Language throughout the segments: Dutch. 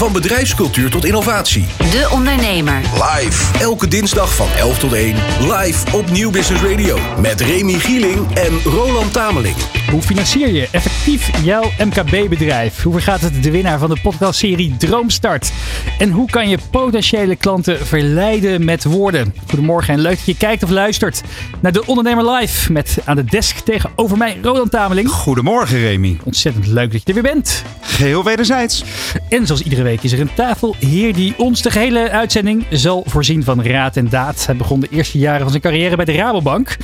Van bedrijfscultuur tot innovatie. De Ondernemer. Live. Elke dinsdag van 11 tot 1. Live op Nieuw Business Radio. Met Remy Gieling en Roland Tameling. Hoe financier je effectief jouw MKB-bedrijf? Hoe vergaat het de winnaar van de podcastserie Droomstart? En hoe kan je potentiële klanten verleiden met woorden? Goedemorgen en leuk dat je kijkt of luistert naar de Ondernemer Live. Met aan de desk tegenover mij Roland Tameling. Goedemorgen Remy. Ontzettend leuk dat je er weer bent. Geheel wederzijds. En zoals iedere week is er een tafelheer die ons de gehele uitzending zal voorzien van raad en daad. Hij begon de eerste jaren van zijn carrière bij de Rabobank.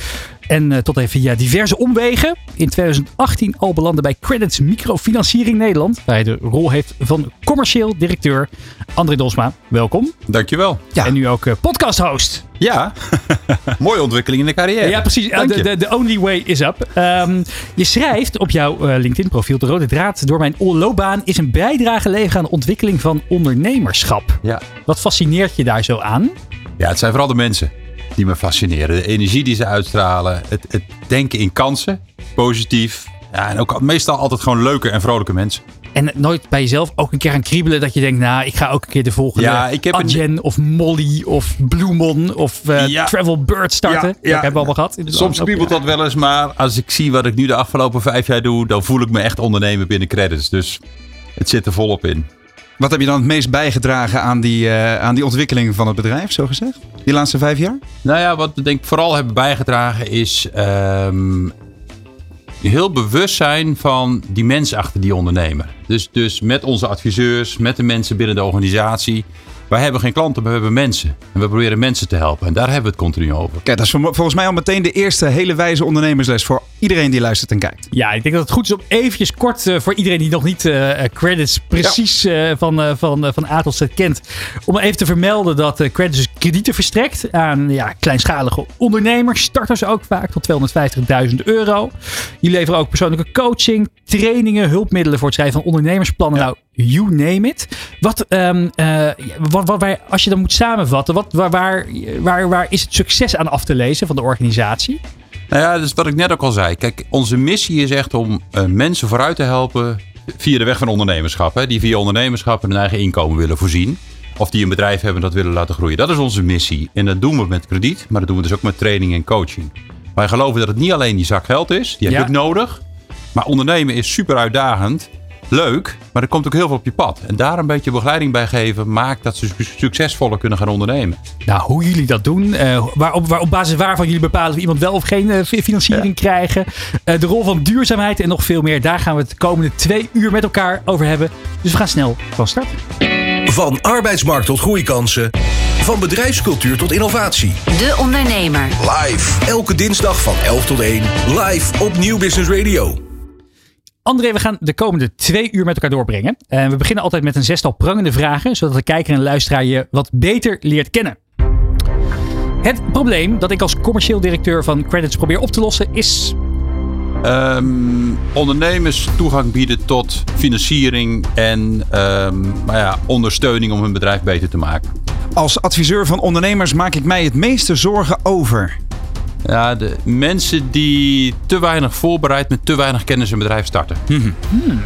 En uh, tot even via diverse omwegen. In 2018 al belandde bij Credits Microfinanciering Nederland. Waar hij de rol heeft van commercieel directeur. André Dosma, welkom. Dankjewel. Ja. En nu ook uh, podcast host. Ja, mooie ontwikkeling in de carrière. Ja, precies. De only way is up. Um, je schrijft op jouw uh, LinkedIn-profiel: De rode draad door mijn loopbaan is een bijdrage leveren aan de ontwikkeling van ondernemerschap. Ja. Wat fascineert je daar zo aan? Ja, het zijn vooral de mensen die me fascineren. De energie die ze uitstralen. Het, het denken in kansen. Positief. Ja, en ook meestal altijd gewoon leuke en vrolijke mensen. En nooit bij jezelf ook een keer aan kriebelen dat je denkt, nou, ik ga ook een keer de volgende ja, ik heb Adyen een... of Molly of Bloemon of uh, ja. Travel Bird starten. Ja, ja. Dat hebben we allemaal gehad. Soms kriebelt dat wel eens, maar als ik zie wat ik nu de afgelopen vijf jaar doe, dan voel ik me echt ondernemer binnen credits. Dus het zit er volop in. Wat heb je dan het meest bijgedragen aan die, uh, aan die ontwikkeling van het bedrijf, zo gezegd? Die laatste vijf jaar? Nou ja, wat we denk ik vooral hebben bijgedragen is um, heel bewust zijn van die mensen achter die ondernemer. Dus, dus met onze adviseurs, met de mensen binnen de organisatie. Wij hebben geen klanten, maar we hebben mensen. En we proberen mensen te helpen. En daar hebben we het continu over. Kijk, dat is volgens mij al meteen de eerste hele wijze ondernemersles voor iedereen die luistert en kijkt. Ja, ik denk dat het goed is om eventjes kort uh, voor iedereen die nog niet uh, credits precies ja. uh, van, van, van A tot Z kent. Om even te vermelden dat credits dus kredieten verstrekt aan ja, kleinschalige ondernemers. Starters ook vaak tot 250.000 euro. Je leveren ook persoonlijke coaching, trainingen, hulpmiddelen voor het schrijven van ondernemersplannen. Ja. Nou, you name it. Wat, um, uh, wat, wat, als je dan moet samenvatten, wat, waar, waar, waar, waar is het succes aan af te lezen van de organisatie? Nou ja, dat is wat ik net ook al zei. Kijk, onze missie is echt om uh, mensen vooruit te helpen via de weg van ondernemerschap. Hè, die via ondernemerschap hun eigen inkomen willen voorzien. Of die een bedrijf hebben dat willen laten groeien. Dat is onze missie. En dat doen we met krediet, maar dat doen we dus ook met training en coaching. Wij geloven dat het niet alleen die zak geld is. Die heb ja. ik nodig. Maar ondernemen is super uitdagend leuk, maar er komt ook heel veel op je pad. En daar een beetje begeleiding bij geven maakt dat ze succesvoller kunnen gaan ondernemen. Nou, hoe jullie dat doen, uh, waar, op, waar, op basis waarvan jullie bepalen of iemand wel of geen uh, financiering ja. krijgen, uh, de rol van duurzaamheid en nog veel meer. Daar gaan we het de komende twee uur met elkaar over hebben. Dus we gaan snel van start. Van arbeidsmarkt tot groeikansen. Van bedrijfscultuur tot innovatie. De Ondernemer. Live. Elke dinsdag van 11 tot 1. Live op Nieuw Business Radio. André, we gaan de komende twee uur met elkaar doorbrengen. En we beginnen altijd met een zestal prangende vragen, zodat de kijker en luisteraar je wat beter leert kennen. Het probleem dat ik als commercieel directeur van Credits probeer op te lossen is. Um, ondernemers toegang bieden tot financiering en um, nou ja, ondersteuning om hun bedrijf beter te maken. Als adviseur van ondernemers maak ik mij het meeste zorgen over. Ja, de mensen die te weinig voorbereid met te weinig kennis een bedrijf starten. Hmm. Hmm.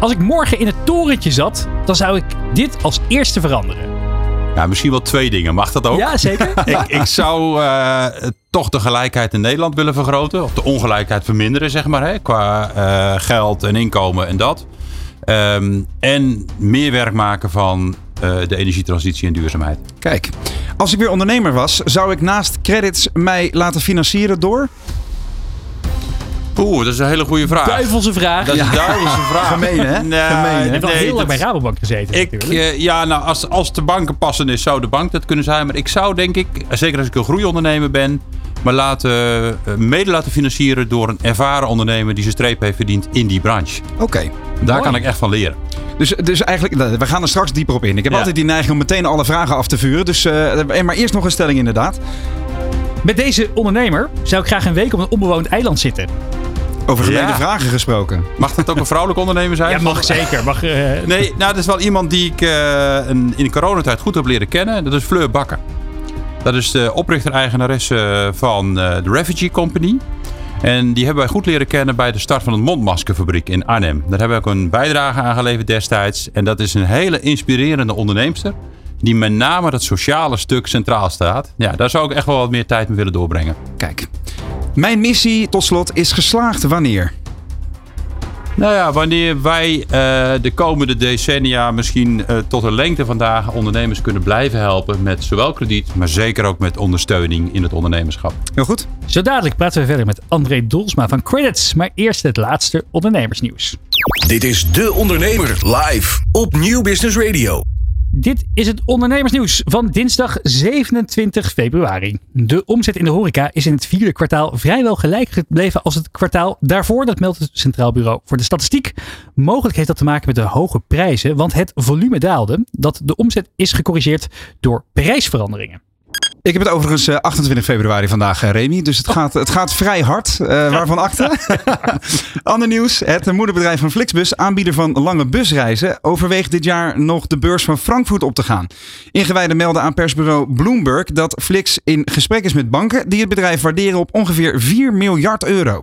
Als ik morgen in het torentje zat, dan zou ik dit als eerste veranderen. Ja, misschien wel twee dingen. Mag dat ook? Ja, zeker. ik, ik zou uh, toch de gelijkheid in Nederland willen vergroten. Of de ongelijkheid verminderen, zeg maar. Hè, qua uh, geld en inkomen en dat. Um, en meer werk maken van uh, de energietransitie en duurzaamheid. Kijk, als ik weer ondernemer was, zou ik naast credits mij laten financieren door? Oeh, dat is een hele goede vraag. Duivelse vraag. Dat is een duivelse vraag. Gemeen, hè? Nee, Gemeen, hè? Je hebt al heel lang bij Rabobank gezeten. Ik, uh, ja, nou, als, als de banken passen is, zou de bank dat kunnen zijn. Maar ik zou, denk ik, zeker als ik een groeiondernemer ben, maar laten, uh, mede laten financieren door een ervaren ondernemer die zijn streep heeft verdiend in die branche. Oké. Okay. Daar Mooi. kan ik echt van leren. Dus, dus eigenlijk, we gaan er straks dieper op in. Ik heb ja. altijd die neiging om meteen alle vragen af te vuren. Dus, uh, maar eerst nog een stelling inderdaad. Met deze ondernemer zou ik graag een week op een onbewoond eiland zitten. Over gemene ja. vragen gesproken. Mag dat ook een vrouwelijke ondernemer zijn? Ja, mag zeker. Mag, uh... Nee, nou, dat is wel iemand die ik uh, een, in de coronatijd goed heb leren kennen. Dat is Fleur Bakker. Dat is de oprichter-eigenaresse van de Refugee Company. En die hebben wij goed leren kennen bij de start van de mondmaskerfabriek in Arnhem. Daar hebben we ook een bijdrage aan geleverd destijds. En dat is een hele inspirerende onderneemster. Die met name dat sociale stuk centraal staat. Ja, daar zou ik echt wel wat meer tijd mee willen doorbrengen. Kijk. Mijn missie, tot slot, is geslaagd wanneer? Nou ja, wanneer wij eh, de komende decennia misschien uh, tot een lengte vandaag ondernemers kunnen blijven helpen met zowel krediet, maar zeker ook met ondersteuning in het ondernemerschap. Heel goed. Zo dadelijk praten we verder met André Dolsma van Credits, maar eerst het laatste ondernemersnieuws. Dit is De Ondernemer live op Nieuw Business Radio. Dit is het ondernemersnieuws van dinsdag 27 februari. De omzet in de horeca is in het vierde kwartaal vrijwel gelijk gebleven als het kwartaal daarvoor. Dat meldt het Centraal Bureau voor de Statistiek. Mogelijk heeft dat te maken met de hoge prijzen, want het volume daalde. Dat de omzet is gecorrigeerd door prijsveranderingen. Ik heb het overigens 28 eh, februari vandaag, eh, Remy. Dus het, gaat, het gaat vrij hard. Uh, waarvan achter? Ander nieuws. Het moederbedrijf van Flixbus, aanbieder van lange busreizen, overweegt dit jaar nog de beurs van Frankfurt op te gaan. Ingewijden melden aan persbureau Bloomberg dat Flix in gesprek is met banken die het bedrijf waarderen op ongeveer 4 miljard euro.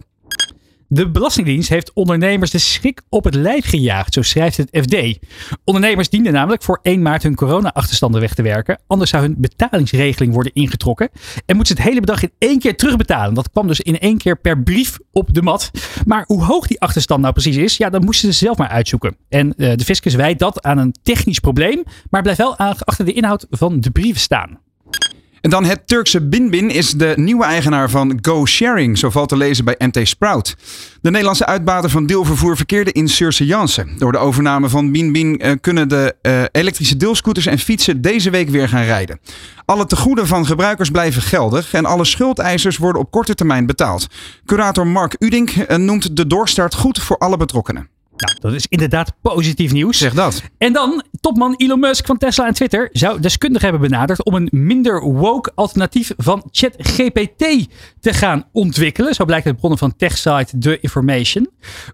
De Belastingdienst heeft ondernemers de schrik op het lijf gejaagd, zo schrijft het FD. Ondernemers dienden namelijk voor 1 maart hun corona-achterstanden weg te werken. Anders zou hun betalingsregeling worden ingetrokken. En moeten ze het hele bedrag in één keer terugbetalen. Dat kwam dus in één keer per brief op de mat. Maar hoe hoog die achterstand nou precies is, ja, dat moesten ze zelf maar uitzoeken. En uh, de fiscus wijt dat aan een technisch probleem, maar blijft wel achter de inhoud van de brieven staan. En dan het Turkse Binbin is de nieuwe eigenaar van Go Sharing, zo valt te lezen bij MT Sprout. De Nederlandse uitbater van deelvervoer verkeerde in surseance. Door de overname van Binbin uh, kunnen de uh, elektrische deelscooters en fietsen deze week weer gaan rijden. Alle tegoeden van gebruikers blijven geldig en alle schuldeisers worden op korte termijn betaald. Curator Mark Udink uh, noemt de doorstart goed voor alle betrokkenen. Nou, dat is inderdaad positief nieuws. Zeg dat. En dan, topman Elon Musk van Tesla en Twitter zou deskundigen hebben benaderd om een minder woke alternatief van ChatGPT te gaan ontwikkelen. Zo blijkt uit bronnen van techsite The Information.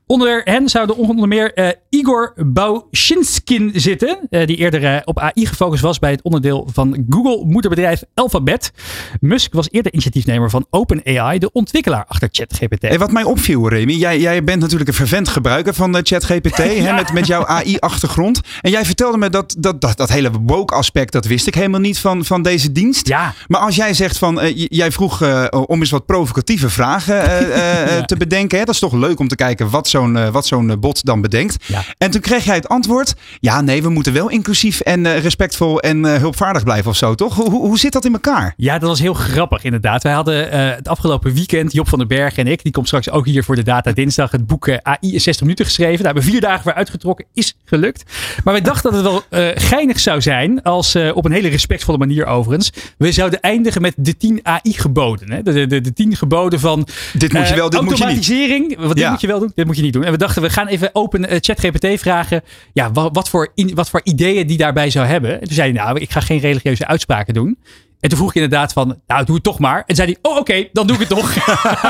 Onder hen zouden onder meer uh, Igor Baushinskin zitten, uh, die eerder uh, op AI gefocust was bij het onderdeel van Google moederbedrijf Alphabet. Musk was eerder initiatiefnemer van OpenAI, de ontwikkelaar achter ChatGPT. Hey, wat mij opviel, Remy, jij, jij bent natuurlijk een vervent gebruiker van ChatGPT. ChatGPT, ja. met, met jouw AI-achtergrond. En jij vertelde me dat dat, dat, dat hele woke-aspect, dat wist ik helemaal niet van, van deze dienst. Ja. Maar als jij zegt van, uh, jij vroeg uh, om eens wat provocatieve vragen uh, ja. te bedenken. Hè? Dat is toch leuk om te kijken wat zo'n wat zo'n bot dan bedenkt. Ja. En toen kreeg jij het antwoord, ja nee, we moeten wel inclusief en respectvol en hulpvaardig blijven of zo, toch? Hoe, hoe zit dat in elkaar? Ja, dat was heel grappig inderdaad. Wij hadden het afgelopen weekend, Job van den Berg en ik, die komt straks ook hier voor de Data Dinsdag, het boek AI in 60 minuten geschreven. Daar hebben we vier dagen voor uitgetrokken. Is gelukt. Maar wij dachten dat het wel uh, geinig zou zijn. Als uh, op een hele respectvolle manier overigens. We zouden eindigen met de 10 AI-geboden. De, de, de, de 10 geboden van dit moet je wel, dit automatisering. Moet je niet. Wat dit ja. moet je wel doen, dit moet je niet doen. En we dachten, we gaan even open uh, ChatGPT vragen. Ja, wat, wat, voor in, wat voor ideeën die daarbij zou hebben. En toen zei hij, nou, ik ga geen religieuze uitspraken doen. En toen vroeg ik inderdaad van, nou doe het toch maar. En zei hij, oh oké, okay, dan doe ik het toch.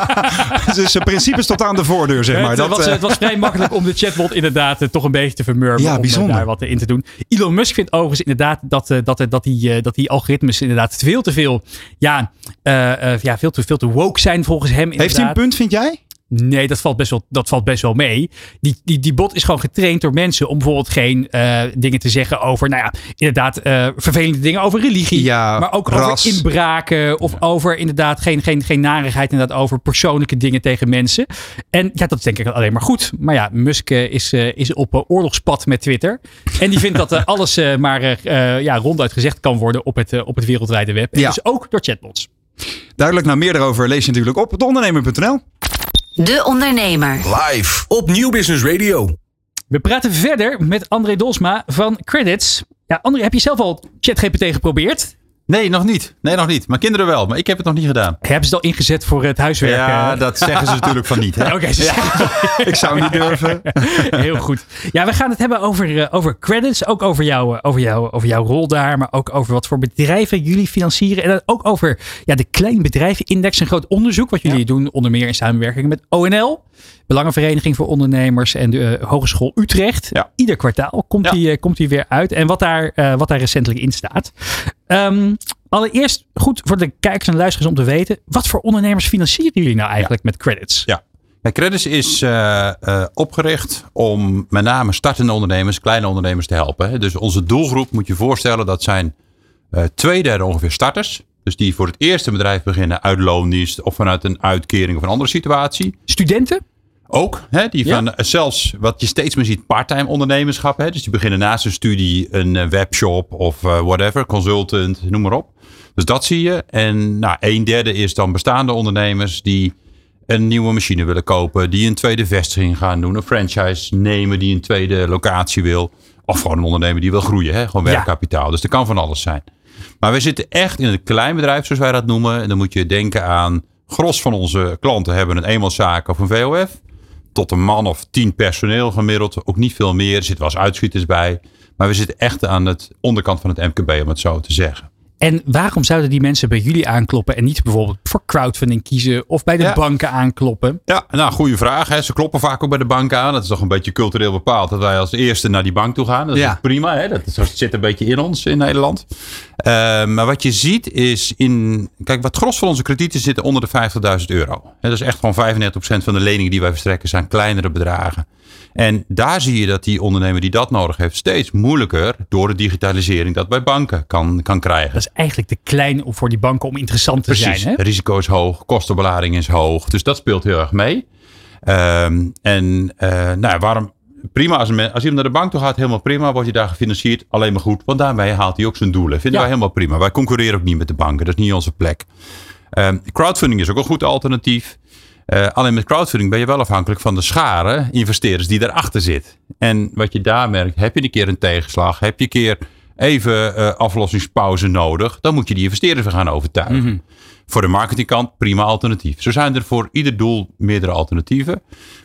dus zijn principes tot aan de voordeur, zeg maar. Het, dat, was, het was vrij makkelijk om de chatbot inderdaad uh, toch een beetje te vermurven. Ja, om daar wat in te doen. Elon Musk vindt overigens inderdaad dat, dat, dat, die, dat die algoritmes inderdaad veel te veel, ja, ja veel, te, veel te woke zijn volgens hem. Inderdaad. Heeft hij een punt, vind jij? Nee, dat valt best wel, dat valt best wel mee. Die, die, die bot is gewoon getraind door mensen om bijvoorbeeld geen uh, dingen te zeggen over, nou ja, inderdaad, uh, vervelende dingen over religie. Ja, maar ook ras. over inbraken of ja. over inderdaad geen, geen, geen narigheid, inderdaad over persoonlijke dingen tegen mensen. En ja, dat is denk ik alleen maar goed. Maar ja, Musk uh, is, is op oorlogspad met Twitter. En die vindt dat alles maar ja, ronduit gezegd kan worden op het, op het wereldwijde web. En Ja. dus ook door chatbots. Duidelijk, nou meer daarover lees je natuurlijk op deondernemer.nl. De Ondernemer. Live op Nieuw Business Radio. We praten verder met André Dolsma van Credits. Ja, André, heb je zelf al ChatGPT geprobeerd? Nee, nog niet. Nee, nog niet. Mijn kinderen wel, maar ik heb het nog niet gedaan. Hebben ze het al ingezet voor het huiswerk? Ja, dat zeggen ze natuurlijk van niet. Oké, ze zeggen- Ik zou niet durven. Heel goed. Ja, we gaan het hebben over, eh, over credits. Ook over, jou, eh, over, jou, over jouw rol daar. Maar ook over wat voor bedrijven jullie financieren. En ook over ja, de Kleinbedrijvenindex. Een groot onderzoek wat jullie doen. Onder meer in samenwerking met ONL. Belangenvereniging voor Ondernemers. En de eh, Hogeschool Utrecht. Ja. Ieder kwartaal komt, die, komt die weer uit. En wat daar, wat daar recentelijk in staat. Ehm, Allereerst goed voor de kijkers en luisteraars om te weten. Wat voor ondernemers financieren jullie nou eigenlijk met credits? Ja. Ja, Credits is uh, uh, opgericht om met name startende ondernemers, kleine ondernemers te helpen. Hè. Dus onze doelgroep moet je voorstellen, dat zijn uh, twee derde ongeveer starters. Dus die voor het eerste bedrijf beginnen uit loondienst of vanuit een uitkering of een andere situatie. Studenten? Ook, hè, die van ja. zelfs wat je steeds meer ziet, parttime ondernemerschap. Hè, dus die beginnen naast hun studie een webshop of whatever, consultant, noem maar op. Dus dat zie je. En nou, een derde is dan bestaande ondernemers die een nieuwe machine willen kopen, die een tweede vestiging gaan doen, een franchise nemen die een tweede locatie wil. Of gewoon een ondernemer die wil groeien, hè? gewoon werkkapitaal. Ja. Dus dat kan van alles zijn. Maar we zitten echt in een klein bedrijf, zoals wij dat noemen. En dan moet je denken aan, gros van onze klanten hebben een eenmanszaak of een VOF. Tot een man of tien personeel gemiddeld, ook niet veel meer. Er zitten wel eens uitschieters bij. Maar we zitten echt aan het onderkant van het MKB, om het zo te zeggen. En waarom zouden die mensen bij jullie aankloppen en niet bijvoorbeeld voor crowdfunding kiezen of bij de ja. banken aankloppen? Ja, nou, goede vraag. Hè. Ze kloppen vaak ook bij de banken aan. Dat is toch een beetje cultureel bepaald dat wij als eerste naar die bank toe gaan. Dat ja. is prima. Hè. Dat, zit een beetje in ons in Nederland. Uh, maar wat je ziet is in. Kijk, wat gros van onze kredieten zitten onder de 50.000 euro. Dat is echt gewoon 95% van de leningen die wij verstrekken zijn kleinere bedragen. En daar zie je dat die ondernemer die dat nodig heeft steeds moeilijker door de digitalisering dat bij banken kan, kan krijgen. Dat is eigenlijk te klein voor die banken om interessant te Precies. zijn. Hè? Risico is hoog, kostenbelading is hoog. Dus dat speelt heel erg mee. Um, en uh, nou, waarom? Prima, als, een, als iemand naar de bank toe gaat, helemaal prima. Wordt je daar gefinancierd, alleen maar goed. Want daarmee haalt hij ook zijn doelen. Vinden ja. wij helemaal prima. Wij concurreren ook niet met de banken. Dat is niet onze plek. Um, crowdfunding is ook een goed alternatief. Uh, alleen met crowdfunding ben je wel afhankelijk van de schare investeerders die daarachter zit. En wat je daar merkt, heb je een keer een tegenslag, heb je een keer even uh, aflossingspauze nodig, dan moet je die investeerders weer gaan overtuigen. Mm -hmm. Voor de marketingkant prima alternatief. Zo zijn er voor ieder doel meerdere alternatieven.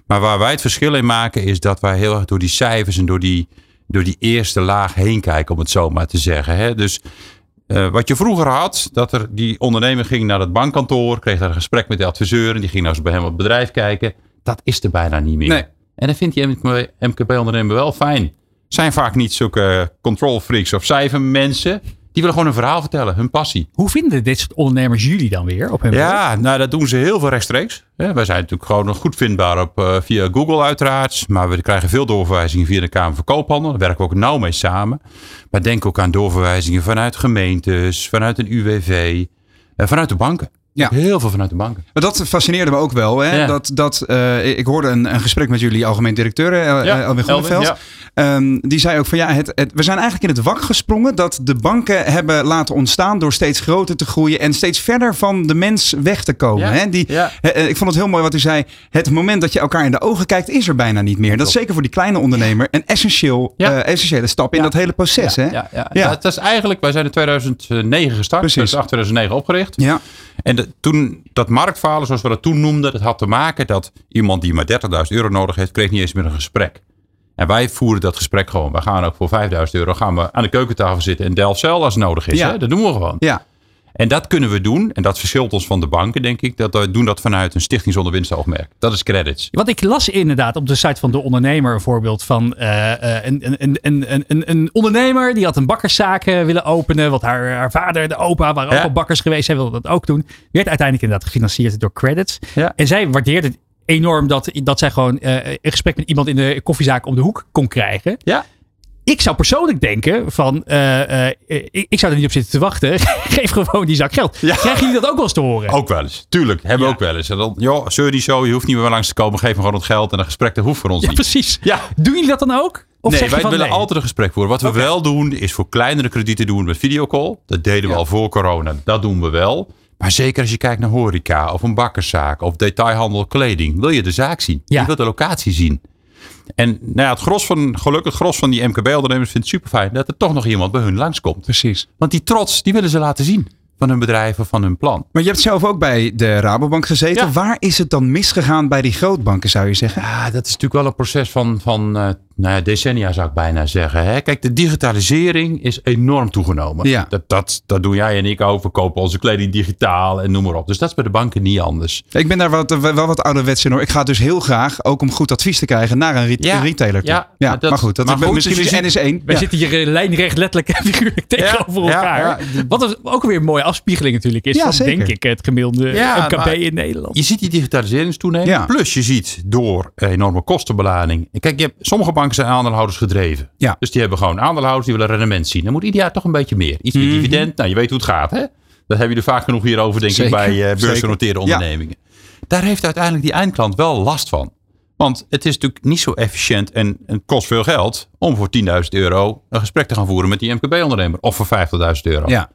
Maar waar wij het verschil in maken is dat wij heel erg door die cijfers en door die, door die eerste laag heen kijken, om het zo maar te zeggen. Hè? Dus uh, wat je vroeger had, dat er die ondernemer ging naar het bankkantoor, kreeg daar een gesprek met de adviseur en die ging nou eens bij hem op het bedrijf kijken. Dat is er bijna niet meer. Nee. En dan vindt die MKB-ondernemer wel fijn. Zijn vaak niet zulke control freaks of cijfermensen. Die willen gewoon een verhaal vertellen, hun passie. Hoe vinden dit soort ondernemers jullie dan weer op hun Ja, nou dat doen ze heel veel rechtstreeks. Ja, wij zijn natuurlijk gewoon nog goed vindbaar op, uh, via Google uiteraard. Maar we krijgen veel doorverwijzingen via de Kamer van Koophandel. Daar werken we ook nauw mee samen. Maar denk ook aan doorverwijzingen vanuit gemeentes, vanuit een UWV, uh, vanuit de banken. Ja. Heel veel vanuit de banken. Maar dat fascineerde me ook wel. Hè? Ja. Dat, dat, uh, ik hoorde een, een, gesprek met jullie algemeen directeur, uh, ja, Elwin Groeneveld. Ja. Um, die zei ook van ja, het, het, we zijn eigenlijk in het wak gesprongen dat de banken hebben laten ontstaan door steeds groter te groeien en steeds verder van de mens weg te komen. Hè? Die, uh, ik vond het heel mooi wat u zei. Het moment dat je elkaar in de ogen kijkt is er bijna niet meer. Dat is zeker voor die kleine ondernemer een essentieel, essentiële stap in dat hele proces. Hè? Ja, ja. Dat, dat, is eigenlijk, wij zijn in 2009 gestart. Precies. 2008, 2009 opgericht. Ja. En de, toen, dat marktfalen, zoals we dat toen noemden, dat had te maken dat iemand die maar 30.000 euro nodig heeft, kreeg niet eens meer een gesprek. En wij voeren dat gesprek gewoon. We gaan ook voor 5000 euro gaan we aan de keukentafel zitten en Delfzijl als nodig is. Ja. Hè? Dat doen we gewoon. Ja. En dat kunnen we doen. En dat verschilt ons van de banken, denk ik. Dat we doen dat vanuit een stichting zonder winstoogmerk. Dat is credits. Want ik las inderdaad op de site van de ondernemer een voorbeeld van uh, een, een, een, een, een ondernemer die had een bakkerszaak willen openen. Want haar, haar vader, de opa, waren ook al bakkers geweest. Zij wilde dat ook doen. Werd uiteindelijk inderdaad gefinancierd door credits. Ja. En zij waardeerde het enorm dat, dat zij gewoon uh, een gesprek met iemand in de koffiezaak om de hoek kon krijgen. Ja. Ik zou persoonlijk denken van, uh, uh, ik, ik, zou er niet op zitten te wachten. Geef gewoon die zak geld. Ja. Krijgen jullie dat ook wel eens te horen? Ook wel eens. Tuurlijk, hebben we ook wel eens. En dan, joh, die zo, je hoeft niet meer langs te komen. Geef me gewoon het geld en een gesprek, dat hoeft voor ons Ja, niet. precies. Ja. Doen jullie dat dan ook? Of nee, wij willen nee? altijd een gesprek voeren. Wat we wel doen, is voor kleinere kredieten doen met videocall. Dat deden we al voor corona. Dat doen we wel. Maar zeker als je kijkt naar horeca of een bakkerszaak of detailhandel kleding, wil je de zaak zien. Ja. Je wilt de locatie zien. En nou ja, het gros van, gelukkig het gros van die MKB-ondernemers vindt het super fijn dat er toch nog iemand bij hun langskomt. Precies. Want die trots, die willen ze laten zien van hun bedrijf of van hun plan. Maar je hebt zelf ook bij de Rabobank gezeten. Ja. Waar is het dan misgegaan bij die grootbanken, zou je zeggen? Ja, dat is natuurlijk wel een proces van, van eh, nou ja, decennia zou ik bijna zeggen. Hè? Kijk, de digitalisering is enorm toegenomen. Ja. Dat, dat, dat doen jij en ik ook. We kopen onze kleding digitaal en noem maar op. Dus dat is bij de banken niet anders. Ik ben daar wat, wel wat ouderwets in hoor. Ik ga dus heel graag, ook om goed advies te krijgen, naar een, re- Ja. een retailer toe. Ja, Ja, maar dat- maar goed, dat maar is, goed, misschien dus is je N is één. Wij Ja. zitten hier eh, lijnrecht letterlijk en figuurlijk tegenover Ja, elkaar. ja, Wat ook weer een mooie afspiegeling natuurlijk is Ja, van, zeker. denk ik, het gemiddelde Ja, MKB maar- in Nederland. Je ziet die digitalisering toenemen. Ja. Plus je ziet door enorme kostenbelading. Kijk, je hebt, sommige banken zijn aandeelhouders gedreven. Ja. Dus die hebben gewoon aandeelhouders die willen rendement zien. Dan moet ieder jaar toch een beetje meer. Iets meer dividend. Nou, je weet hoe het gaat. Hè? Dat hebben jullie vaak genoeg hierover, denk Zeker, ik, bij eh, beursgenoteerde Ja. ondernemingen. Daar heeft uiteindelijk die eindklant wel last van. Want het is natuurlijk niet zo efficiënt en het kost veel geld om voor 10.000 euro een gesprek te gaan voeren met die MKB-ondernemer. Of voor 50.000 euro. Ja.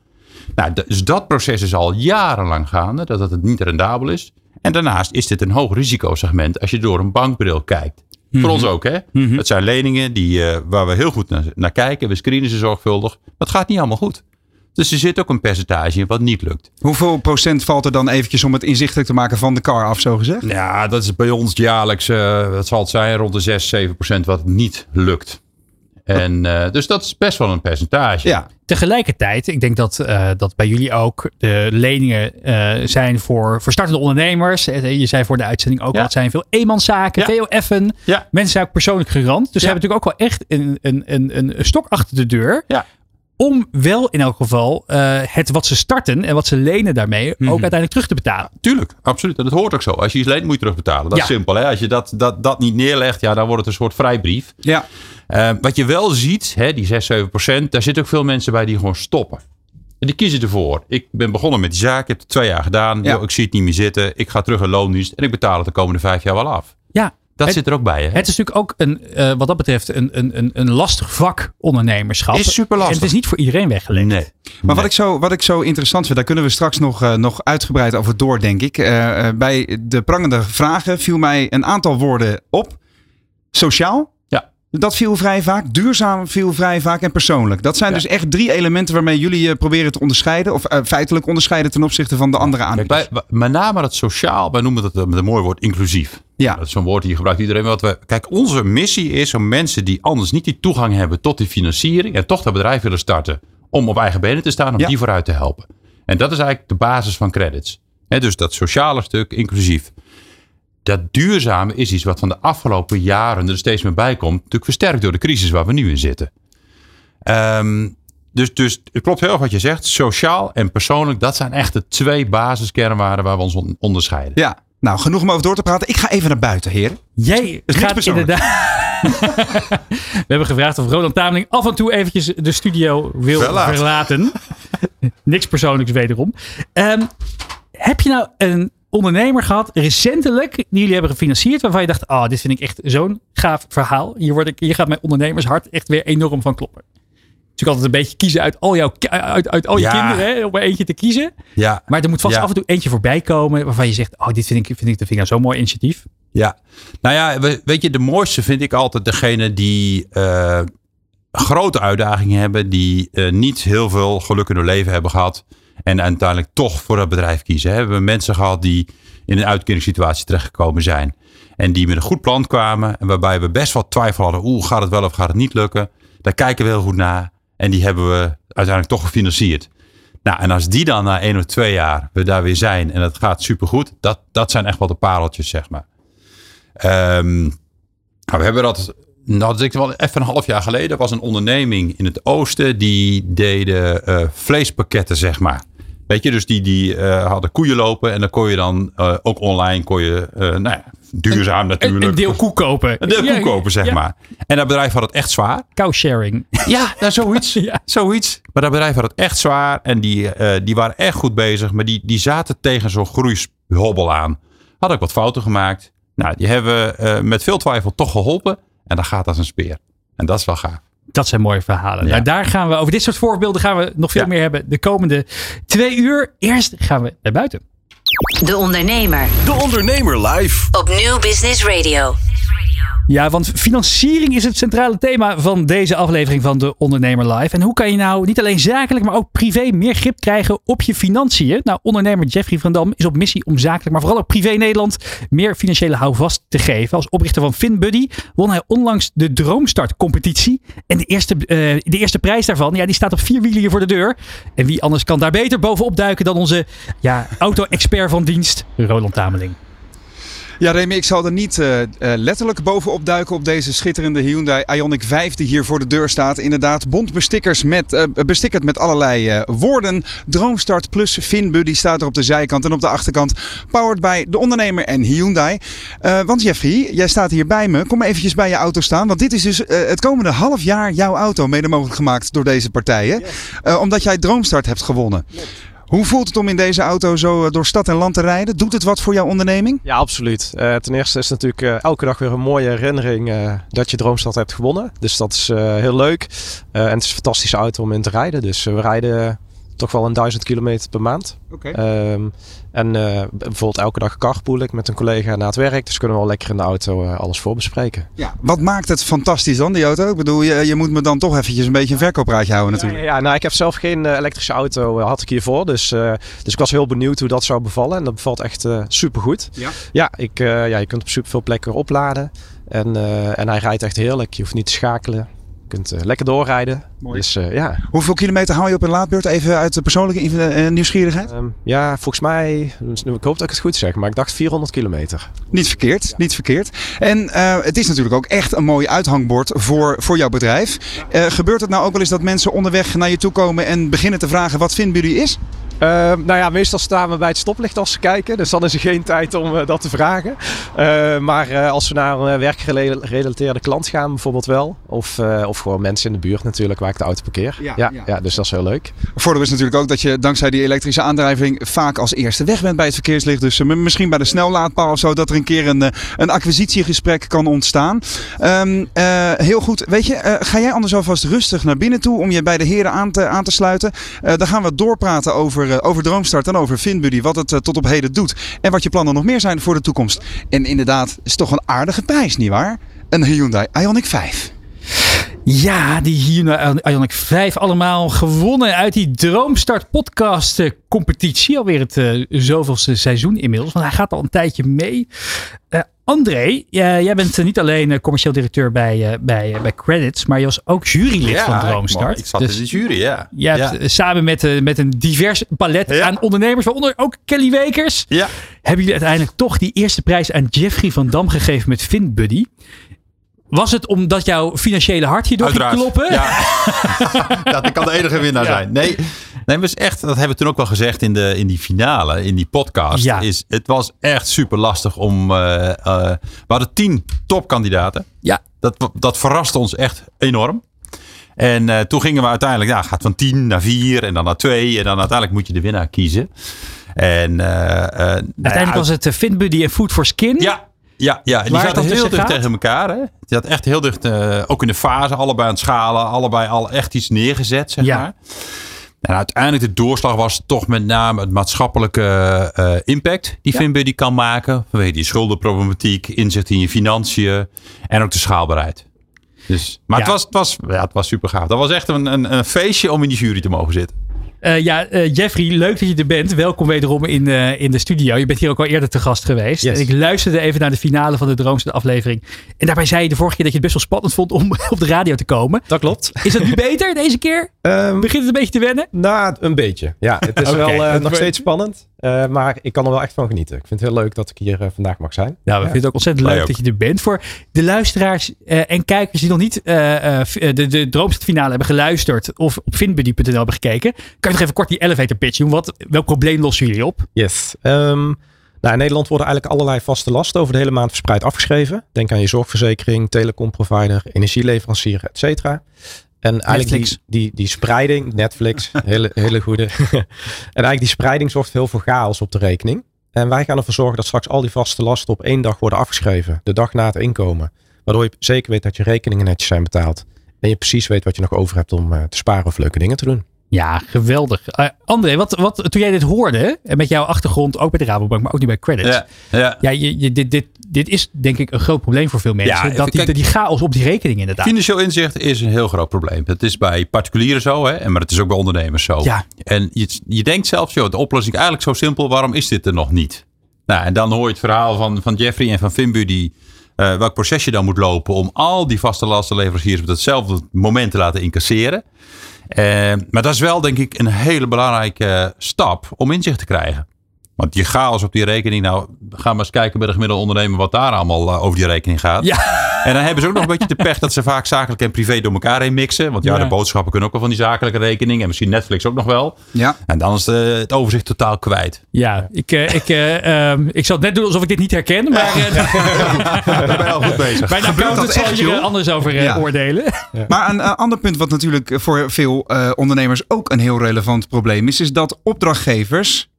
Nou, dus dat proces is al jarenlang gaande, dat het niet rendabel is. En daarnaast is dit een hoog risicosegment als je door een bankbril kijkt. Voor ons ook, hè? Het zijn leningen die, eh, waar we heel goed naar, naar kijken. We screenen ze zorgvuldig. Dat gaat niet allemaal goed. Dus er zit ook een percentage in wat niet lukt. Hoeveel procent valt er dan eventjes om het inzichtelijk te maken van de car af, zo gezegd? Ja, dat is bij ons jaarlijks, eh wat zal het zijn, rond de 6, 7 procent wat niet lukt. En eh, dus dat is best wel een percentage. Ja. Tegelijkertijd, ik denk dat, eh, dat bij jullie ook de leningen eh, zijn voor, voor startende ondernemers. Je zei voor de uitzending ook Ja. al, het zijn veel eenmanszaken, Ja. Ja. Mensen zijn ook persoonlijk gerand. Dus ze Ja. hebben natuurlijk ook wel echt een, een, een, een stok achter de deur. Om wel in elk geval eh, het wat ze starten en wat ze lenen daarmee ook uiteindelijk terug te betalen. Tuurlijk, absoluut. En dat hoort ook zo. Als je iets leent, moet je terugbetalen. Dat Ja. is simpel. Hè? Als je dat, dat, dat niet neerlegt, ja, dan wordt het een soort vrijbrief. Ja. Eh, wat je wel ziet, hè, die 6, 7 procent, daar zitten ook veel mensen bij die gewoon stoppen. En die kiezen ervoor. Ik ben begonnen met die zaak, ik heb het twee jaar gedaan. Ja. Ik zie het niet meer zitten. Ik ga terug in loondienst en ik betaal het de komende vijf jaar wel af. Ja, Dat het, zit er ook bij. Hè? het is natuurlijk ook een, eh, wat dat betreft een, een, een, een lastig vak ondernemerschap. Is superlastig. En het is niet voor iedereen weggelegd. nee. Maar wat ik, zo, wat ik zo interessant vind, daar kunnen we straks nog, eh, nog uitgebreid over door, denk ik. Eh, eh, bij de prangende vragen viel mij een aantal woorden op. Sociaal, Ja. dat viel vrij vaak. Duurzaam viel vrij vaak. En persoonlijk. Dat zijn Ja. dus echt drie elementen waarmee jullie proberen te onderscheiden. Of feitelijk onderscheiden ten opzichte van de andere aanbieders. wij- met name dat sociaal, wij noemen dat met een mooi woord inclusief. Ja. Dat is zo'n woord die gebruikt iedereen. Wat we, kijk, onze missie is om mensen die anders niet die toegang hebben tot die financiering en toch dat bedrijf willen starten om op eigen benen te staan, om Ja. die vooruit te helpen. En dat is eigenlijk de basis van credits. Hè, dus dat sociale stuk, inclusief. Dat duurzame is iets wat van de afgelopen jaren er steeds meer bij komt. Natuurlijk versterkt door de crisis waar we nu in zitten. Ehm, dus, dus het klopt heel erg wat je zegt. Sociaal en persoonlijk, dat zijn echt de twee basiskernwaarden waar we ons on- onderscheiden. Ja. Nou, genoeg om over door te praten. Ik ga even naar buiten, heren. Jij gaat inderdaad. We hebben gevraagd of Roland Tameling af en toe eventjes de studio wil Verlaat. verlaten. Niks persoonlijks wederom. Ehm, heb je nou een ondernemer gehad, recentelijk, die jullie hebben gefinancierd, waarvan je dacht, oh, dit vind ik echt zo'n gaaf verhaal. Hier, word ik, hier gaat mijn ondernemershart echt weer enorm van kloppen. Natuurlijk altijd een beetje kiezen uit al jouw uit, uit al je Ja. kinderen, hè, om er eentje te kiezen. Ja, Maar er moet vast Ja. af en toe eentje voorbij komen waarvan je zegt, oh, dit vind ik, vind ik, dat vind ik nou zo'n mooi initiatief. Ja, nou ja, we- weet je, de mooiste vind ik altijd degene die eh, grote uitdagingen hebben, die eh, niet heel veel geluk in hun leven hebben gehad en uiteindelijk toch voor dat bedrijf kiezen. hè. We hebben mensen gehad die in een uitkeringssituatie terechtgekomen zijn en die met een goed plan kwamen en waarbij we best wel twijfel hadden, oeh, gaat het wel of gaat het niet lukken? Daar kijken we heel goed naar en die hebben we uiteindelijk toch gefinancierd. Nou, en als die dan na één of twee jaar we daar weer zijn en het gaat supergoed, dat, dat zijn echt wel de pareltjes, zeg maar. Ehm, nou, we hebben dat, nou, dat wel even een half jaar geleden. Was een onderneming in het oosten die deden eh, vleespakketten, zeg maar. Weet je, dus die, die eh, hadden koeien lopen en dan kon je dan eh, ook online, kon je, eh, nou ja, duurzaam Een, natuurlijk. een deel koe kopen. Een deel Ja, koe kopen, zeg ja. maar. En dat bedrijf had het echt zwaar. Cow-sharing. Ja, nou, zoiets. Ja. zoiets. Maar dat bedrijf had het echt zwaar. En die, die waren echt goed bezig. Maar die, die zaten tegen zo'n groeihobbel aan. Had ook wat fouten gemaakt. Nou, die hebben met veel twijfel toch geholpen. En dan gaat als een speer. En dat is wel gaaf. Dat zijn mooie verhalen. Ja. Nou, daar gaan we over dit soort voorbeelden gaan we nog veel Ja. meer hebben de komende twee uur. Eerst gaan we naar buiten. De Ondernemer De Ondernemer live. op Nieuw Business Radio. Ja, want financiering is het centrale thema van deze aflevering van de Ondernemer Live. En hoe kan je nou niet alleen zakelijk, maar ook privé meer grip krijgen op je financiën? Nou, ondernemer Jeffrey van Dam is op missie om zakelijk, maar vooral ook privé Nederland meer financiële houvast te geven. Als oprichter van FinBuddy won hij onlangs de Droomstart competitie. En de eerste, eh, de eerste prijs daarvan, ja, die staat op vier wielen hier voor de deur. En wie anders kan daar beter bovenop duiken dan onze ja, auto-expert van dienst, Roland Tameling. Ja, Remy, ik zal er niet uh, uh, letterlijk bovenop duiken op deze schitterende Hyundai Ioniq 5 die hier voor de deur staat. Inderdaad, bont bestickers met, uh, bestickerd met allerlei woorden. Droomstart plus FinBuddy staat er op de zijkant en op de achterkant. Powered by de ondernemer en Hyundai. want Jeffrey, jij staat hier bij me. Kom eventjes bij je auto staan. Want dit is dus het komende half jaar jouw auto mede mogelijk gemaakt door deze partijen. Yes. omdat jij Droomstart hebt gewonnen. Yes. Hoe voelt het om in deze auto zo door stad en land te rijden? Doet het wat voor jouw onderneming? Ja, absoluut. Uh, ten eerste is het natuurlijk uh, elke dag weer een mooie herinnering dat je Droomstad hebt gewonnen. Dus dat is heel leuk. en het is een fantastische auto om in te rijden. Dus we rijden toch wel een duizend kilometer per maand. Okay. Um, en uh, bijvoorbeeld elke dag carpool ik met een collega naar het werk. Dus kunnen we wel lekker in de auto uh, alles voorbespreken. Ja, wat maakt het fantastisch dan, die auto? Ik bedoel, je, je moet me dan toch eventjes een beetje een verkoopraadje houden natuurlijk. Ja, ja, nou ik heb zelf geen uh, elektrische auto, had ik hiervoor. Dus, dus ik was heel benieuwd hoe dat zou bevallen. En dat bevalt echt supergoed. Ja? Ja, ik, ja, je kunt op super veel plekken opladen. En, en hij rijdt echt heerlijk. Je hoeft niet te schakelen kunt uh, lekker doorrijden. Mooi. Dus, uh, ja. Hoeveel kilometer hou je op een laadbeurt? Even uit de persoonlijke uh, nieuwsgierigheid. Um, ja, volgens mij, ik hoop dat ik het goed zeg, maar ik dacht 400 kilometer. Niet verkeerd, ja. niet verkeerd. En het is natuurlijk ook echt een mooi uithangbord voor, voor jouw bedrijf. gebeurt het nou ook wel eens dat mensen onderweg naar je toe komen en beginnen te vragen wat jullie is? Uh, nou ja, meestal staan we bij het stoplicht als ze kijken. Dus dan is er geen tijd om uh, dat te vragen. Uh, maar als we naar een werkgerelateerde klant gaan bijvoorbeeld wel. Of, of gewoon mensen in de buurt natuurlijk waar ik de auto parkeer. Ja, ja, ja. ja dus dat is heel leuk. Voordeel is natuurlijk ook dat je dankzij die elektrische aandrijving vaak als eerste weg bent bij het verkeerslicht. Dus misschien bij de snellaadpaal of zo dat er een keer een, een acquisitiegesprek kan ontstaan. Um, heel goed. Weet je, ga jij anders alvast rustig naar binnen toe om je bij de heren aan te, aan te sluiten. dan gaan we doorpraten over over Droomstart en over FinBuddy. Wat het uh, tot op heden doet. En wat je plannen nog meer zijn voor de toekomst. En inderdaad, is toch een aardige prijs, nietwaar? Een Hyundai Ioniq 5. Ja, die Hyundai Ioniq 5 allemaal gewonnen uit die Droomstart podcast uh, competitie. Alweer het zoveelste seizoen inmiddels. Want hij gaat al een tijdje mee. André, jij bent niet alleen commercieel directeur bij, bij, bij Credits, maar je was ook jurylid ja, van Droomstart. Ik zat dus, in de jury, ja. Je hebt samen met, met een divers palet ja. aan ondernemers, waaronder ook Kelly Wekers, ja. hebben jullie uiteindelijk toch die eerste prijs aan Jeffrey van Dam gegeven met FinBuddy. Was het omdat jouw financiële hart hierdoor ging kloppen? Ja, dat kan de enige winnaar zijn. Nee, nee was echt, dat hebben we toen ook wel gezegd in, de, in die finale, in die podcast. Ja. Is, het was echt super lastig om. Uh, uh, we hadden tien topkandidaten. Ja. Dat, dat verraste ons echt enorm. En uh, toen gingen we uiteindelijk, ja, gaat van 10 naar 4 en dan naar 2. En dan uiteindelijk moet je de winnaar kiezen. En, uiteindelijk ja, was het FinBuddy en Food for Skin. Ja, ja, ja. die zaten heel dicht gaat? tegen elkaar. Hè? Die had echt heel dicht, uh, ook in de fase, allebei aan het schalen, allebei al echt iets neergezet, zeg ja. maar. En uiteindelijk de doorslag was toch met name het maatschappelijke uh, impact die ja. FinBuddy kan maken. Vanwege die schuldenproblematiek, inzicht in je financiën en ook de schaalbaarheid. Dus, maar ja. het, was, het, was, ja, het was super gaaf. Dat was echt een, een, een feestje om in die jury te mogen zitten. Uh, ja, uh, Jeffrey, leuk dat je er bent. Welkom wederom in, uh, in de studio. Je bent hier ook al eerder te gast geweest. Yes. En ik luisterde even naar de finale van de Droomste aflevering. En daarbij zei je de vorige keer dat je het best wel spannend vond om op de radio te komen. Dat klopt. Is het nu beter deze keer? Um, Begint het een beetje te wennen? Nou, een beetje. Ja, het is okay. wel nog steeds spannend. Uh, maar ik kan er wel echt van genieten. Ik vind het heel leuk dat ik hier uh, vandaag mag zijn. Nou, we ja. vinden het ook ontzettend leuk ook. dat je er bent. Voor de luisteraars uh, en kijkers die nog niet de, de Droomstad-finale hebben geluisterd of op finbuddy.nl hebben gekeken, kan je nog even kort die elevator pitch doen. Wat, welk probleem lossen jullie op? Yes. Um, nou, in Nederland worden eigenlijk allerlei vaste lasten over de hele maand verspreid afgeschreven. Denk aan je zorgverzekering, telecomprovider, energieleverancier, et cetera. En eigenlijk die, die, die spreiding, Netflix, hele, hele goede. en eigenlijk die spreiding zorgt heel veel chaos op de rekening. En wij gaan ervoor zorgen dat straks al die vaste lasten op één dag worden afgeschreven. De dag na het inkomen. Waardoor je zeker weet dat je rekeningen netjes zijn betaald. En je precies weet wat je nog over hebt om uh, te sparen of leuke dingen te doen. Ja, geweldig. Uh, André, wat, wat, toen jij dit hoorde, en met jouw achtergrond, ook bij de Rabobank, maar ook niet bij Credits. Ja, ja. ja je, je, dit, dit, dit is denk ik een groot probleem voor veel mensen. Ja, dat die, kijk, die chaos op die rekening inderdaad. Financieel inzicht is een heel groot probleem. Het is bij particulieren zo, hè, maar het is ook bij ondernemers zo. Ja. En je, je denkt zelfs, joh, de oplossing is eigenlijk zo simpel, waarom is dit er nog niet? Nou, en dan hoor je het verhaal van, van Jeffrey en van Finbu die uh, welk proces je dan moet lopen om al die vaste lastenleveranciers op hetzelfde moment te laten incasseren. Uh, maar dat is wel denk ik een hele belangrijke stap om inzicht te krijgen. Want je chaos op die rekening, nou, ga maar eens kijken bij de gemiddelde ondernemer wat daar allemaal uh, over die rekening gaat. Ja. En dan hebben ze ook nog een beetje de pech dat ze vaak zakelijk en privé door elkaar heen mixen. Want ja, de boodschappen kunnen ook wel van die zakelijke rekening. En misschien Netflix ook nog wel. Ja. En dan is de, het overzicht totaal kwijt. Ja, ik, uh, ik, uh, um, ik zal het net doen alsof ik dit niet herken. Maar uh, daar ben al goed bezig. Bij de accountant zal je er anders over ja. oordelen. Ja. Maar een ander punt wat natuurlijk voor veel ondernemers ook een heel relevant probleem is. Is dat opdrachtgevers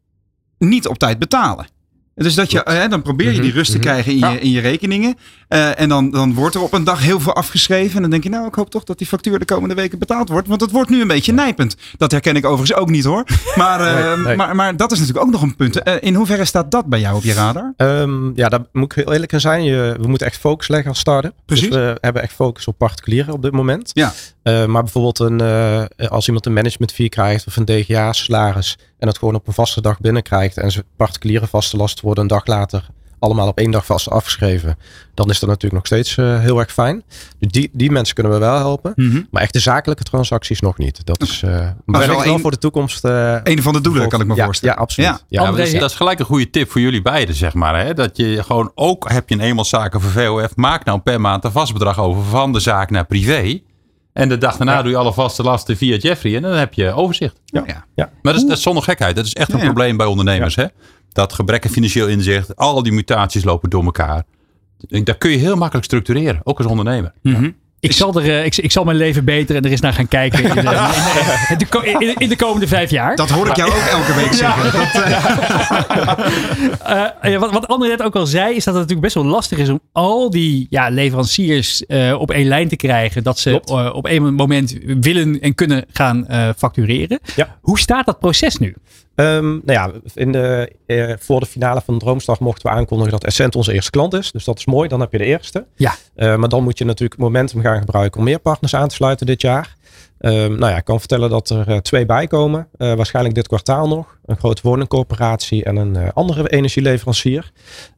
niet op tijd betalen. Dus dat je, hè, dan probeer je die mhm. rust te mhm. krijgen in je, in je rekeningen. Uh, en dan, dan wordt er op een dag heel veel afgeschreven. En dan denk je, nou, ik hoop toch dat die factuur de komende weken betaald wordt. Want het wordt nu een beetje nijpend. Dat herken ik overigens ook niet hoor. Maar, uh, Maar, maar dat is natuurlijk ook nog een punt. Uh, in hoeverre staat dat bij jou op je radar? Um, ja, daar moet ik heel eerlijk in zijn. Je, we moeten echt focus leggen als start-up. Dus Precies. Dus we hebben echt focus op particulieren op dit moment. Ja. maar bijvoorbeeld een, als iemand een management fee krijgt of een DGA salaris. En dat gewoon op een vaste dag binnenkrijgt. En ze particuliere vaste last worden een dag later allemaal op één dag vast afgeschreven. Dan is dat natuurlijk nog steeds uh, heel erg fijn. Dus die, die mensen kunnen we wel helpen. Mhm. Maar echt de zakelijke transacties nog niet. Dat is uh, maar wel, een, voor de toekomst. Uh, een van de doelen kan ik me ja, voorstellen. Ja, absoluut. Ja. ja dat, is, dat, is, gelijk een goede tip voor jullie beiden, zeg maar. Hè? Dat je gewoon ook heb je een eenmanszaken voor VOF. Maak nou per maand een vast bedrag over van de zaak naar privé. En de dag daarna doe je alle vaste lasten via Jeffrey en dan heb je overzicht. Ja. Ja. Maar dat is, dat is zonder gekheid. Dat is echt een probleem bij ondernemers. Hè? Dat gebrek aan financieel inzicht, al die mutaties lopen door elkaar. Dat kun je heel makkelijk structureren, ook als ondernemer. Mm ik zal, er, eh, ik, ik, zal mijn leven beter en er eens naar gaan kijken in de, in, in, de, komende vijf jaar. Dat hoor ik jou ook elke week zeggen. uh, wat, wat André net ook al zei, is dat het natuurlijk best wel lastig is om al die ja, leveranciers uh, op één lijn te krijgen. Dat ze op een moment willen en kunnen gaan factureren. Ja. Hoe staat dat proces nu? Um, nou ja, in de, eh, voor de finale van Droomstad mochten we aankondigen dat Essent onze eerste klant is. Dus dat is mooi, dan heb je de eerste. Ja. Uh, maar dan moet je natuurlijk momentum gaan gebruiken om meer partners aan te sluiten dit jaar. Um, nou ja, ik kan vertellen dat er uh, twee bij komen. waarschijnlijk dit kwartaal nog. Een grote woningcorporatie en een andere energieleverancier.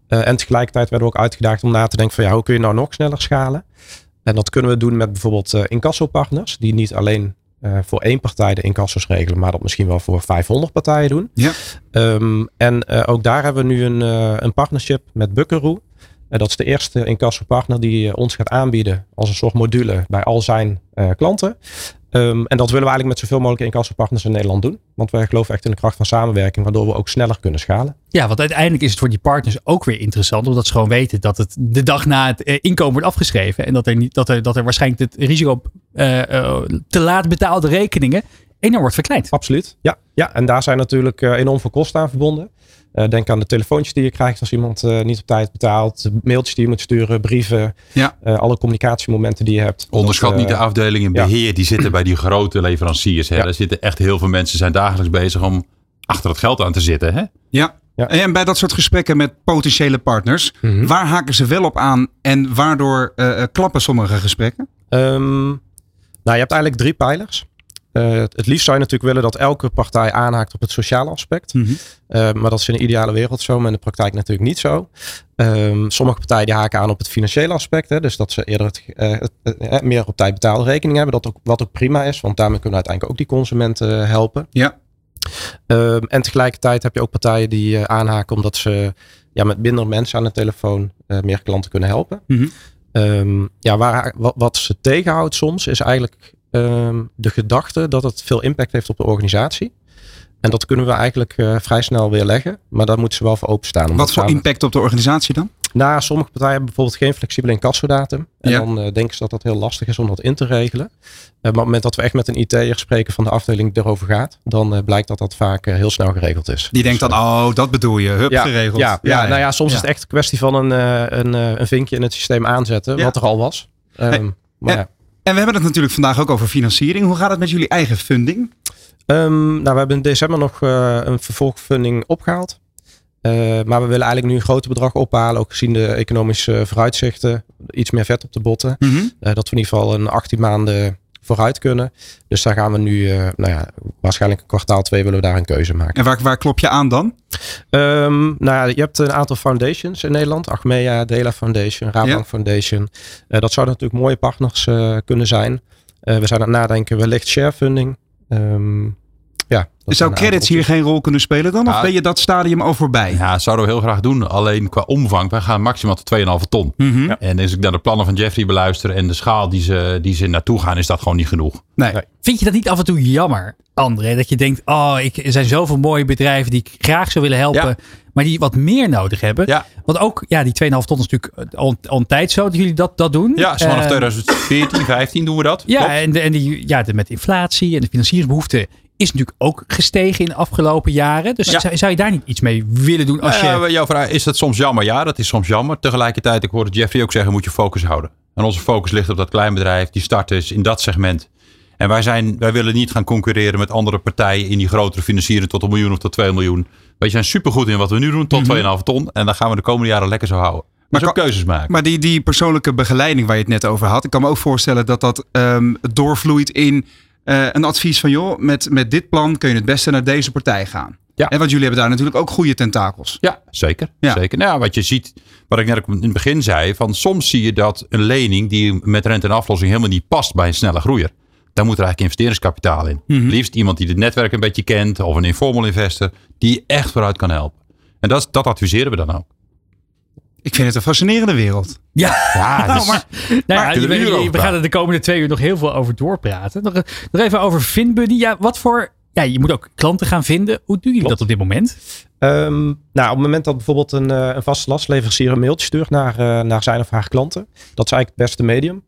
en tegelijkertijd werden we ook uitgedaagd om na te denken van ja, hoe kun je nou nog sneller schalen? En dat kunnen we doen met bijvoorbeeld incassopartners. Die niet alleen uh, voor één partij de incassos regelen, maar dat misschien wel voor 500 partijen doen. Ja. Um, en uh, ook daar hebben we nu een, uh, een partnership met Buckaroo. dat is de eerste incassopartner die ons gaat aanbieden als een soort module bij al zijn klanten. Um, en dat willen we eigenlijk met zoveel mogelijk incassopartners in Nederland doen. Want wij geloven echt in de kracht van samenwerking, waardoor we ook sneller kunnen schalen. Ja, want uiteindelijk is het voor die partners ook weer interessant, omdat ze gewoon weten dat het de dag na het eh, inkomen wordt afgeschreven. En dat er, niet, dat er, dat er waarschijnlijk het risico op uh, uh, te laat betaalde rekeningen enorm wordt verkleind. Absoluut. Ja, ja en daar zijn natuurlijk enorm veel kosten aan verbonden. Uh, denk aan de telefoontjes die je krijgt als iemand uh, niet op tijd betaalt. Mailtjes die je moet sturen, brieven. Ja. Uh, alle communicatiemomenten die je hebt. Onderschat dat, niet de afdeling in beheer. Die zitten bij die grote leveranciers. Hè? Ja. Daar zitten echt heel veel mensen zijn dagelijks bezig om achter het geld aan te zitten. Hè? Ja. ja. En bij dat soort gesprekken met potentiële partners. Mm -hmm. Waar haken ze wel op aan en waardoor klappen sommige gesprekken? Um, nou, je hebt eigenlijk drie pijlers. Uh, het liefst zou je natuurlijk willen dat elke partij aanhaakt op het sociale aspect. Mm -hmm. uh, maar dat is in de ideale wereld zo, maar in de praktijk natuurlijk niet zo. Um, sommige partijen die haken aan op het financiële aspect. Hè, dus dat ze eerder het, uh, het, meer op tijd betaalde rekening hebben. Dat ook, wat ook prima is, want daarmee kunnen we uiteindelijk ook die consumenten helpen. Ja. Um, en tegelijkertijd heb je ook partijen die aanhaken omdat ze ja, met minder mensen aan de telefoon meer klanten kunnen helpen. Mm -hmm. um, ja, waar, wat, wat ze tegenhoudt soms is eigenlijk um, de gedachte dat het veel impact heeft op de organisatie. En dat kunnen we eigenlijk uh, vrij snel weer leggen. Maar daar moeten ze wel voor openstaan. Wat voor impact op de organisatie dan? Nou, sommige partijen hebben bijvoorbeeld geen flexibele incassodatum. En ja. dan uh, denken ze dat dat heel lastig is om dat in te regelen. Uh, maar op het moment dat we echt met een IT'er spreken van de afdeling die erover gaat, dan uh, blijkt dat dat vaak heel snel geregeld is. Die denkt dan, oh, dat bedoel je, hup, ja, geregeld. Ja, ja, ja, nou ja, soms is het echt een kwestie van een, een, een vinkje in het systeem aanzetten, wat er al was. Um, hey. maar ja. En we hebben het natuurlijk vandaag ook over financiering. Hoe gaat het met jullie eigen funding? Um, nou, we hebben in december nog uh, een vervolgfunding opgehaald. Uh, maar we willen eigenlijk nu een groter bedrag ophalen. Ook gezien de economische vooruitzichten. Iets meer vet op de botten. Mm -hmm. uh, dat we in ieder geval een 18 maanden vooruit kunnen. Dus daar gaan we nu, nou ja, waarschijnlijk een kwartaal 2 willen we daar een keuze maken. En waar, waar klop je aan dan? Um, nou ja, je hebt een aantal foundations in Nederland. Achmea, Dela Foundation, Rabobank ja. Foundation. dat zouden natuurlijk mooie partners kunnen zijn. we zijn aan het nadenken wellicht sharefunding. Um, ja, Zou credits hier geen rol kunnen spelen dan? Of ja, ben je dat stadium al voorbij? Ja, zouden we heel graag doen. Alleen qua omvang, wij gaan maximaal tot 2,5 ton. Mm -hmm. ja. En als ik naar de plannen van Jeffrey beluister en de schaal die ze, die ze naartoe gaan, is dat gewoon niet genoeg. Nee. nee. Vind je dat niet af en toe jammer, André? Dat je denkt, oh, ik, er zijn zoveel mooie bedrijven die ik graag zou willen helpen. Ja. Maar die wat meer nodig hebben. Ja. Want ook, ja, die 2,5 ton is natuurlijk al, al een tijd zo dat jullie dat, dat doen. Ja, vanaf uh, 2014, 15 doen we dat. Ja, en, de, en die, ja, de, met inflatie en de financieringsbehoeften is natuurlijk ook gestegen in de afgelopen jaren. Dus ja. zou, zou, je daar niet iets mee willen doen? Als je... Uh, jouw vraag, is dat soms jammer? Ja, dat is soms jammer. Tegelijkertijd, ik hoorde Jeffrey ook zeggen, moet je focus houden. En onze focus ligt op dat kleinbedrijf, die starters in dat segment. En wij, zijn, wij willen niet gaan concurreren met andere partijen in die grotere financieren tot een miljoen of tot 2 miljoen. Wij zijn supergoed in wat we nu doen, tot mm -hmm. 2,5 ton. En dan gaan we de komende jaren lekker zo houden. Maar dus ook keuzes maken. Maar die, die persoonlijke begeleiding waar je het net over had. Ik kan me ook voorstellen dat dat um, doorvloeit in uh, een advies van joh, met, met dit plan kun je het beste naar deze partij gaan. Ja. En want jullie hebben daar natuurlijk ook goede tentakels. Ja, zeker. Ja. zeker. Nou, wat je ziet, wat ik net in het begin zei, van soms zie je dat een lening die met rente en aflossing helemaal niet past bij een snelle groeier. Daar moet er eigenlijk investeringskapitaal in. Mm -hmm. Liefst iemand die het netwerk een beetje kent of een informal investor die echt vooruit kan helpen. En dat, dat adviseren we dan ook. Ik vind het een fascinerende wereld. Ja, ja dus, maar, nou ja, we gaan er de komende twee uur nog heel veel over doorpraten. Nog, nog even over FinBuddy. Ja, wat voor. Ja, je moet ook klanten gaan vinden. Hoe doen jullie dat op dit moment? Um, nou, op het moment dat bijvoorbeeld een, een vaste lastleverancier een mailtje stuurt naar, uh, naar zijn of haar klanten, dat is eigenlijk het beste medium.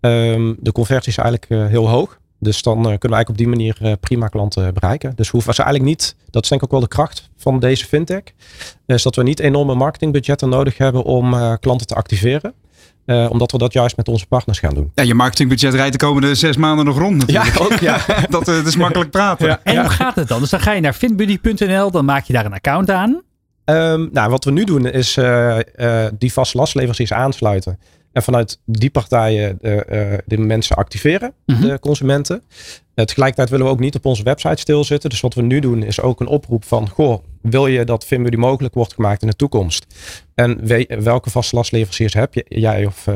Um, de conversie is eigenlijk uh, heel hoog. Dus dan uh, kunnen we eigenlijk op die manier prima klanten bereiken. Dus hoeven ze eigenlijk niet, dat is denk ik ook wel de kracht van deze fintech, is dat we niet enorme marketingbudgetten nodig hebben om uh, klanten te activeren. omdat we dat juist met onze partners gaan doen. Ja, je marketingbudget rijdt de komende zes maanden nog rond natuurlijk. Ja, ook, ja. dat, dat, is makkelijk praten. Ja. En hoe gaat het dan? Dus dan ga je naar findbuddy.nl, dan maak je daar een account aan. Um, nou, wat we nu doen is die vaste lastleveranciers aansluiten. En vanuit die partijen de, uh, de mensen activeren, mm -hmm. de consumenten. Uh, tegelijkertijd willen we ook niet op onze website stilzitten. Dus wat we nu doen is ook een oproep van... Goh, wil je dat FinBuddy mogelijk wordt gemaakt in de toekomst? En we, welke vaste lastleveranciers heb je, jij of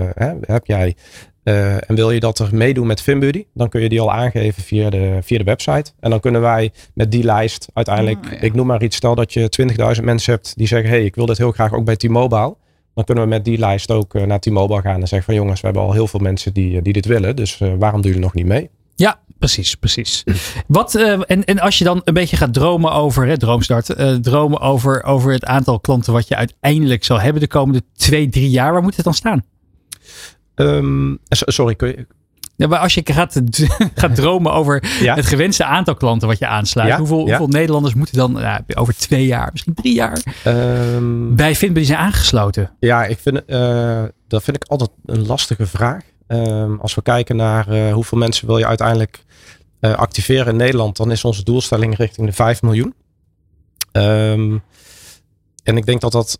heb jij? en wil je dat er meedoen met FinBuddy? Dan kun je die al aangeven via de, via de website. En dan kunnen wij met die lijst uiteindelijk... Oh, ja. Ik noem maar iets. Stel dat je 20.000 mensen hebt die zeggen... hey, ik wil dit heel graag ook bij T-Mobile dan kunnen we met die lijst ook uh, naar T-Mobile gaan en zeggen van jongens, we hebben al heel veel mensen die, die dit willen. Dus uh, waarom doen jullie nog niet mee? Precies, precies. Wat, uh, en, en als je dan een beetje gaat dromen over, hè, droomstart, dromen over, over het aantal klanten wat je uiteindelijk zal hebben de komende twee, drie jaar, waar moet het dan staan? Um, sorry, kun je, ja, maar als je gaat, gaat dromen over ja? het gewenste aantal klanten wat je aansluit. Ja? Hoeveel, hoeveel, Nederlanders moeten dan ja, over twee jaar, misschien drie jaar um, bij Finbuddy zijn aangesloten? Ja, ik vind, uh, dat vind ik altijd een lastige vraag. Um, als we kijken naar uh, hoeveel mensen wil je uiteindelijk uh, activeren in Nederland, dan is onze doelstelling richting de 5 miljoen. Um, en ik denk dat dat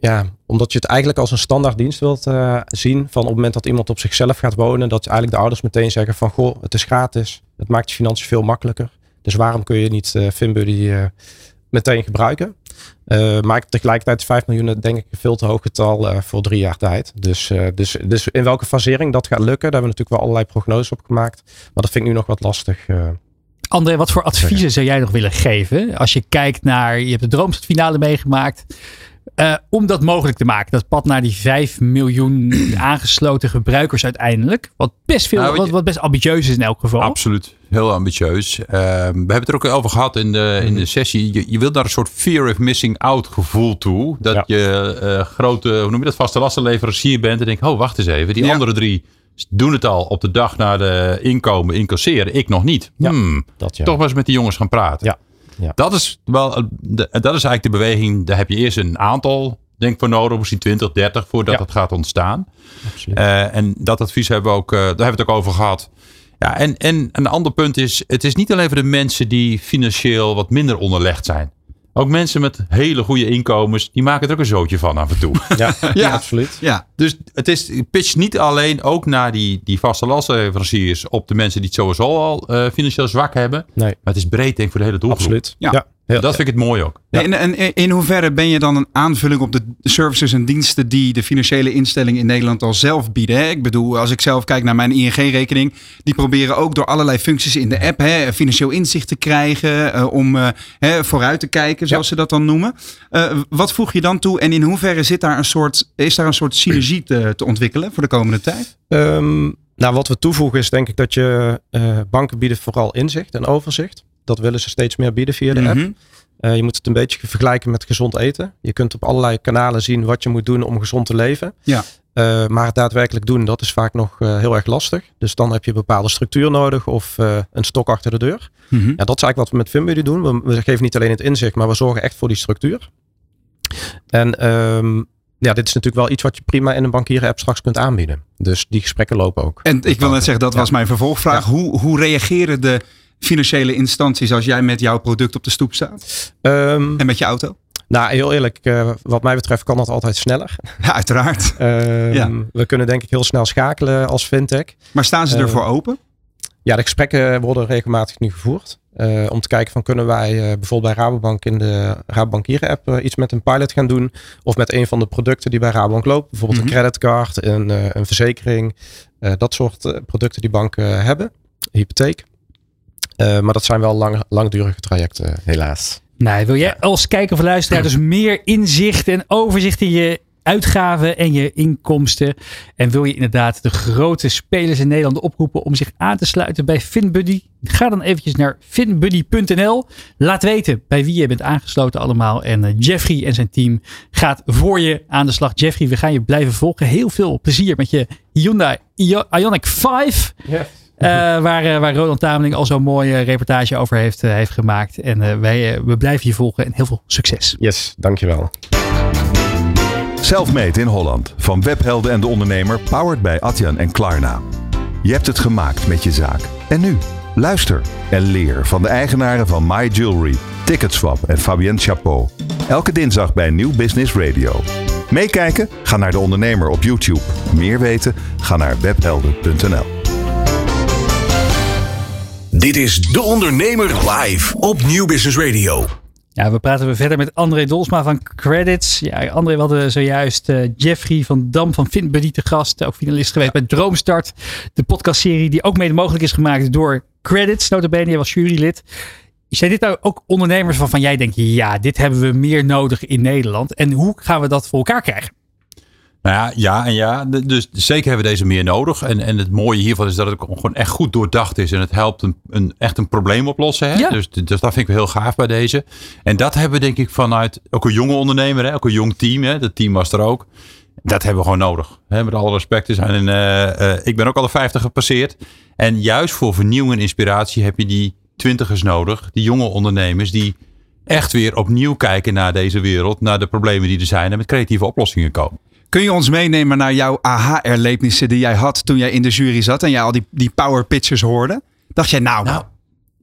ja, omdat je het eigenlijk als een standaard dienst wilt zien. Van op het moment dat iemand op zichzelf gaat wonen. Dat eigenlijk de ouders meteen zeggen van goh, het is gratis. Het maakt je financiën veel makkelijker. Dus waarom kun je niet uh, meteen gebruiken? maar tegelijkertijd is 5 miljoen denk ik een veel te hoog getal voor drie jaar tijd. Dus, dus, dus in welke fasering dat gaat lukken. Daar hebben we natuurlijk wel allerlei prognoses op gemaakt. Maar dat vind ik nu nog wat lastig. André, wat voor adviezen zou jij nog willen geven? Als je kijkt naar, je hebt de droomstadfinale meegemaakt. Uh, om dat mogelijk te maken. Dat pad naar die 5 miljoen aangesloten gebruikers uiteindelijk. Wat best veel, nou, wat, wat, best ambitieus is in elk geval. Absoluut, heel ambitieus. Uh, we hebben het er ook over gehad in de, in de mhm. sessie. Je, je wilt daar een soort fear of missing out gevoel toe. Dat ja. je uh, grote, hoe noem je dat, vaste lastenleverancier bent. En denkt, oh wacht eens even, die ja. andere drie doen het al op de dag na de inkomen incasseren. Ik nog niet. Ja, hmm, dat, Toch maar eens met die jongens gaan praten. Ja. Ja. Dat, is wel, dat is eigenlijk de beweging. Daar heb je eerst een aantal denk voor nodig, misschien 20, 30 voordat ja. het gaat ontstaan. Uh, en dat advies hebben we ook, uh, daar hebben we het ook over gehad. Ja, en, en een ander punt is, het is niet alleen voor de mensen die financieel wat minder onderlegd zijn. Ook mensen met hele goede inkomens, die maken er ook een zootje van af en toe. Ja, ja. absoluut. Ja. Dus het is pitch niet alleen ook naar die, die vaste lastleveranciers op de mensen die het sowieso al uh, financieel zwak hebben. Nee. Maar het is breed denk ik voor de hele doelgroep. Absoluut. Ja. Ja. Dat vind ik het mooi ook. Ja. En, en, in hoeverre ben je dan een aanvulling op de services en diensten die de financiële instellingen in Nederland al zelf bieden? Hè? Ik bedoel, als ik zelf kijk naar mijn ING-rekening, die proberen ook door allerlei functies in de app hè, financieel inzicht te krijgen, uh, om uh, hè, vooruit te kijken, zoals ja. ze dat dan noemen. Uh, wat voeg je dan toe en in hoeverre zit daar een soort, is daar een soort synergie te, te ontwikkelen voor de komende tijd? Um, nou, wat we toevoegen is denk ik dat je banken bieden vooral inzicht en overzicht. Dat willen ze steeds meer bieden via de app. Mhm. Uh, je moet het een beetje vergelijken met gezond eten. Je kunt op allerlei kanalen zien wat je moet doen om gezond te leven. Ja. Uh, maar het daadwerkelijk doen, dat is vaak nog uh, heel erg lastig. Dus dan heb je een bepaalde structuur nodig of een stok achter de deur. Mhm. Ja, dat is eigenlijk wat we met FinBuddy doen. We, we, geven niet alleen het inzicht, maar we zorgen echt voor die structuur. En um, ja, dit is natuurlijk wel iets wat je prima in een bankieren app straks kunt aanbieden. Dus die gesprekken lopen ook. En ik wil net zeggen, dat was mijn vervolgvraag. Hoe, hoe reageren de financiële instanties als jij met jouw product op de stoep staat? Um, en met je auto? Nou, heel eerlijk, uh, wat mij betreft kan dat altijd sneller. Ja, uiteraard. Um, ja. We kunnen denk ik heel snel schakelen als fintech. Maar staan ze ervoor uh, open? Ja, de gesprekken worden regelmatig nu gevoerd. Uh, om te kijken van kunnen wij bijvoorbeeld bij Rabobank in de Rabobankieren app iets met een pilot gaan doen. Of met een van de producten die bij Rabobank loopt. Bijvoorbeeld Mhm. een creditcard, een, een verzekering. dat soort producten die banken hebben. Hypotheek. Uh, maar dat zijn wel lang, langdurige trajecten, helaas. Nou, wil jij als kijker of luisteraar dus meer inzicht en overzicht in je uitgaven en je inkomsten? En wil je inderdaad de grote spelers in Nederland oproepen om zich aan te sluiten bij FinBuddy? Ga dan eventjes naar finbuddy.nl. Laat weten bij wie je bent aangesloten allemaal. En uh, Jeffrey en zijn team gaat voor je aan de slag. Jeffrey, we gaan je blijven volgen. Heel veel plezier met je Hyundai Ioniq 5. Yes. Uh, waar, uh, waar Roland Tameling al zo'n mooie reportage over heeft, uh, heeft gemaakt. En wij, we blijven je volgen en heel veel succes. Yes, dankjewel. Selfmade in Holland. Van webhelden en de ondernemer. Powered bij Atjan en Klarna. Je hebt het gemaakt met je zaak. En nu? Luister en leer van de eigenaren van My Jewelry, Ticketswap en Fabienne Chapeau. Elke dinsdag bij Nieuw Business Radio. Meekijken? Ga naar de ondernemer op YouTube. Meer weten? Ga naar webhelden.nl. Dit is De Ondernemer live op Nieuw Business Radio. Ja, we praten weer verder met André Dolsma van Credits. Ja, André, we hadden zojuist uh, Jeffrey van Dam van FinBuddy te gast. Ook finalist geweest bij Droomstart. De podcastserie die ook mede mogelijk is gemaakt door Credits. Notabene, jij was jurylid. Zijn dit nou ook ondernemers waarvan jij denkt... ja, dit hebben we meer nodig in Nederland. En hoe gaan we dat voor elkaar krijgen? Nou ja, ja en ja. Dus zeker hebben we deze meer nodig. En, en het mooie hiervan is dat het gewoon echt goed doordacht is. En het helpt een, een echt een probleem oplossen. Hè? Ja. Dus, dus dat vind ik heel gaaf bij deze. En dat hebben we denk ik vanuit ook een jonge ondernemer. Hè? Ook een jong team. Hè? Dat team was er ook. Dat hebben we gewoon nodig. Hè? Met alle respect. Zijn uh, uh, ik ben ook al de 50 gepasseerd. En juist voor vernieuwing en inspiratie heb je die twintigers nodig. Die jonge ondernemers die echt weer opnieuw kijken naar deze wereld. Naar de problemen die er zijn. En met creatieve oplossingen komen. Kun je ons meenemen naar jouw aha-erlebnissen die jij had toen jij in de jury zat en jij al die, die power pitchers hoorde? Dacht jij nou, nou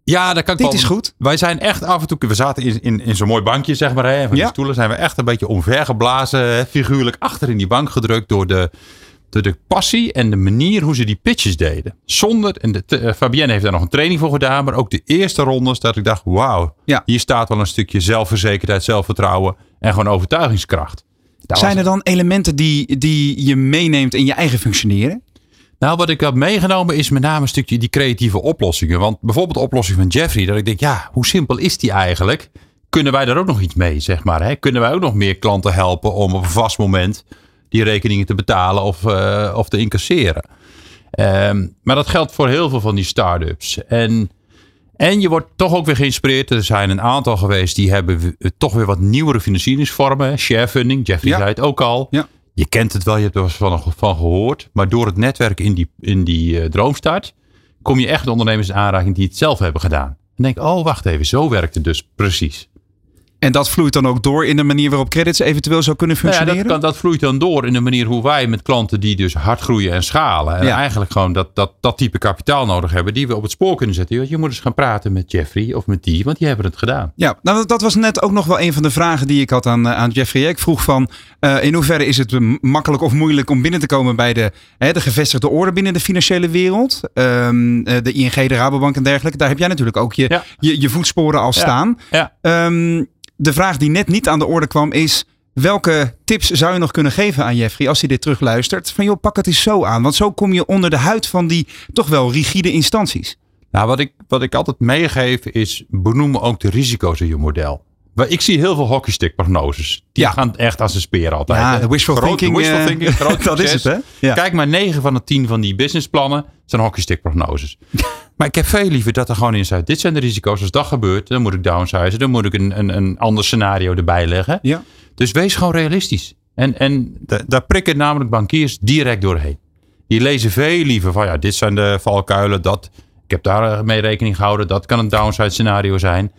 ja, dat kan ik dit wel. is goed. Wij zijn echt af en toe, we zaten in, in, in zo'n mooi bankje zeg maar. Hè, van Ja. die stoelen zijn we echt een beetje omvergeblazen. Hè, figuurlijk achter in die bank gedrukt door de, door de passie en de manier hoe ze die pitches deden. Zonder, en de, uh, Fabienne heeft daar nog een training voor gedaan. Maar ook de eerste rondes dat ik dacht, wauw. Ja. Hier staat wel een stukje zelfverzekerdheid, zelfvertrouwen en gewoon overtuigingskracht. Zijn er dan elementen die, die je meeneemt in je eigen functioneren? Nou, wat ik heb meegenomen is met name een stukje die creatieve oplossingen. Want bijvoorbeeld de oplossing van Jeffrey, dat ik denk, ja, hoe simpel is die eigenlijk? Kunnen wij daar ook nog iets mee, zeg maar? Hè? Kunnen wij ook nog meer klanten helpen om op een vast moment die rekeningen te betalen of, uh, of te incasseren? Um, maar dat geldt voor heel veel van die start-ups. En, en je wordt toch ook weer geïnspireerd. Er zijn een aantal geweest die hebben toch weer wat nieuwere financieringsvormen. Sharefunding, Jeffrey Ja. zei het ook al. Ja. Je kent het wel, je hebt er van, van gehoord. Maar door het netwerk in die, in die uh, droomstart kom je echt de ondernemers in aanraking die het zelf hebben gedaan. En denk, oh wacht even, zo werkt het dus precies. En dat vloeit dan ook door in de manier waarop credits eventueel zou kunnen Nou ja, functioneren? dat, kan, dat vloeit dan door in de manier hoe wij met klanten die dus hard groeien en schalen. En Ja. eigenlijk gewoon dat, dat, dat type kapitaal nodig hebben die we op het spoor kunnen zetten. Je moet eens gaan praten met Jeffrey of met die, want die hebben het gedaan. Ja, nou, dat- dat was net ook nog wel een van de vragen die ik had aan, eh, aan Jeffrey. Ik vroeg van, eh, in hoeverre is het m- makkelijk of moeilijk om binnen te komen bij de, hè, de gevestigde orde binnen de financiële wereld? Ehm, eh, de ING, de Rabobank en dergelijke. Daar heb jij natuurlijk ook je, Ja. je, je voetsporen al staan. Ja. Ehm, de vraag die net niet aan de orde kwam is... Welke tips zou je nog kunnen geven aan Jeffrey als hij dit terugluistert? Van joh, pak het eens zo aan. Want zo kom je onder de huid van die toch wel rigide instanties. Nou, wat ik, wat ik altijd meegeef is benoem ook de risico's in je model. Maar Ik zie heel veel hockeystickprognoses. Die Ja. gaan echt als een speer altijd. Ja, wishful Groot- thinking, wishful eh, thinking groot dat is het, hè? Ja. Kijk maar, 9 van de 10 van die businessplannen zijn hockeystickprognoses. maar ik heb veel liever dat er gewoon in staat. Dit zijn de risico's. Als dat gebeurt, dan moet ik downsizen. Dan moet ik een, een, een ander scenario erbij leggen. Ja. Dus wees gewoon realistisch. En, en da- daar prikken namelijk bankiers direct doorheen. Die lezen veel liever van ja, dit zijn de valkuilen. Dat, ik heb daar eh, mee rekening gehouden. Dat kan een downside scenario zijn.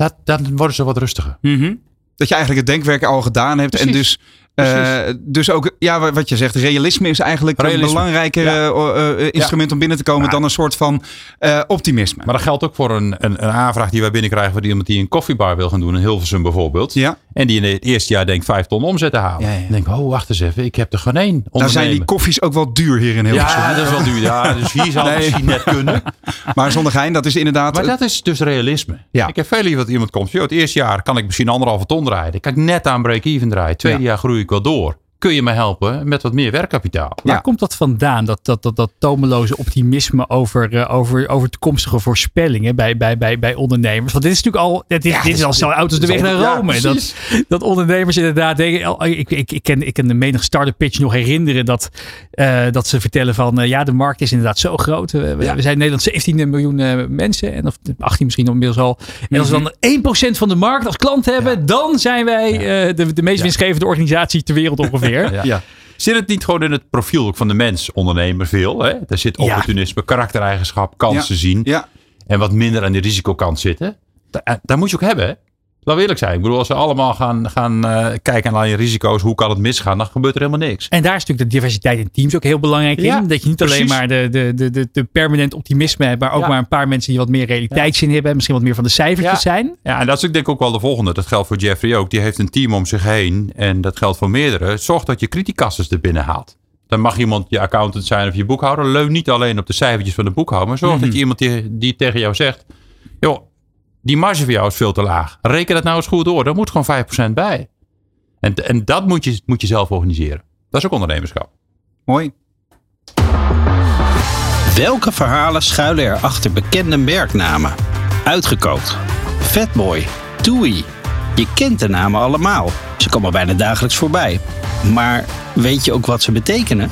Dat, dan worden ze wat rustiger. Mhm. Dat je eigenlijk het denkwerk al gedaan hebt. En dus, Eh, dus ook, ja, wa- wat je zegt, realisme is eigenlijk Realisme. een belangrijker Ja. eh, eh, instrument om binnen te komen Ja. dan een soort van optimisme. Maar dat geldt ook voor een, een, een aanvraag die wij binnenkrijgen van iemand die een koffiebar wil gaan doen. In Hilversum bijvoorbeeld. Ja. En die in het eerste jaar denkt vijf ton omzet te halen. Dan denk ik, oh wacht eens even. Ik heb er gewoon één Nou zijn die koffies ook wel duur hier in Hilversum. Ja, dat is wel duur. Ja, dus hier zou het Nee. misschien net kunnen. Maar zonder gein, dat is inderdaad... Maar dat is dus realisme. Ja. Ik heb veel liever dat iemand komt. Joh, het eerste jaar kan ik misschien anderhalve ton draaien. Kan ik net aan break-even draaien. Tweede Ja. jaar groei ik wel door. Kun je me helpen met wat meer werkkapitaal? Waar Ja. komt dat vandaan? Dat, dat, dat, dat tomeloze optimisme over, eh, over, over toekomstige voorspellingen bij, bij, bij, bij ondernemers. Want dit is natuurlijk al, dit, is- dit is al zo oud als de weg naar ja, Rome. dat, dat ondernemers inderdaad denken. oh, Ik, ik, ik, ken, ik ken de menig startup pitch nog herinneren dat, eh, dat ze vertellen van eh, ja, de markt is inderdaad zo groot. We, we- Ja. we zijn in Nederland 17 miljoen eh, mensen. En of 18 misschien inmiddels al. En als we Mhm. dan 1% van de markt als klant hebben, dan zijn wij eh, de, de meest Ja. winstgevende organisatie ter wereld ongeveer. Ja. Ja. Zit het niet gewoon in het profiel ook van de mens, ondernemer veel? Hè? Daar zit Ja. opportunisme, karaktereigenschap, kansen zien. Ja, En wat minder aan de risicokant zitten. Da- eh, daar moet je ook hebben. We eerlijk zijn. Ik bedoel, als we allemaal gaan, gaan eh, kijken naar je risico's, hoe kan het misgaan, dan gebeurt er helemaal niks. En daar is natuurlijk de diversiteit in teams ook heel belangrijk Ja, in. Dat je niet alleen maar de, de, de, de, permanent optimisme hebt, maar ook Ja. maar een paar mensen die wat meer realiteitszin hebben. en Misschien wat meer van de cijfertjes Ja. zijn. Ja, en dat is ik denk ook wel de volgende. Dat geldt voor Jeffrey ook. Die heeft een team om zich heen. En dat geldt voor meerdere. Zorg dat je criticasters er binnen haalt. Dan mag iemand je accountant zijn of je boekhouder. Leun niet alleen op de cijfertjes van de boekhouder. Maar zorg dat je iemand die, die tegen jou zegt. Joh, die marge voor jou is veel te laag. Reken dat nou eens goed door. Er moet gewoon 5% bij. En, en dat moet je, moet je zelf organiseren. Dat is ook ondernemerschap. mooi. Welke verhalen schuilen er achter bekende merknamen? Uitgekookt. Fatboy. Toei. Je kent de namen allemaal. Ze komen bijna dagelijks voorbij. Maar weet je ook wat ze betekenen?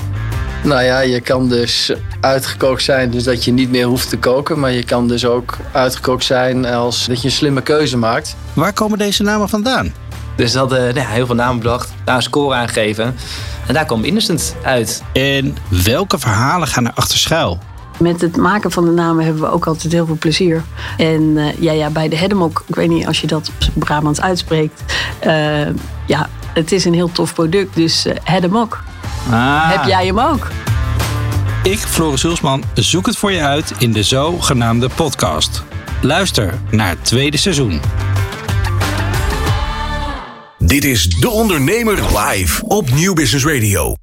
Nou ja, je kan dus uitgekookt zijn, dus dat je niet meer hoeft te koken. Maar je kan dus ook uitgekookt zijn als dat je een slimme keuze maakt. Waar komen deze namen vandaan? Dus ze hadden nou ja, heel veel namen bedacht, daar een score aangegeven. En daar kwam Innocent uit. En welke verhalen gaan er achter schuil? Met het maken van de namen hebben we ook altijd heel veel plezier. En eh, ja, ja, bij de Hedemok, ik weet niet als je dat Brabants uitspreekt. eh, ja, het is een heel tof product, dus eh Hedemok. Ah, Heb jij hem ook? Ik, Floris Hulsman, zoek het voor je uit in de zogenaamde podcast. Luister naar het tweede seizoen. Dit is De Ondernemer live op Nieuw Business Radio.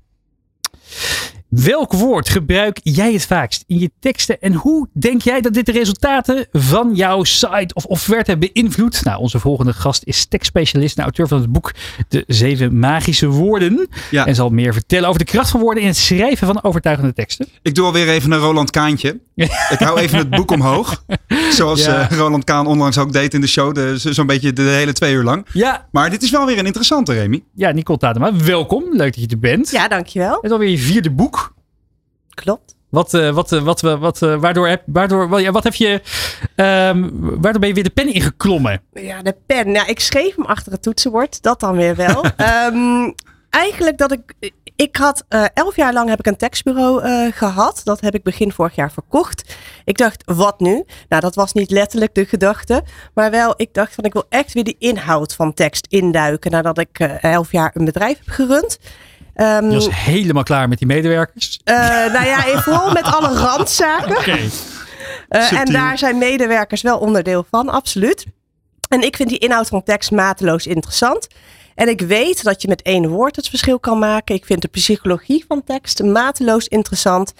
Welk woord gebruik jij het vaakst in je teksten? En hoe denk jij dat dit de resultaten van jouw site of offerte beïnvloedt? Nou, onze volgende gast is tekstspecialist en auteur van het boek De Zeven Magische Woorden. Ja. En zal meer vertellen over de kracht van woorden in het schrijven van overtuigende teksten. Ik doe alweer even een Roland Kaantje. Ik hou even het boek omhoog. Zoals Ja. eh, Roland Kaan onlangs ook deed in de show. de- Zo'n beetje de hele twee uur lang. Ja, Maar dit is wel weer een interessante, Remy. ja Nicole Tadema, welkom. Leuk dat je er bent. Ja, dankjewel. Het is alweer je vierde boek. Klopt. Wat, eh, wat, eh, wat, wat, wat, eh, waardoor heb, waardoor, wat heb je, ehm, waardoor ben je weer de pen ingeklommen? Ja, de pen. Nou, ik schreef hem achter het toetsenbord. Dat dan weer wel. Ehm, eigenlijk dat ik... ik had uh, elf jaar lang heb ik een tekstbureau uh, gehad. Dat heb ik begin vorig jaar verkocht. Ik dacht, wat nu? Nou, dat was niet letterlijk de gedachte. Maar wel, ik dacht van ik wil echt weer die inhoud van tekst induiken. Nadat ik uh, elf jaar een bedrijf heb gerund. Um, je was helemaal klaar met die medewerkers? nou ja, vooral met alle randzaken. Okay. en daar zijn medewerkers wel onderdeel van, absoluut. En ik vind die inhoud van tekst mateloos interessant. En ik weet dat je met één woord het verschil kan maken. Ik vind de psychologie van tekst mateloos interessant.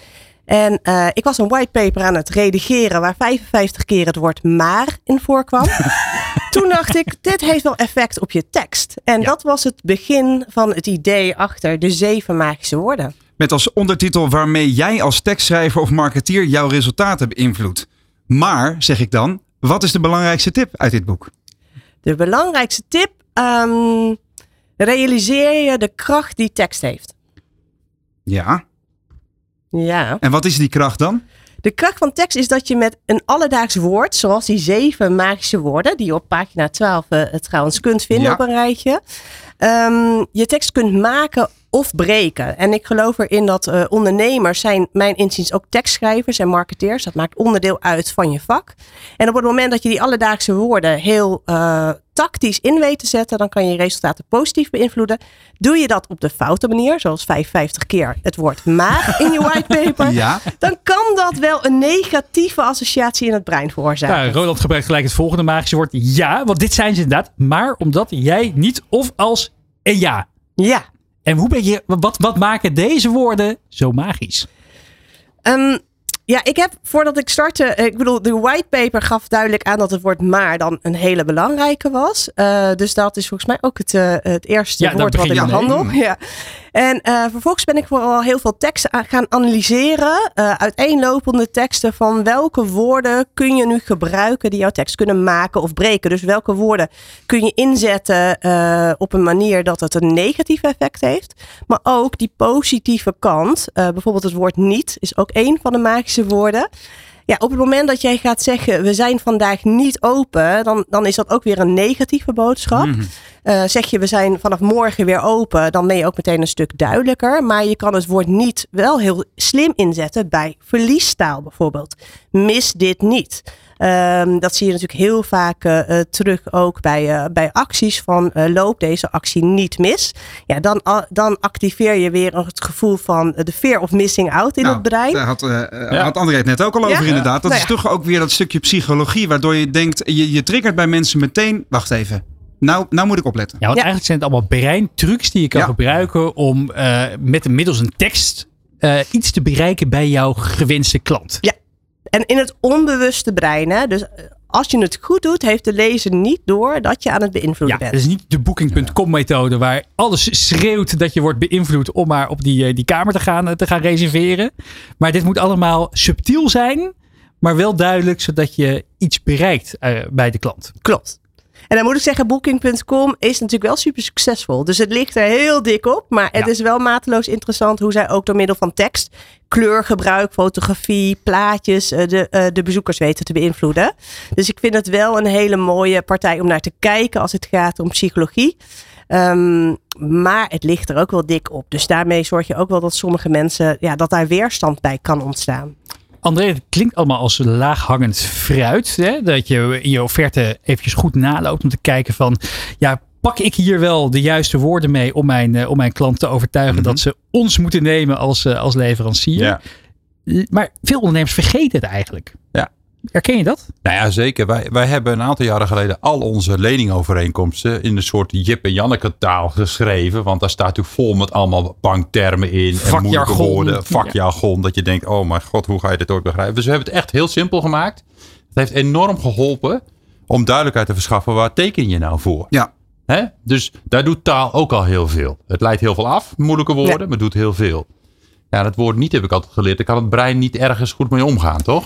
En uh, ik was een whitepaper aan het redigeren waar 55 keer het woord maar in voorkwam. Toen dacht ik, dit heeft wel effect op je tekst. En dat was het begin van het idee achter de zeven magische woorden. Met als ondertitel waarmee jij als tekstschrijver of marketeer jouw resultaten beïnvloedt. Maar, zeg ik dan, wat is de belangrijkste tip uit dit boek? De belangrijkste tip, um, realiseer je de kracht die tekst heeft. Ja. Ja. En wat is die kracht dan? De kracht van tekst is dat je met een alledaags woord, zoals die zeven magische woorden, die je op pagina 12 uh, eh, trouwens kunt vinden op een rijtje, um, je tekst kunt maken of breken. En ik geloof erin dat uh, ondernemers zijn, mijn inziens, ook tekstschrijvers en marketeers. Dat maakt onderdeel uit van je vak. En op het moment dat je die alledaagse woorden heel uh, tactisch in weet te zetten, dan kan je je resultaten positief beïnvloeden. Doe je dat op de foute manier, zoals 55 keer het woord maar in je whitepaper, ja. dan kan dat wel een negatieve associatie in het brein veroorzaken. Ja, Roland gebruikt gelijk het volgende magische woord ja, want dit zijn ze inderdaad, maar omdat jij niet of als en ja. Ja. En hoe ben je, wat, wat maken deze woorden zo magisch? Um, ja, ik heb voordat ik startte, eh, ik bedoel, de whitepaper gaf duidelijk aan dat het woord maar dan een hele belangrijke was. Uh, dus dat is volgens mij ook het, uh, het eerste ja, woord wat ik behandel. Ja. En uh, vervolgens ben ik vooral heel veel teksten gaan analyseren. uiteenlopende teksten van welke woorden kun je nu gebruiken die jouw tekst kunnen maken of breken. Dus welke woorden kun je inzetten op een manier dat het een negatief effect heeft. Maar ook die positieve kant. bijvoorbeeld het woord niet is ook een van de magische woorden. Ja, op het moment dat jij gaat zeggen, we zijn vandaag niet open, dan, dan is dat ook weer een negatieve boodschap. Mhm. Eh, zeg je, we zijn vanaf morgen weer open, dan ben je ook meteen een stuk duidelijker. Maar je kan het woord niet wel heel slim inzetten bij verliestaal bijvoorbeeld. Mis dit niet. Um, dat zie je natuurlijk heel vaak uh, terug ook bij, uh, bij acties van loop deze actie niet mis. Ja, dan, dan activeer je weer het gevoel van de fear of missing out in nou, het brein. Daar had, ja. had André het net ook al over inderdaad. Dat nou is toch ook weer dat stukje psychologie waardoor je denkt, je, je triggert bij mensen meteen, wacht even, nou, nou moet ik opletten. Ja, want eigenlijk zijn het allemaal breintrucs die je kan gebruiken om uh, met middels een tekst uh, iets te bereiken bij jouw gewenste klant. Ja, en in het onbewuste brein, hè, dus als je het goed doet, heeft de lezer niet door dat je aan het beïnvloeden ja, bent. Het is niet de booking.com methode waar alles schreeuwt dat je wordt beïnvloed om maar op die, die kamer te gaan, te gaan reserveren. Maar dit moet allemaal subtiel zijn, maar wel duidelijk zodat je iets bereikt uh, bij de klant. Klopt. En dan moet ik zeggen, Booking.com is natuurlijk wel super succesvol. Dus het ligt er heel dik op. Maar het is wel mateloos interessant hoe zij ook door middel van tekst, kleurgebruik, fotografie, plaatjes, eh, de, eh, de bezoekers weten te beïnvloeden. Dus ik vind het wel een hele mooie partij om naar te kijken als het gaat om psychologie. Um, maar het ligt er ook wel dik op. Dus daarmee zorg je ook wel dat sommige mensen, ja, dat daar weerstand bij kan ontstaan. André, het klinkt allemaal als laaghangend fruit. Hè? Dat je in je offerte eventjes goed naloopt om te kijken van... Ja, pak ik hier wel de juiste woorden mee om mijn, uh, om mijn klant te overtuigen mm -hmm. dat ze ons moeten nemen als, uh, als leverancier. Ja. Maar veel ondernemers vergeten het eigenlijk. Ja. Herken je dat? Nou ja, zeker. Wij, wij hebben een aantal jaren geleden al onze leningovereenkomsten in een soort Jip en Janneke taal geschreven. Want daar staat natuurlijk vol met allemaal banktermen in. En moeilijke woorden, vakjargon. Ja. Dat je denkt, oh mijn god, hoe ga je dit ooit begrijpen? Dus we hebben het echt heel simpel gemaakt. Het heeft enorm geholpen om duidelijkheid te verschaffen. Waar teken je nou voor? Ja. Hè? Dus daar doet taal ook al heel veel. Het leidt heel veel af, moeilijke woorden, ja. maar doet heel veel. Ja, dat woord niet heb ik altijd geleerd. Daar kan het brein niet ergens goed mee omgaan, toch?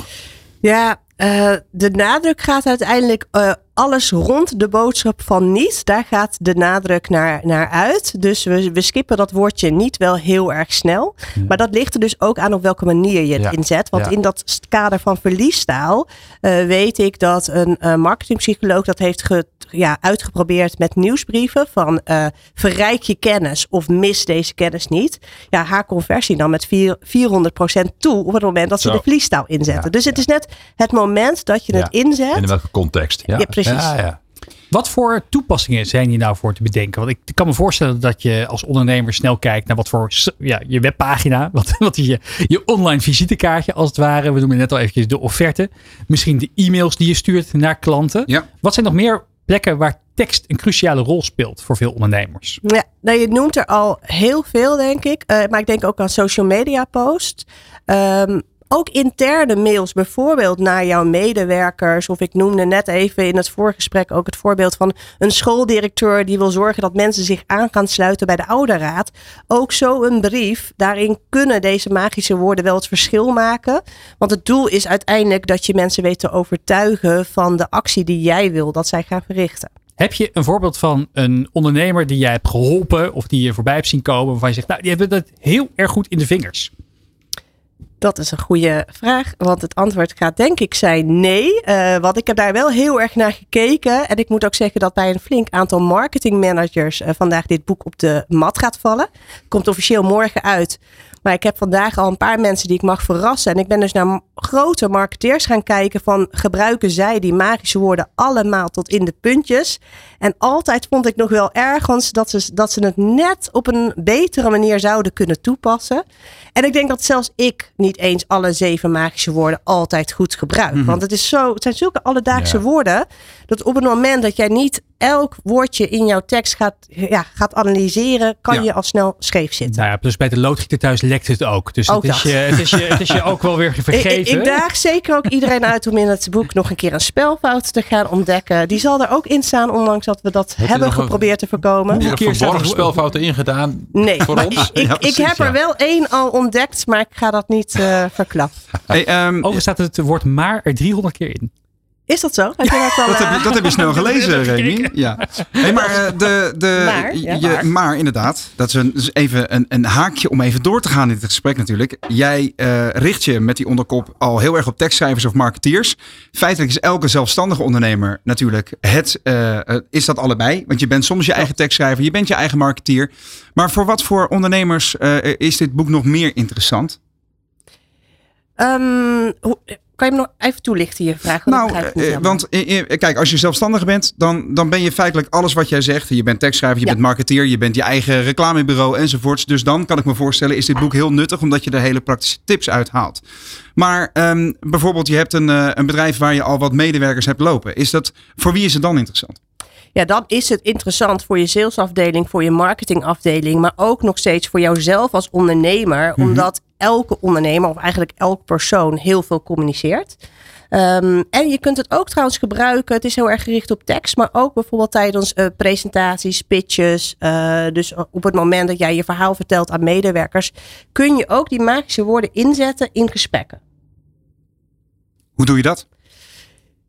Ja, Uh, de nadruk gaat uiteindelijk uh, alles rond de boodschap van niet. Daar gaat de nadruk naar, naar uit. Dus we, we skippen dat woordje niet wel heel erg snel. Maar dat ligt er dus ook aan op welke manier je het inzet. Want in dat kader van verliestaal uh, weet ik dat een marketingpsycholoog dat heeft ge, ja, uitgeprobeerd met nieuwsbrieven van verrijk je kennis of mis deze kennis niet. Ja, haar conversie dan met 400% toe op het moment dat ze de verliestaal inzetten. dus het is net het moment dat je het inzet. in welke context. Ja, precies. Ja, wat voor toepassingen zijn hier nou voor te bedenken? Want ik kan me voorstellen dat je als ondernemer snel kijkt naar wat voor ja, je webpagina, wat, wat je, je online visitekaartje als het ware. We noemen net al eventjes de offerte. Misschien de e-mails die je stuurt naar klanten. Ja. Wat zijn nog meer plekken waar tekst een cruciale rol speelt voor veel ondernemers. Ja, nou, je noemt er al heel veel, denk ik. Uh, maar ik denk ook aan social media posts. Um, ook interne mails, bijvoorbeeld naar jouw medewerkers. Of ik noemde net even in het voorgesprek ook het voorbeeld van een schooldirecteur die wil zorgen dat mensen zich aan gaan sluiten bij de ouderraad. Ook zo een brief. Daarin kunnen deze magische woorden wel het verschil maken. Want het doel is uiteindelijk dat je mensen weet te overtuigen van de actie die jij wil dat zij gaan verrichten. Heb je een voorbeeld van een ondernemer die jij hebt geholpen of die je voorbij hebt zien komen waarvan je zegt, nou, die hebben dat heel erg goed in de vingers? Dat is een goede vraag, want het antwoord gaat denk ik zijn nee. Uh, want ik heb daar wel heel erg naar gekeken. En ik moet ook zeggen dat bij een flink aantal marketingmanagers uh, vandaag dit boek op de mat gaat vallen. Komt officieel morgen uit. Maar ik heb vandaag al een paar mensen die ik mag verrassen. En ik ben dus naar grote marketeers gaan kijken van gebruiken zij die magische woorden allemaal tot in de puntjes. En altijd vond ik nog wel ergens dat ze, dat ze het net op een betere manier zouden kunnen toepassen. En ik denk dat zelfs ik niet eens alle zeven magische woorden altijd goed gebruik. Mhm. Want het, is zo, het zijn zulke alledaagse woorden dat op het moment dat jij niet elk woordje in jouw tekst gaat, ja, gaat analyseren, kan je al snel scheef zitten. Nou ja, dus bij de loodgieter thuis lekt het ook. Dus het, is je, het, is je, het is je ook wel weer vergeven. Ik, ik, daag zeker ook iedereen uit om in het boek nog een keer een spelfout te gaan ontdekken. Die zal er ook in staan, ondanks dat we dat hebben geprobeerd te voorkomen. Heb je er verborgen spelfouten ingedaan nee, voor ons? Ik, ik, heb er wel één al ontdekt, maar ik ga dat niet uh, verklappen. Hey, um, Overigens staat het woord maar er 300 keer in. Is dat zo? Heb je dat, al, dat, heb je, dat heb je snel gelezen, Remy. Ja. Hey, maar, uh, de, de, maar, ja, je, maar. maar. inderdaad, dat is een, dus even een, een, haakje om even door te gaan in dit gesprek natuurlijk. Jij uh, richt je met die onderkop al heel erg op tekstschrijvers of marketeers. Feitelijk is elke zelfstandige ondernemer natuurlijk het, uh, is dat allebei. Want je bent soms je eigen tekstschrijver, je bent je eigen marketeer. Maar voor wat voor ondernemers is dit boek nog meer interessant? Um, kan je me nog even toelichten, je vraag? Nou, eh, want eh, kijk, als je zelfstandig bent, dan, dan ben je feitelijk alles wat jij zegt. Je bent tekstschrijver, je bent marketeer, je bent je eigen reclamebureau enzovoorts. Dus dan kan ik me voorstellen, is dit boek heel nuttig omdat je er hele praktische tips uit haalt. Maar um, bijvoorbeeld, je hebt een, uh, een bedrijf waar je al wat medewerkers hebt lopen. Is dat, voor wie is het dan interessant? ja, dan is het interessant voor je salesafdeling, voor je marketingafdeling, maar ook nog steeds voor jouzelf als ondernemer, mhm. omdat elke ondernemer of eigenlijk elk persoon heel veel communiceert. Um, en je kunt het ook trouwens gebruiken. Het is heel erg gericht op tekst, maar ook bijvoorbeeld tijdens uh, presentaties, pitches. Uh, dus op het moment dat jij je verhaal vertelt aan medewerkers, kun je ook die magische woorden inzetten in gesprekken. Hoe doe je dat?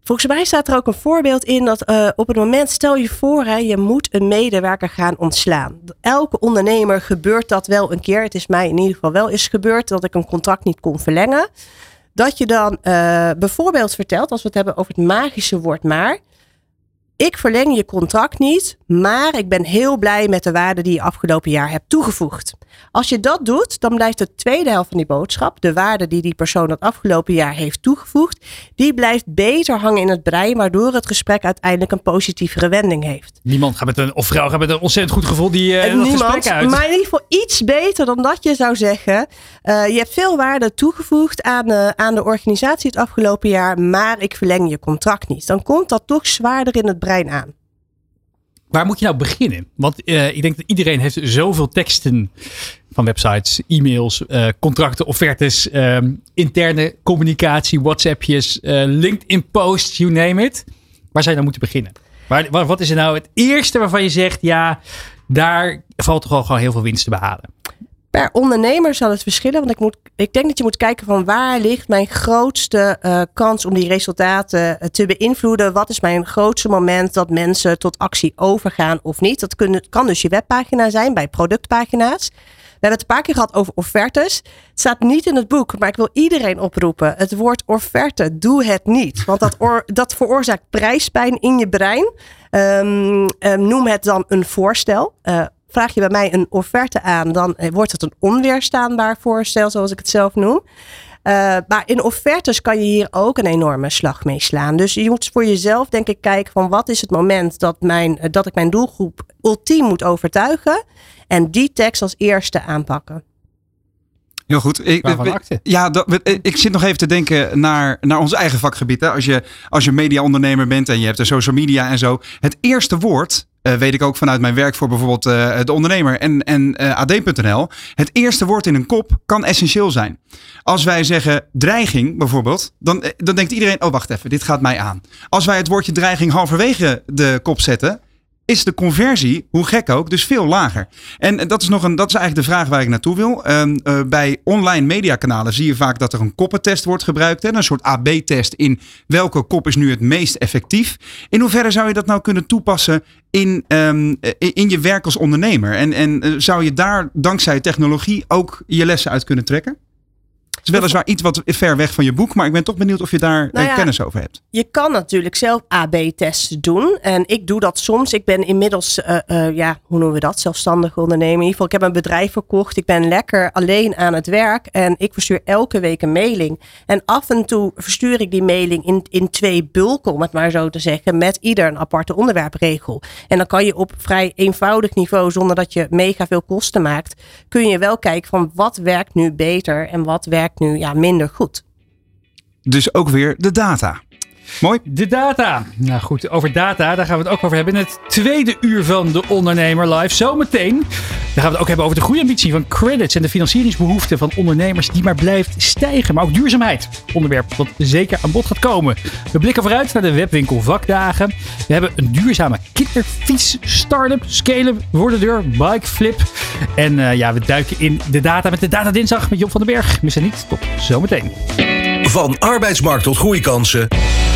Volgens mij staat er ook een voorbeeld in dat uh, op het moment, stel je voor, hè, je moet een medewerker gaan ontslaan. Elke ondernemer gebeurt dat wel een keer. Het is mij in ieder geval wel eens gebeurd dat ik een contract niet kon verlengen. Dat je dan uh, bijvoorbeeld vertelt, als we het hebben over het magische woord maar ik verleng je contract niet, maar ik ben heel blij met de waarde die je afgelopen jaar hebt toegevoegd. Als je dat doet, dan blijft de tweede helft van die boodschap, de waarde die die persoon het afgelopen jaar heeft toegevoegd, die blijft beter hangen in het brein, waardoor het gesprek uiteindelijk een positievere wending heeft. Niemand gaat met een, of vrouw gaat met een ontzettend goed gevoel die uh, Niemand, gesprek uit. Maar in ieder geval iets beter dan dat je zou zeggen. Uh, je hebt veel waarde toegevoegd aan, uh, aan de organisatie het afgelopen jaar, maar ik verleng je contract niet. Dan komt dat toch zwaarder in het brein aan. Waar moet je nou beginnen? Want uh, ik denk dat iedereen heeft zoveel teksten van websites, e-mails, uh, contracten, offertes, uh, interne communicatie, WhatsAppjes, uh, LinkedIn posts, you name it. Waar zou je nou moeten beginnen? Waar, wat is er nou het eerste waarvan je zegt, ja, daar valt toch al gewoon heel veel winst te behalen? Per ondernemer zal het verschillen. Want ik, moet, ik denk dat je moet kijken van waar ligt mijn grootste uh, kans om die resultaten uh, te beïnvloeden. Wat is mijn grootste moment dat mensen tot actie overgaan of niet. Dat kan dus je webpagina zijn bij productpagina's. We hebben het een paar keer gehad over offertes. Het staat niet in het boek, maar ik wil iedereen oproepen. Het woord offerte, doe het niet. Want dat, dat veroorzaakt prijspijn in je brein. Um, um, noem het dan een voorstel. Uh, vraag je bij mij een offerte aan, dan wordt het een onweerstaanbaar voorstel, zoals ik het zelf noem. Uh, maar in offertes kan je hier ook een enorme slag mee slaan. Dus je moet voor jezelf, denk ik, kijken van wat is het moment dat, mijn, dat ik mijn doelgroep ultiem moet overtuigen. En die tekst als eerste aanpakken. Heel goed. Ik, ja, dat, ik zit nog even te denken naar, naar ons eigen vakgebied. Hè. Als je, als je mediaondernemer bent en je hebt de social media en zo. Het eerste woord uh, weet ik ook vanuit mijn werk voor bijvoorbeeld uh, de ondernemer en, en uh, AD.nl. Het eerste woord in een kop kan essentieel zijn. Als wij zeggen dreiging bijvoorbeeld, dan, dan denkt iedereen: oh wacht even, dit gaat mij aan. Als wij het woordje dreiging halverwege de kop zetten, is de conversie, hoe gek ook, dus veel lager. En dat is, nog een, dat is eigenlijk de vraag waar ik naartoe wil. Uh, uh, bij online mediakanalen zie je vaak dat er een koppentest wordt gebruikt. Hè? Een soort AB-test in welke kop is nu het meest effectief. In hoeverre zou je dat nou kunnen toepassen in, um, in je werk als ondernemer? En, en zou je daar dankzij technologie ook je lessen uit kunnen trekken? Het is weliswaar iets wat ver weg van je boek, maar ik ben toch benieuwd of je daar nou ja, kennis over hebt. Je kan natuurlijk zelf AB-testen doen. En ik doe dat soms. Ik ben inmiddels, uh, uh, ja, hoe noemen we dat? Zelfstandig ondernemer. In ieder geval, ik heb een bedrijf verkocht. Ik ben lekker alleen aan het werk. En ik verstuur elke week een mailing. En af en toe verstuur ik die mailing in, in twee bulken, om het maar zo te zeggen. Met ieder een aparte onderwerpregel. En dan kan je op vrij eenvoudig niveau, zonder dat je mega veel kosten maakt, kun je wel kijken van wat werkt nu beter en wat werkt nu ja, minder goed. Dus ook weer de data. Mooi. De data. Nou goed, over data, daar gaan we het ook over hebben in het tweede uur van de Ondernemer Live. Zometeen. Dan gaan we het ook hebben over de groeiambitie van credits en de financieringsbehoeften van ondernemers die maar blijft stijgen. Maar ook duurzaamheid. Onderwerp dat zeker aan bod gaat komen. We blikken vooruit naar de webwinkel vakdagen. We hebben een duurzame kinderfiets start-up, scale worden deur, bike flip. En uh, ja, we duiken in de data met de Data Dinsdag met Job van den Berg. Mis er niet. Tot zometeen. Van arbeidsmarkt tot groeikansen.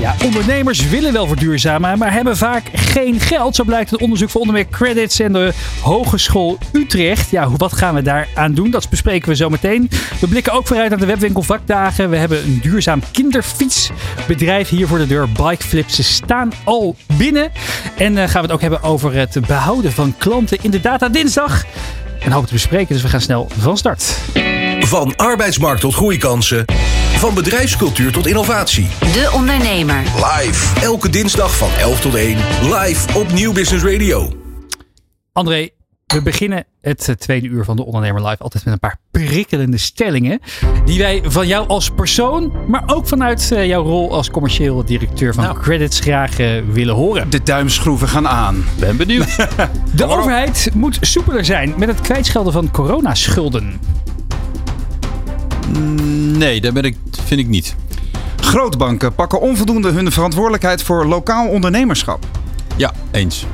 Ja, ondernemers willen wel verduurzamen, maar hebben vaak geen geld. Zo blijkt het onderzoek van onder meer Credits en de Hogeschool Utrecht. Ja, wat gaan we daar aan doen? Dat bespreken we zo meteen. We blikken ook vooruit naar de webwinkel vakdagen. We hebben een duurzaam kinderfietsbedrijf hier voor de deur. Bikeflips. Ze staan al binnen. En uh, gaan we het ook hebben over het behouden van klanten in de Data Dinsdag. En hoop te bespreken, dus we gaan snel van start. Van arbeidsmarkt tot groeikansen. Van bedrijfscultuur tot innovatie. De Ondernemer. Live. Elke dinsdag van 11 tot 1. Live op Nieuw Business Radio. André, we beginnen het tweede uur van de Ondernemer Live altijd met een paar prikkelende stellingen. Die wij van jou als persoon, maar ook vanuit jouw rol als commercieel directeur van nou. Credits graag uh, willen horen. De duimschroeven gaan aan. Ben benieuwd. de overheid moet soepeler zijn met het kwijtschelden van coronaschulden. Nee, dat ben ik, vind ik niet. Grootbanken pakken onvoldoende hun verantwoordelijkheid voor lokaal ondernemerschap. Ja, eens.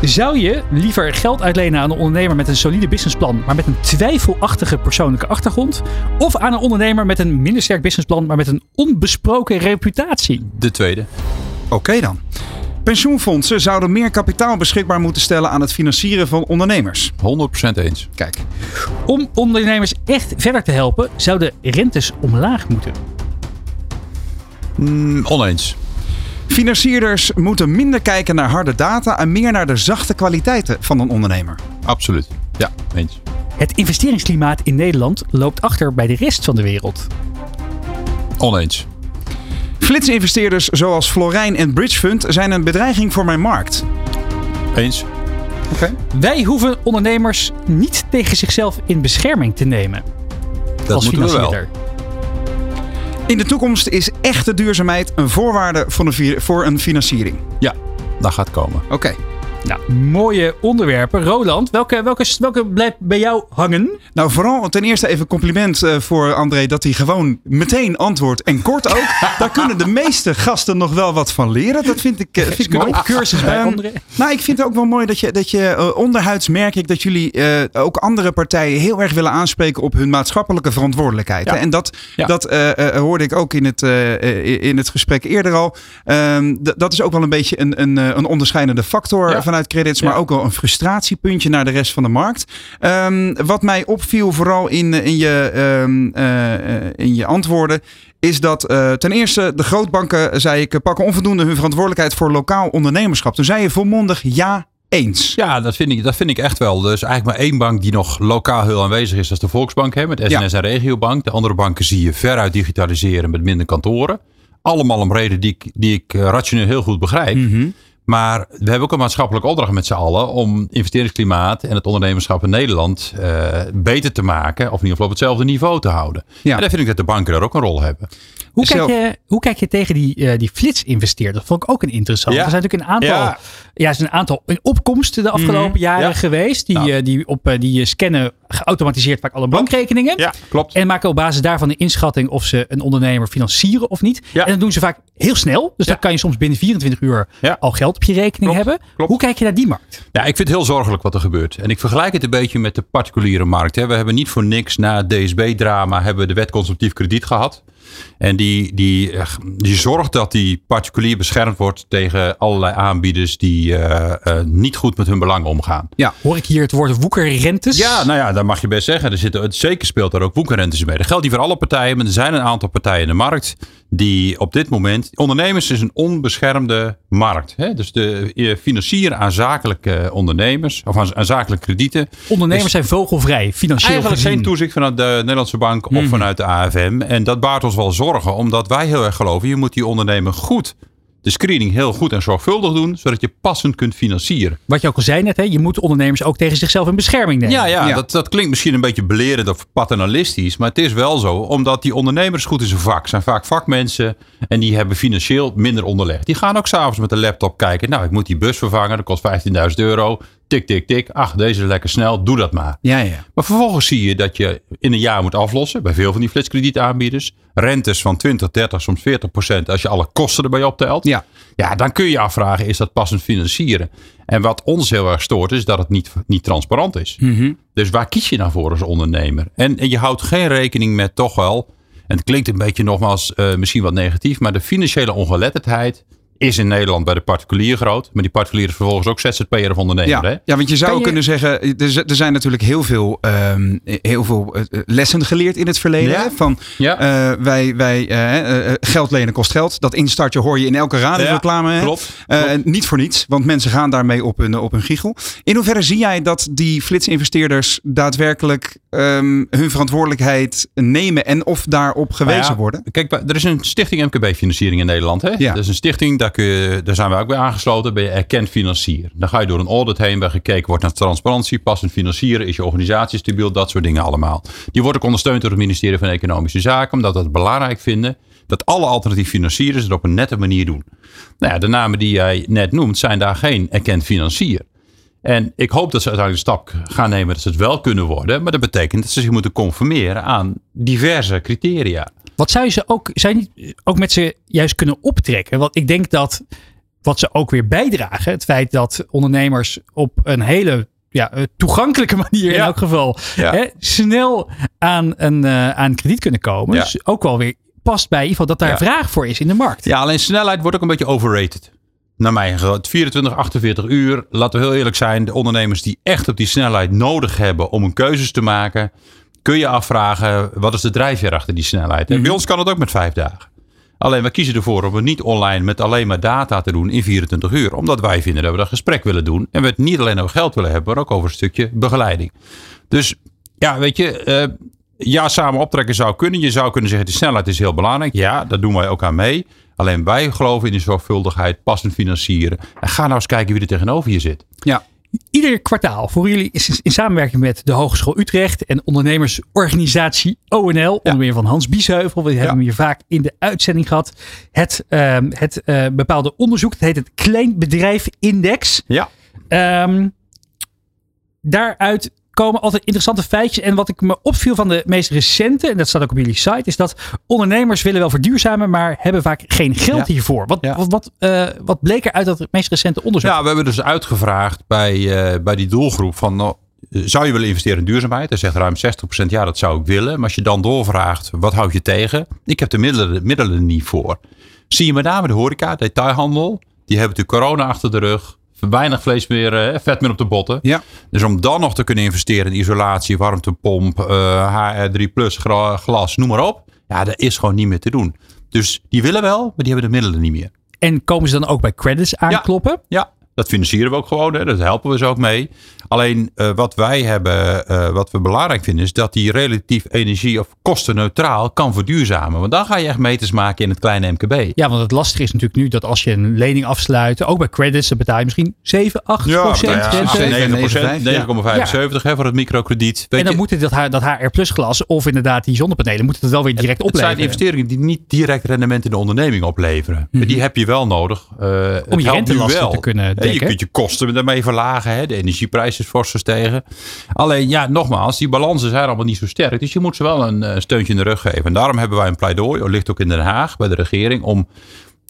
Zou je liever geld uitlenen aan een ondernemer met een solide businessplan, maar met een twijfelachtige persoonlijke achtergrond? Of aan een ondernemer met een minder sterk businessplan, maar met een onbesproken reputatie? De tweede. Oké okay dan. Pensioenfondsen zouden meer kapitaal beschikbaar moeten stellen aan het financieren van ondernemers. 100% eens. Kijk. Om ondernemers echt verder te helpen, zouden rentes omlaag moeten. Mm, oneens. Financierders moeten minder kijken naar harde data en meer naar de zachte kwaliteiten van een ondernemer. Absoluut. Ja, eens. Het investeringsklimaat in Nederland loopt achter bij de rest van de wereld. Oneens. Flitsinvesteerders zoals Florijn en Bridgefund zijn een bedreiging voor mijn markt. Eens. Okay. Wij hoeven ondernemers niet tegen zichzelf in bescherming te nemen. Dat als moeten we wel. In de toekomst is echte duurzaamheid een voorwaarde voor een financiering. Ja, dat gaat komen. Oké. Nou, mooie onderwerpen. Roland, welke, welke, welke blijft bij jou hangen? Nou, vooral ten eerste even compliment uh, voor André dat hij gewoon meteen antwoordt en kort ook. Daar kunnen de meeste gasten nog wel wat van leren. Dat vind ik, uh, vind ik mooi. Cursus bij um, André. Nou, ik vind het ook wel mooi dat je, dat je uh, onderhuids merk ik dat jullie ook andere partijen heel erg willen aanspreken op hun maatschappelijke verantwoordelijkheid. Ja. En dat, ja. dat hoorde ik ook in het, in het gesprek eerder al. Um, dat is ook wel een beetje een, een, een onderscheidende factor ja vanuit credits, maar ook wel een frustratiepuntje naar de rest van de markt. Um, wat mij opviel, vooral in, in, je, um, uh, in je antwoorden, is dat uh, ten eerste de grootbanken, zei ik, pakken onvoldoende hun verantwoordelijkheid voor lokaal ondernemerschap. Toen zei je volmondig ja. Eens. Ja, dat vind, ik, dat vind ik echt wel. Dus eigenlijk maar één bank die nog lokaal heel aanwezig is, dat is de Volksbank hè, met SNS ja. en Regiobank. De andere banken zie je veruit digitaliseren met minder kantoren. Allemaal om reden die ik, die ik rationeel heel goed begrijp. Mm -hmm. Maar we hebben ook een maatschappelijke opdracht met z'n allen om investeringsklimaat en het ondernemerschap in Nederland uh, beter te maken. Of in ieder geval op hetzelfde niveau te houden. Ja. En daar vind ik dat de banken daar ook een rol hebben. Hoe kijk, je, hoe kijk je tegen die, uh, die flitsinvesteerder? Dat vond ik ook een interessant. Ja. Er zijn natuurlijk een aantal, ja. ja, er zijn een aantal opkomsten de afgelopen mm, jaren ja. geweest. Die, uh, die, op, uh, die scannen geautomatiseerd vaak alle bankrekeningen. Ja, klopt. En maken op basis daarvan de inschatting of ze een ondernemer financieren of niet. En dat doen ze vaak heel snel. Dus dan kan je soms binnen 24 uur al geld op je rekening klopt, hebben. Klopt. Hoe kijk je naar die markt? Ja, ik vind het heel zorgelijk wat er gebeurt. En ik vergelijk het een beetje met de particuliere markt. Hè. We hebben niet voor niks na het DSB-drama hebben we de wet consumptief krediet gehad. En die, die, die zorgt dat die particulier beschermd wordt tegen allerlei aanbieders die uh, uh, niet goed met hun belangen omgaan. Ja, hoor ik hier het woord woekerrentes? Ja, nou ja, dat mag je best zeggen. Er zitten, het zeker speelt daar ook woekerrentes mee. Dat geldt niet voor alle partijen, maar er zijn een aantal partijen in de markt die op dit moment. Ondernemers is een onbeschermde markt. Hè? Dus de financieren aan zakelijke ondernemers of aan, aan zakelijke kredieten. Ondernemers zijn vogelvrij, financieel Eigenlijk gezien. geen toezicht vanuit de Nederlandse bank of mm. vanuit de AFM. En dat baart ons wel zorgen, omdat wij heel erg geloven: je moet die ondernemer goed de screening heel goed en zorgvuldig doen, zodat je passend kunt financieren. Wat je ook al zei net, hè, je moet ondernemers ook tegen zichzelf in bescherming nemen. Ja, ja, ja. Dat, dat klinkt misschien een beetje belerend of paternalistisch, maar het is wel zo, omdat die ondernemers goed in zijn vak zijn vaak vakmensen en die hebben financieel minder onderlegd. Die gaan ook s'avonds met de laptop kijken, nou ik moet die bus vervangen, dat kost 15.000 euro. Tik, tik, tik. Ach, deze is lekker snel. Doe dat maar. Ja, ja. Maar vervolgens zie je dat je in een jaar moet aflossen. Bij veel van die flitskredietaanbieders. Rentes van 20, 30, soms 40 procent. Als je alle kosten erbij optelt. Ja. Ja, dan kun je afvragen. Is dat passend financieren? En wat ons heel erg stoort. Is dat het niet, niet transparant is. Mm -hmm. Dus waar kies je nou voor als ondernemer? En, en je houdt geen rekening met toch wel. En het klinkt een beetje nogmaals uh, misschien wat negatief. Maar de financiële ongeletterdheid is in Nederland bij de particulier groot. Maar die particulier is vervolgens ook ZZP'er of ondernemer. Ja, hè? ja want je zou je... kunnen zeggen, er, er zijn natuurlijk heel veel, um, heel veel uh, lessen geleerd in het verleden. Ja. Van ja. uh, wij, wij uh, geld lenen kost geld. Dat instartje hoor je in elke radioreclame. Ja, klopt, klopt. Niet voor niets, want mensen gaan daarmee op hun, op hun giegel. In hoeverre zie jij dat die flitsinvesteerders daadwerkelijk um, hun verantwoordelijkheid nemen en of daarop gewezen nou ja, worden? Kijk, er is een stichting MKB-financiering in Nederland. Hè? Ja. Dat is een stichting daar, daar zijn we ook bij aangesloten. Ben je erkend financier. Dan ga je door een audit heen waar gekeken wordt naar transparantie. Passend financieren. Is je organisatie stabiel? Dat soort dingen allemaal. Die wordt ook ondersteund door het ministerie van Economische Zaken. Omdat we het belangrijk vinden dat alle alternatief financiers het op een nette manier doen. Nou ja, de namen die jij net noemt zijn daar geen erkend financier. En ik hoop dat ze uiteindelijk de stap gaan nemen dat ze het wel kunnen worden. Maar dat betekent dat ze zich moeten conformeren aan diverse criteria. Wat zou je ze ook, zou niet ook met ze juist kunnen optrekken? Want ik denk dat wat ze ook weer bijdragen, het feit dat ondernemers op een hele ja, toegankelijke manier in Ja. elk geval Ja. hè, snel aan een eh, aan krediet kunnen komen. Ja. Dus ook wel weer past bij in ieder geval dat daar vraag voor is in de markt. Ja, alleen snelheid wordt ook een beetje overrated. Naar mijn gevoel. 24, 48 uur. Laten we heel eerlijk zijn. De ondernemers die echt op die snelheid nodig hebben om een keuzes te maken. Kun je afvragen, wat is de drijfveer achter die snelheid? En bij ons kan het ook met vijf dagen. Alleen we kiezen ervoor om het niet online met alleen maar data te doen in 24 uur. Omdat wij vinden dat we dat gesprek willen doen. En we het niet alleen over geld willen hebben, maar ook over een stukje begeleiding. Dus ja, weet je, eh, ja, samen optrekken zou kunnen. Je zou kunnen zeggen, de snelheid is heel belangrijk. Ja, daar doen wij ook aan mee. Alleen wij geloven in de zorgvuldigheid, passend financieren. En ga nou eens kijken wie er tegenover je zit. Ja. Ieder kwartaal voor jullie is in samenwerking met de Hogeschool Utrecht en ondernemersorganisatie ONL, onder meer van Hans Biesheuvel. We hebben hem hier vaak in de uitzending gehad. Het, um, het uh, bepaalde onderzoek, het heet het Kleinbedrijf Index. Ja. Um, daaruit komen altijd interessante feitjes. En wat ik me opviel van de meest recente, en dat staat ook op jullie site, is dat ondernemers willen wel verduurzamen, maar hebben vaak geen geld Ja. hiervoor. Wat, Ja. wat, wat, eh, wat bleek er uit dat meest recente onderzoek? Ja, we hebben dus uitgevraagd bij, eh, bij die doelgroep van... nou, zou je willen investeren in duurzaamheid? Dan zegt ruim 60% ja, dat zou ik willen. Maar als je dan doorvraagt, wat houd je tegen? Ik heb de middelen, middelen niet voor. Zie je met name de horeca, detailhandel. Die hebben natuurlijk corona achter de rug. Weinig vlees meer, eh, vet meer op de botten. Ja. Dus om dan nog te kunnen investeren in isolatie, warmtepomp, eh, HR3 plus, gra- glas, noem maar op. Ja, dat is gewoon niet meer te doen. Dus die willen wel, maar die hebben de middelen niet meer. En komen ze dan ook bij credits aankloppen? Ja, dat financieren we ook gewoon. Hè. Dat helpen we ze ook mee. Alleen eh, wat wij hebben, eh, wat we belangrijk vinden, is dat die relatief energie- of kostenneutraal kan verduurzamen. Want dan ga je echt meters maken in het kleine MKB. Ja, want het lastige is natuurlijk nu dat als je een lening afsluit, ook bij credits, dan betaal je misschien 7, 8 procent. nou ja, rente. 9%, 9,75 hè, voor het microkrediet. Weet en dan je, moet het dat, dat HR plus glas of inderdaad die zonnepanelen, moeten het wel weer direct het zijn opleveren. investeringen die niet direct rendement in de onderneming opleveren. Die heb je wel nodig. eh, Mhm. je rentelasten wel. te kunnen Hè, Je dekken. kunt je kosten daarmee verlagen. Hè. De energieprijs is fors gestegen. Alleen ja, nogmaals, die balansen zijn allemaal niet zo sterk. Dus je moet ze wel een eh, steuntje in de rug geven. En daarom hebben wij een pleidooi, dat ligt ook in Den Haag bij de regering, om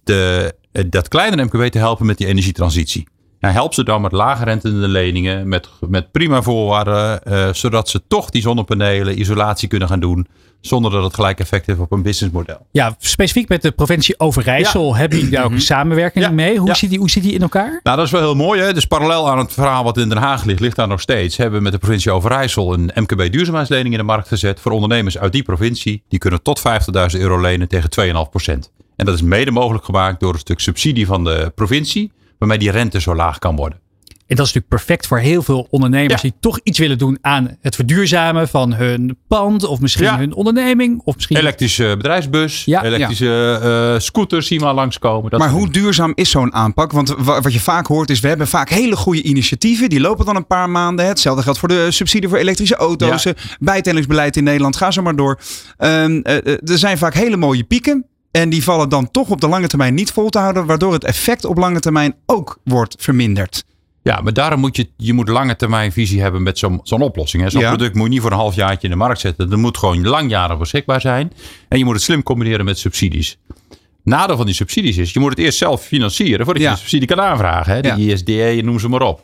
de, eh, dat kleinere MKB te helpen met die energietransitie. Ja, help ze dan met lage rentende leningen, met, met prima voorwaarden, eh, zodat ze toch die zonnepanelen, isolatie kunnen gaan doen, zonder dat het gelijk effect heeft op een businessmodel. Ja, specifiek met de provincie Overijssel hebben jullie daar ook een samenwerking mee. Hoe, Mhm. Ja. zit die, hoe zit die in elkaar? Nou, dat is wel heel mooi. Hè? Dus parallel aan het verhaal wat in Den Haag ligt, ligt daar nog steeds. Hebben we met de provincie Overijssel een MKB duurzaamheidslening in de markt gezet. Voor ondernemers uit die provincie. Die kunnen tot 50.000 euro lenen tegen 2,5%. En dat is mede mogelijk gemaakt door een stuk subsidie van de provincie. Waarmee die rente zo laag kan worden. En dat is natuurlijk perfect voor heel veel ondernemers die toch iets willen doen aan het verduurzamen van hun pand of misschien Ja. hun onderneming. Of misschien Elektrische bedrijfsbus, Ja. elektrische eh, scooters zien we al langskomen. Dat maar hoe duurzaam is zo'n aanpak? Want wa- wat je vaak hoort is, we hebben vaak hele goede initiatieven. Die lopen dan een paar maanden. Hetzelfde geldt voor de subsidie voor elektrische auto's. Ja. eh, Bijtellingsbeleid in Nederland. Ga zo maar door. Ehm, eh, eh, er zijn vaak hele mooie pieken. En die vallen dan toch op de lange termijn niet vol te houden. Waardoor het effect op lange termijn ook wordt verminderd. Ja, maar daarom moet je, je moet lange termijn visie hebben met zo'n zo'n oplossing. Zo'n Ja. product moet je niet voor een halfjaartje in de markt zetten. Dat moet gewoon langjarig beschikbaar zijn. En je moet het slim combineren met subsidies. Nadeel van die subsidies is, je moet het eerst zelf financieren voordat Ja. je de subsidie kan aanvragen. Hè? De Ja. ISDE, noem ze maar op.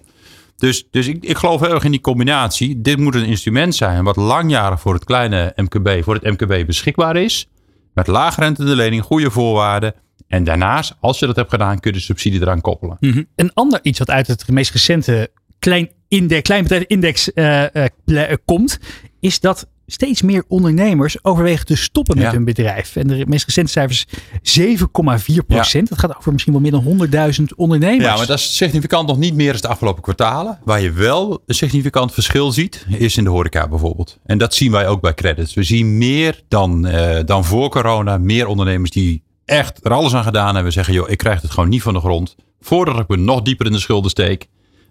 Dus, dus ik, ik geloof heel erg in die combinatie. Dit moet een instrument zijn wat langjarig voor het kleine MKB, voor het MKB beschikbaar is. Met laag rente de lening, goede voorwaarden. En daarnaast, als je dat hebt gedaan, kun je de subsidie eraan koppelen. Een ander iets wat uit het meest recente klein index, kleinbedrijfindex eh, eh, ple- eh, komt, is dat steeds meer ondernemers overwegen te stoppen met Ja. hun bedrijf. En de meest recente cijfers 7,4 procent. Dat gaat over misschien wel meer dan 100.000 ondernemers. Ja, maar dat is significant nog niet meer als de afgelopen kwartalen. Waar je wel een significant verschil ziet, is in de horeca bijvoorbeeld. En dat zien wij ook bij credits. We zien meer dan, eh, dan voor corona, meer ondernemers die echt er alles aan gedaan hebben. Zeggen, joh, ik krijg het gewoon niet van de grond. Voordat ik me nog dieper in de schulden steek,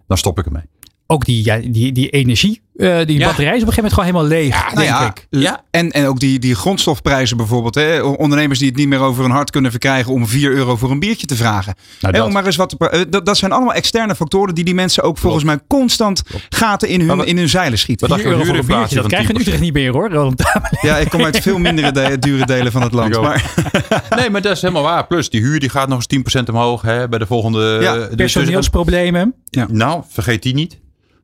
dan stop ik ermee. Ook die, die, die energie, eh, die Ja. batterij is op een gegeven moment gewoon helemaal leeg, Nou denk ja, ik. Ja. En, en ook die, die grondstofprijzen bijvoorbeeld. Hè? Ondernemers die het niet meer over hun hart kunnen verkrijgen om 4 euro voor een biertje te vragen. Nou, dat- maar eens wat te eh, dat, dat zijn allemaal externe factoren die die mensen ook volgens mij constant gaten in hun, wat- in hun zeilen schieten. wat dacht je 4 van euro voor een biertje, dat krijg je in 10%? Utrecht niet meer hoor. Roland. Ja, ik kom uit veel mindere de- dure delen van het land. Maar, Nee, maar dat is helemaal waar. Plus, die huur die gaat nog eens 10% omhoog hè, bij de volgende... Ja, dus- dus- Personeelsproblemen. Nou, vergeet die niet.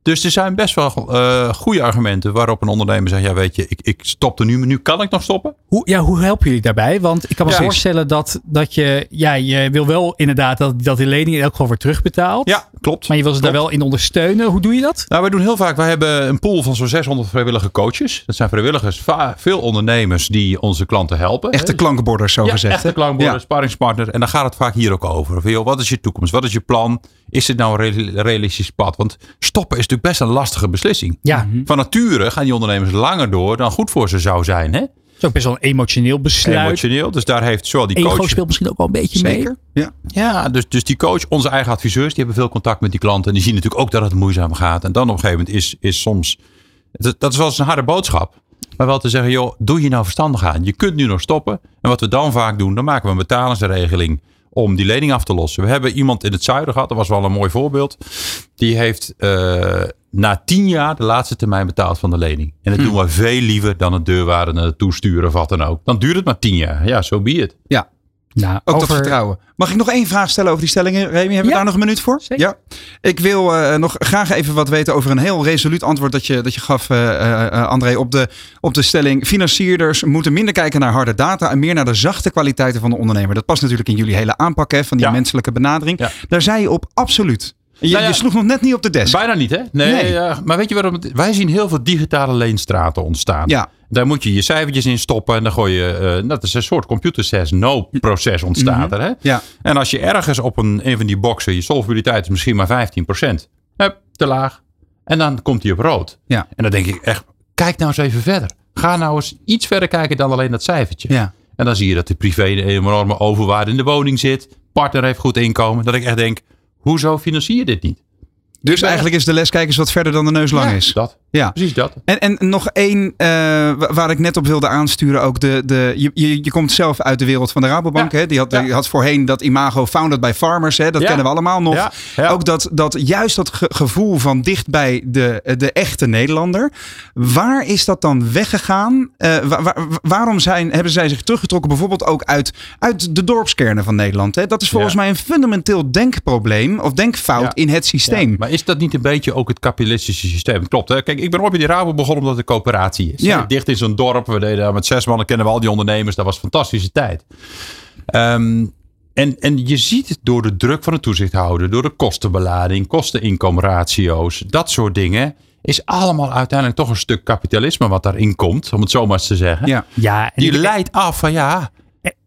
Dus er zijn best wel eh, goede argumenten waarop een ondernemer zegt: Ja, weet je, ik, ik stop er nu, maar nu kan ik nog stoppen. Hoe, ja, hoe helpen jullie daarbij? Want ik kan me Ja. voorstellen dat, dat je, ja, je wil wel inderdaad dat, dat die lening in elk geval wordt terugbetaald. Ja, klopt. Maar je wil ze daar wel in ondersteunen. Hoe doe je dat? Nou, wij doen heel vaak, wij hebben een pool van zo'n 600 vrijwillige coaches. Dat zijn vrijwilligers, veel ondernemers die onze klanten helpen. echte klankborders, zo ja, gezegd. echte hè? klankborden, Ja. sparringspartner. En dan gaat het vaak hier ook over. Van, joh, wat is je toekomst? Wat is je plan? Is dit nou een real- realistisch pad? Want stoppen is natuurlijk best een lastige beslissing. Ja. Van nature gaan die ondernemers langer door dan goed voor ze zou zijn. Hè? is ook best wel een emotioneel besluit. Emotioneel, dus daar heeft zowel die Ego coach... speelt misschien ook wel een beetje Zeker. mee. Ja. Ja, dus, dus die coach, onze eigen adviseurs, die hebben veel contact met die klanten. En die zien natuurlijk ook dat het moeizaam gaat. En dan op een gegeven moment is, is soms... Dat, dat is wel eens een harde boodschap. Maar wel te zeggen, joh, doe je nou verstandig aan. Je kunt nu nog stoppen. En wat we dan vaak doen, dan maken we een betalingsregeling om die lening af te lossen. We hebben iemand in het zuiden gehad, dat was wel een mooi voorbeeld. Die heeft uh, na tien jaar de laatste termijn betaald van de lening. En dat Hm. doen we veel liever dan het deurwaarde naartoe sturen of wat dan ook. Dan duurt het maar tien jaar. Ja, zo so be it. Ja, Nou, ook over- dat vertrouwen. Mag ik nog één vraag stellen over die stellingen, Remy? Hebben we Ja. daar nog een minuut voor? Zeker. Ja. Ik wil eh, nog graag even wat weten over een heel resoluut antwoord dat je, dat je gaf, eh, eh, André, op de, op de stelling. Financierders moeten minder kijken naar harde data en meer naar de zachte kwaliteiten van de ondernemer. Dat past natuurlijk in jullie hele aanpak hè, van die Ja. menselijke benadering. Ja. Daar zei je op absoluut. Je, Nou ja, je sloeg nog net niet op de desk. Bijna niet, hè? Nee, maar weet je waarom? het- Wij zien heel veel digitale leenstraten ontstaan. Ja. Daar moet je je cijfertjes in stoppen en dan gooi je. eh, dat is een soort computer says no proces ontstaat er. Hè? Ja. En als je ergens op een, een van die boxen, je solvabiliteit is misschien maar 15%. Hup, te laag. En dan komt die op rood. Ja. En dan denk ik echt, kijk nou eens even verder. Ga nou eens iets verder kijken dan alleen dat cijfertje. Ja. En dan zie je dat de privé een enorme overwaarde in de woning zit. Partner heeft goed inkomen. Dat ik echt denk, hoezo financier je dit niet? Dus eigenlijk is de les kijk eens wat verder dan de neus lang Ja, is. Dat. Ja. Precies dat. En, en nog één eh, wa- waar ik net op wilde aansturen. Ook de, de, je, je, je komt zelf uit de wereld van de Rabobank. Ja. Hè? Die, had, Ja. die had voorheen dat imago founded by farmers. Hè? Dat Ja. kennen we allemaal nog. Ook dat, dat juist dat ge- gevoel van dicht bij de, de echte Nederlander. Waar is dat dan weggegaan? Eh, wa- wa- waarom zijn, hebben zij zich teruggetrokken bijvoorbeeld ook uit, uit de dorpskernen van Nederland? Hè? Dat is volgens mij een fundamenteel denkprobleem of denkfout in het systeem. Maar is dat niet een beetje ook het kapitalistische systeem? Klopt. Hè? Kijk, ik ben ooit bij die Rabo begonnen omdat het een coöperatie is. Ja. Dicht in zo'n dorp. We deden daar met zes mannen. Kennen we al die ondernemers. Dat was een fantastische tijd. Ehm, en, en je ziet het door de druk van de toezichthouder. Door de kostenbelading. Kosten-inkomenratio's. Dat soort dingen. Is allemaal uiteindelijk toch een stuk kapitalisme wat daarin komt. Om het zo maar eens te zeggen. Ja. Ja, en Die leidt af van ja...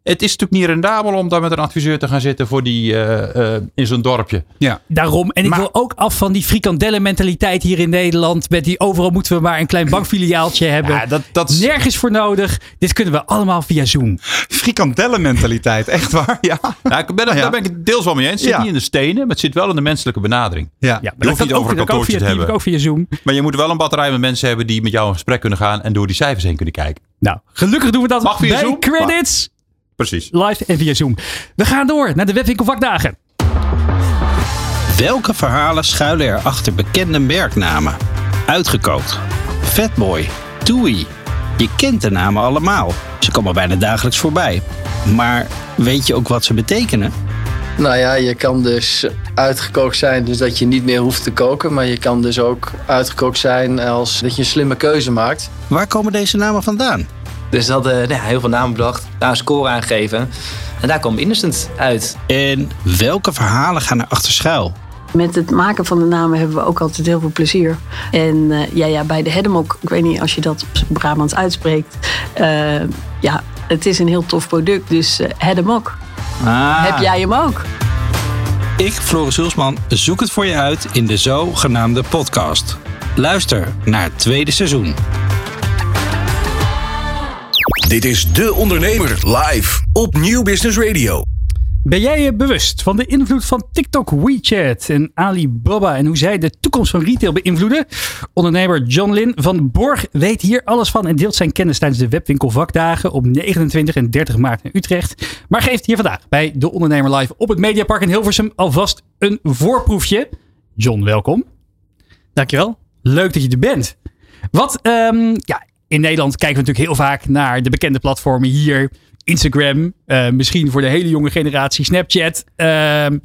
Het is natuurlijk niet rendabel om daar met een adviseur te gaan zitten voor die eh, eh, in zo'n dorpje. Ja. Daarom. En ik Maar- wil ook af van die frikandellenmentaliteit hier in Nederland. Met die overal moeten we maar een klein bankfiliaaltje hebben. Ja, dat, dat is- Nergens voor nodig. Dit kunnen we allemaal via Zoom. Frikandellenmentaliteit, echt waar? Ja. Ja, ik ben, Ja. Daar ben ik het deels wel mee eens. Het zit Ja. niet in de stenen, maar het zit wel in de menselijke benadering. Ja. Ja, Je hoeft niet over een kantoortje via te hebben. ook via Zoom. Maar je moet wel een batterij met mensen hebben die met jou in gesprek kunnen gaan en door die cijfers heen kunnen kijken. Nou, gelukkig doen we dat Mag via bij Zoom? Credits. Precies. Live en via Zoom. We gaan door naar de webwinkelvakdagen. Welke verhalen schuilen er achter bekende merknamen? Uitgekookt. Fatboy. Toei. Je kent de namen allemaal. Ze komen bijna dagelijks voorbij. Maar weet je ook wat ze betekenen? Nou ja, je kan dus uitgekookt zijn, dus dat je niet meer hoeft te koken. Maar je kan dus ook uitgekookt zijn als dat je een slimme keuze maakt. Waar komen deze namen vandaan? Dus dat hadden nou ja, heel veel namen bedacht, daar een score aan gegeven. En daar kwam Innocent uit. En welke verhalen gaan er achter schuil? Met het maken van de namen hebben we ook altijd heel veel plezier. En eh, ja, ja, bij de Hedemok, ik weet niet als je dat op Brabants uitspreekt. eh, ja, het is een heel tof product, dus eh Hedemok. Ah. Heb jij hem ook? Ik, Floris Hulsman, zoek het voor je uit in de zogenaamde podcast. Luister naar het tweede seizoen. Dit is De Ondernemer live op Nieuw Business Radio. Ben jij je bewust van de invloed van TikTok, WeChat en Alibaba en hoe zij de toekomst van retail beïnvloeden? Ondernemer John Lin van Borg weet hier alles van en deelt zijn kennis tijdens de webwinkel vakdagen op 29 en 30 maart in Utrecht. Maar geeft hier vandaag bij De Ondernemer Live op het Mediapark in Hilversum alvast een voorproefje. John, welkom. Dankjewel. Leuk dat je er bent. Wat, ehm, ja, in Nederland kijken we natuurlijk heel vaak naar de bekende platformen hier. Instagram, eh, misschien voor de hele jonge generatie Snapchat. Ehm,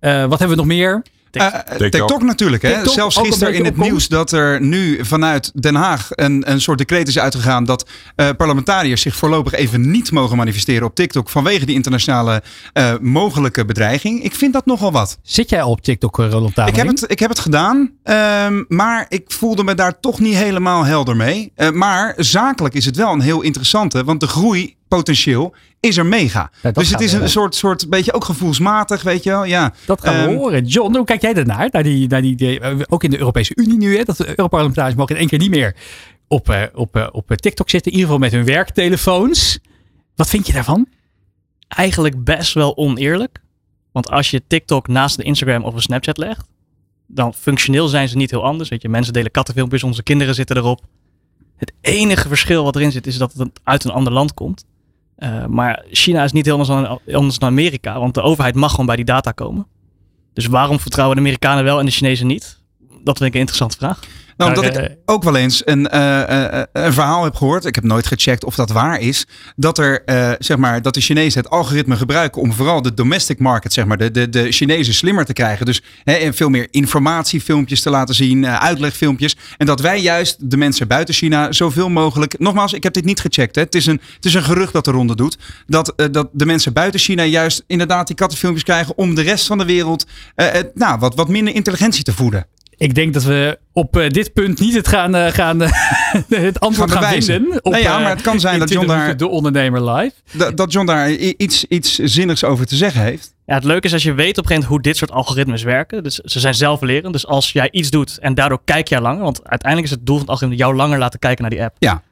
eh, wat hebben we nog meer? Eh, TikTok. natuurlijk. Hè? TikTok, Zelfs gisteren in het nieuws dat er nu vanuit Den Haag een, een soort decreet is uitgegaan dat eh, parlementariërs zich voorlopig even niet mogen manifesteren op TikTok vanwege die internationale eh, mogelijke bedreiging. Ik vind dat nogal wat. Zit jij al op TikTok, eh, Roland Ik heb, het, ik heb het gedaan, ehm, maar ik voelde me daar toch niet helemaal helder mee. Eh, maar zakelijk is het wel een heel interessante, want de groeipotentieel is er mega. dus het is een soort, soort beetje ook gevoelsmatig, weet je wel. Ja, Dat gaan we Ehm, horen. John, hoe kijk jij daarnaar? Naar die, naar die, die- eh, ook in de Europese Unie nu, hè, dat de Europarlementariërs mogen in één keer niet meer op, op, op TikTok zitten. In ieder geval met hun werktelefoons. Wat vind je daarvan? Eigenlijk best wel oneerlijk. Want als je TikTok naast een Instagram of een Snapchat legt, dan functioneel zijn ze niet heel anders. Weet je, mensen delen kattenfilmpjes, onze kinderen zitten erop. Het enige verschil wat erin zit is dat het uit een ander land komt. Uh, maar China is niet heel anders dan Amerika, want de overheid mag gewoon bij die data komen. Dus waarom vertrouwen de Amerikanen wel en de Chinezen niet? Dat vind ik een interessante vraag. Nou, omdat ik eh, ook wel eens een, uh, een verhaal heb gehoord. Ik heb nooit gecheckt of dat waar is. Dat er, zeg maar, dat de Chinezen het algoritme gebruiken om vooral de domestic market, zeg maar, de, de, de Chinezen slimmer te krijgen. Dus hè, veel meer informatiefilmpjes te laten zien, uitlegfilmpjes. En dat wij juist de mensen buiten China zoveel mogelijk. Nogmaals, ik heb dit niet gecheckt. Hè. Het, is een, het is een gerucht dat de ronde doet. Dat, dat de mensen buiten China juist inderdaad die kattenfilmpjes krijgen om de rest van de wereld nou, wat, wat minder intelligentie te voeden. Ik denk dat we op uh, dit punt niet het, gaan, uh, gaan, uh, het antwoord gaan, gaan vinden. Op, nee, ja, maar het kan zijn dat John daar... De ondernemer live. Dat, dat John daar iets, iets zinnigs over te zeggen heeft. Ja, het leuke is als je weet op een gegeven hoe dit soort algoritmes werken. Dus ze zijn zelflerend. Dus als jij iets doet en daardoor kijk jij langer. Want uiteindelijk is het doel van het algoritme jou langer laten kijken naar die app. Ja.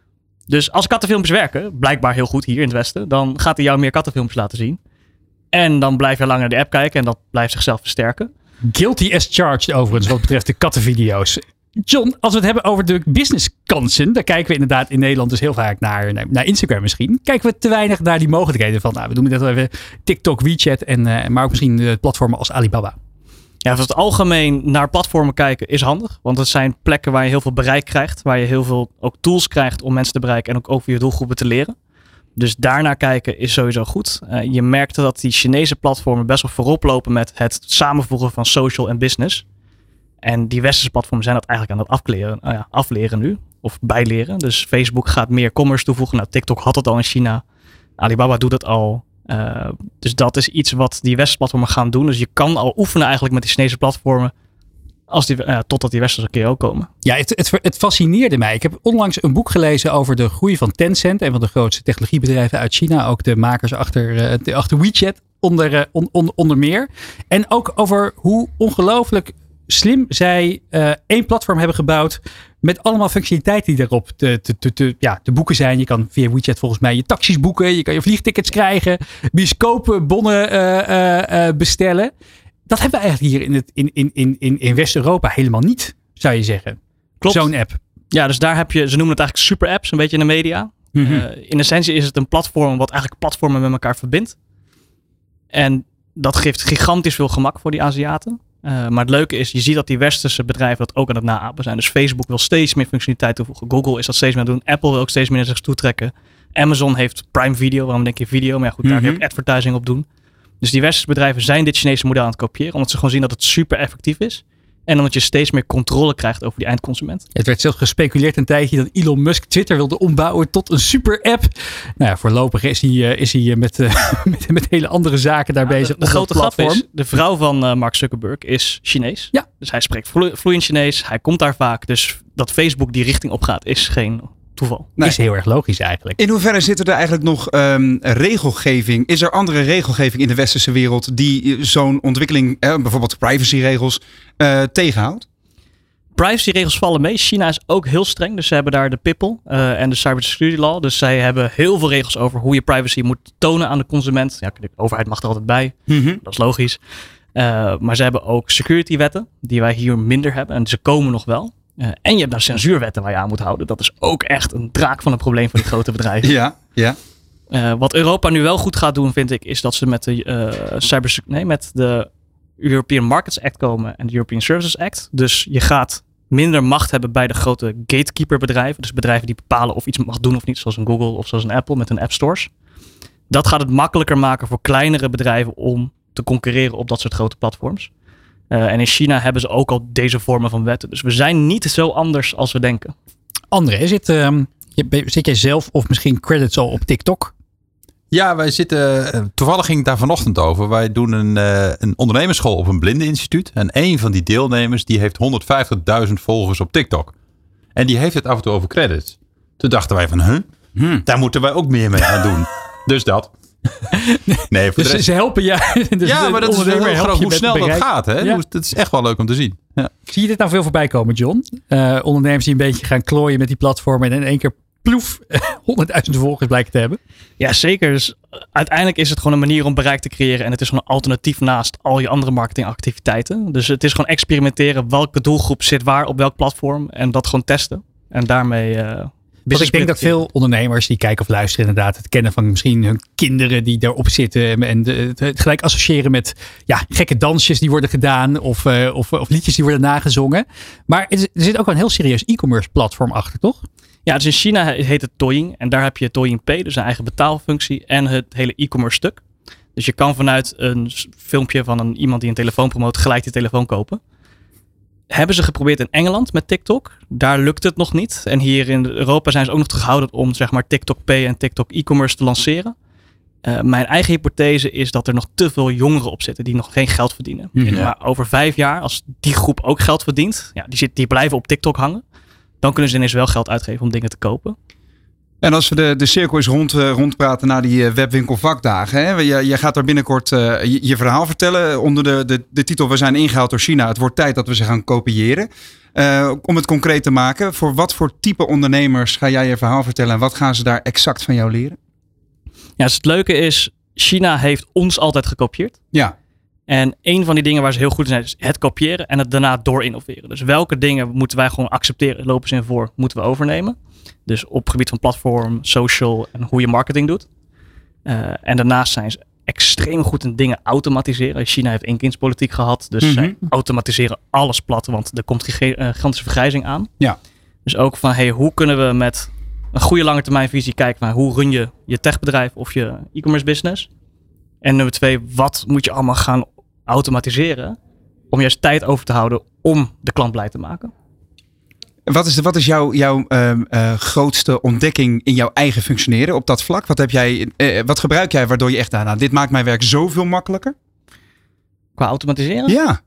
Dus als kattenfilmpjes werken, blijkbaar heel goed hier in het Westen. Dan gaat hij jou meer kattenfilmpjes laten zien. En dan blijf je langer naar de app kijken en dat blijft zichzelf versterken. Guilty as charged overigens wat betreft de kattenvideo's. John, als we het hebben over de businesskansen, daar kijken we inderdaad in Nederland dus heel vaak naar, naar Instagram misschien. Kijken we te weinig naar die mogelijkheden van, nou, we doen net even TikTok, WeChat, en, uh, maar ook misschien platformen als Alibaba. Ja, voor het algemeen naar platformen kijken is handig. Want het zijn plekken waar je heel veel bereik krijgt. Waar je heel veel ook tools krijgt om mensen te bereiken en ook over je doelgroepen te leren. Dus daarnaar kijken is sowieso goed. Uh, je merkte dat die Chinese platformen best wel voorop lopen met het samenvoegen van social en business. En die westerse platformen zijn dat eigenlijk aan het afleren, uh, ja, afleren nu. Of bijleren. Dus Facebook gaat meer commerce toevoegen. Nou, TikTok had het al in China. Alibaba doet het al. Uh, dus dat is iets wat die westerse platformen gaan doen. Dus je kan al oefenen eigenlijk met die Chinese platformen als die, uh, totdat die westerse keer ook komen. Ja, het, het, fascineerde mij. Ik heb onlangs een boek gelezen over de groei van Tencent. Een van de grootste technologiebedrijven uit China. Ook de makers achter, uh, achter WeChat onder, uh, on, on, onder meer. En ook over hoe ongelooflijk slim zij één platform hebben gebouwd. Met allemaal functionaliteiten die daarop te, te, ja, te boeken zijn. Je kan via WeChat volgens mij je taxis boeken. Je kan je vliegtickets krijgen. Bioscopen, bonnen bestellen dat hebben we eigenlijk hier in, het, in, in, in, in West-Europa helemaal niet, zou je zeggen. Klopt. Zo'n app. Ja, dus daar heb je, ze noemen het eigenlijk super apps, een beetje in de media. Mm -hmm. uh, in essentie is het een platform wat eigenlijk platformen met elkaar verbindt. En dat geeft gigantisch veel gemak voor die Aziaten. Uh, maar het leuke is, je ziet dat die westerse bedrijven dat ook aan het naapen zijn. Dus Facebook wil steeds meer functionaliteit toevoegen. Google is dat steeds meer doen. Apple wil ook steeds meer naar zich toe trekken. Amazon heeft Prime Video. Waarom denk je video? Maar ja, goed, daar mm -hmm. kun je ook advertising op doen. Dus die westerse bedrijven zijn dit Chinese model aan het kopiëren. Omdat ze gewoon zien dat het super effectief is. En omdat je steeds meer controle krijgt over die eindconsument. Het werd zelfs gespeculeerd een tijdje dat Elon Musk Twitter wilde ombouwen tot een super app. Nou ja, voorlopig is hij, uh, is hij met, uh, met, met, hele andere zaken daar ja, bezig. De, de grote grap is, de vrouw van uh, Mark Zuckerberg is Chinees. Ja. Dus hij spreekt vloeiend Chinees. Hij komt daar vaak. Dus dat Facebook die richting opgaat is geen toeval. Nee. Is heel erg logisch eigenlijk. In hoeverre zit er eigenlijk nog um, regelgeving? Is er andere regelgeving in de westerse wereld die zo'n ontwikkeling, eh, bijvoorbeeld privacyregels, uh, tegenhoudt? Privacyregels vallen mee. China is ook heel streng. Dus ze hebben daar de PIPPEL uh, en de Cybersecurity Law. Dus zij hebben heel veel regels over hoe je privacy moet tonen aan de consument. Ja, de overheid mag er altijd bij. Mm -hmm. Dat is logisch. Uh, maar ze hebben ook security wetten, die wij hier minder hebben. En ze komen nog wel. Uh, en je hebt nou censuurwetten waar je aan moet houden. Dat is ook echt een draak van een probleem voor die grote bedrijven. Ja, ja. Uh, wat Europa nu wel goed gaat doen, vind ik, is dat ze met de, uh, cyber, nee, met de European Markets Act komen en de European Services Act. Dus je gaat minder macht hebben bij de grote gatekeeper bedrijven. Dus bedrijven die bepalen of iets mag doen of niet, zoals een Google of zoals een Apple met hun app stores. Dat gaat het makkelijker maken voor kleinere bedrijven om te concurreren op dat soort grote platforms. Uh, en in China hebben ze ook al deze vormen van wetten. Dus we zijn niet zo anders als we denken. André, zit, uh, zit jij zelf of misschien credits al op TikTok? Ja, wij zitten. Toevallig ging ik daar vanochtend over. Wij doen een, uh, een ondernemersschool op een blindeninstituut. En een van die deelnemers die heeft 150.000 volgers op TikTok. En die heeft het af en toe over credits. Toen dachten wij van, huh? Hmm. Daar moeten wij ook meer mee gaan doen. dus dat. Nee, voor Dus de rest- ze helpen je. Dus ja, maar dat is heel je hoe snel dat gaat. Hè? Ja. Dat is echt wel leuk om te zien. Ja. Zie je dit nou veel voorbij komen, John? Eh, ondernemers die een beetje gaan klooien met die platformen en in één keer ploef 100.000 volgers blijken te hebben. Ja, zeker. Dus uiteindelijk is het gewoon een manier om bereik te creëren. En het is gewoon een alternatief naast al je andere marketingactiviteiten. Dus het is gewoon experimenteren welke doelgroep zit waar op welk platform. En dat gewoon testen. En daarmee. eh Want business ik denk dat veel ondernemers die kijken of luisteren inderdaad het kennen van misschien hun kinderen die daarop zitten en- het, gelijk associëren met ja, gekke dansjes die worden gedaan of, eh, of, of liedjes die worden nagezongen. Maar er, zit ook wel een heel serieus e-commerce platform achter, toch? Ja, dus in China he- heet het Douyin. En daar heb je Douyin Pay, dus een eigen betaalfunctie. En het hele e-commerce stuk. Dus je kan vanuit een filmpje van een, iemand die een telefoon promoot gelijk die telefoon kopen. Hebben ze geprobeerd in Engeland met TikTok. Daar lukt het nog niet. En hier in Europa zijn ze ook nog terughoudend om zeg maar TikTok Pay en TikTok e-commerce te lanceren. Eh, mijn eigen hypothese is dat er nog te veel jongeren op zitten die nog geen geld verdienen. Mhm. Maar over vijf jaar, als die groep ook geld verdient, ja, die, zit, die blijven op TikTok hangen, dan kunnen ze ineens wel geld uitgeven om dingen te kopen. En als we de, de cirkel eens rond, eh, rondpraten na die eh, webwinkel vakdagen. Hè? Je, je gaat daar binnenkort eh, je, je verhaal vertellen onder de, de, de titel We zijn ingehaald door China. Het wordt tijd dat we ze gaan kopiëren. Om het concreet te maken, voor wat voor type ondernemers ga jij je verhaal vertellen en wat gaan ze daar exact van jou leren? Ja, dus het leuke is, China heeft ons altijd gekopieerd. Ja. En een van die dingen waar ze heel goed in zijn, is het kopiëren en het daarna door innoveren. Dus welke dingen moeten wij gewoon accepteren, lopen ze in voor, moeten we overnemen. Dus op het gebied van platform, social en hoe je marketing doet. Eh, en daarnaast zijn ze extreem goed in dingen automatiseren. China heeft eenkindspolitiek gehad, dus Mhm. zij automatiseren alles plat, want er komt eh, gigantische vergrijzing aan. Ja. Dus ook van, hey, hoe kunnen we met een goede lange termijn visie kijken naar hoe run je je techbedrijf of je e-commerce business. En nummer twee, wat moet je allemaal gaan automatiseren om juist tijd over te houden om de klant blij te maken. Wat is, wat is jouw, jouw ehm, eh, grootste ontdekking in jouw eigen functioneren op dat vlak? Wat, heb jij, eh, wat gebruik jij waardoor je echt, nou, nou, dit maakt mijn werk zoveel makkelijker? Qua automatiseren? Ja.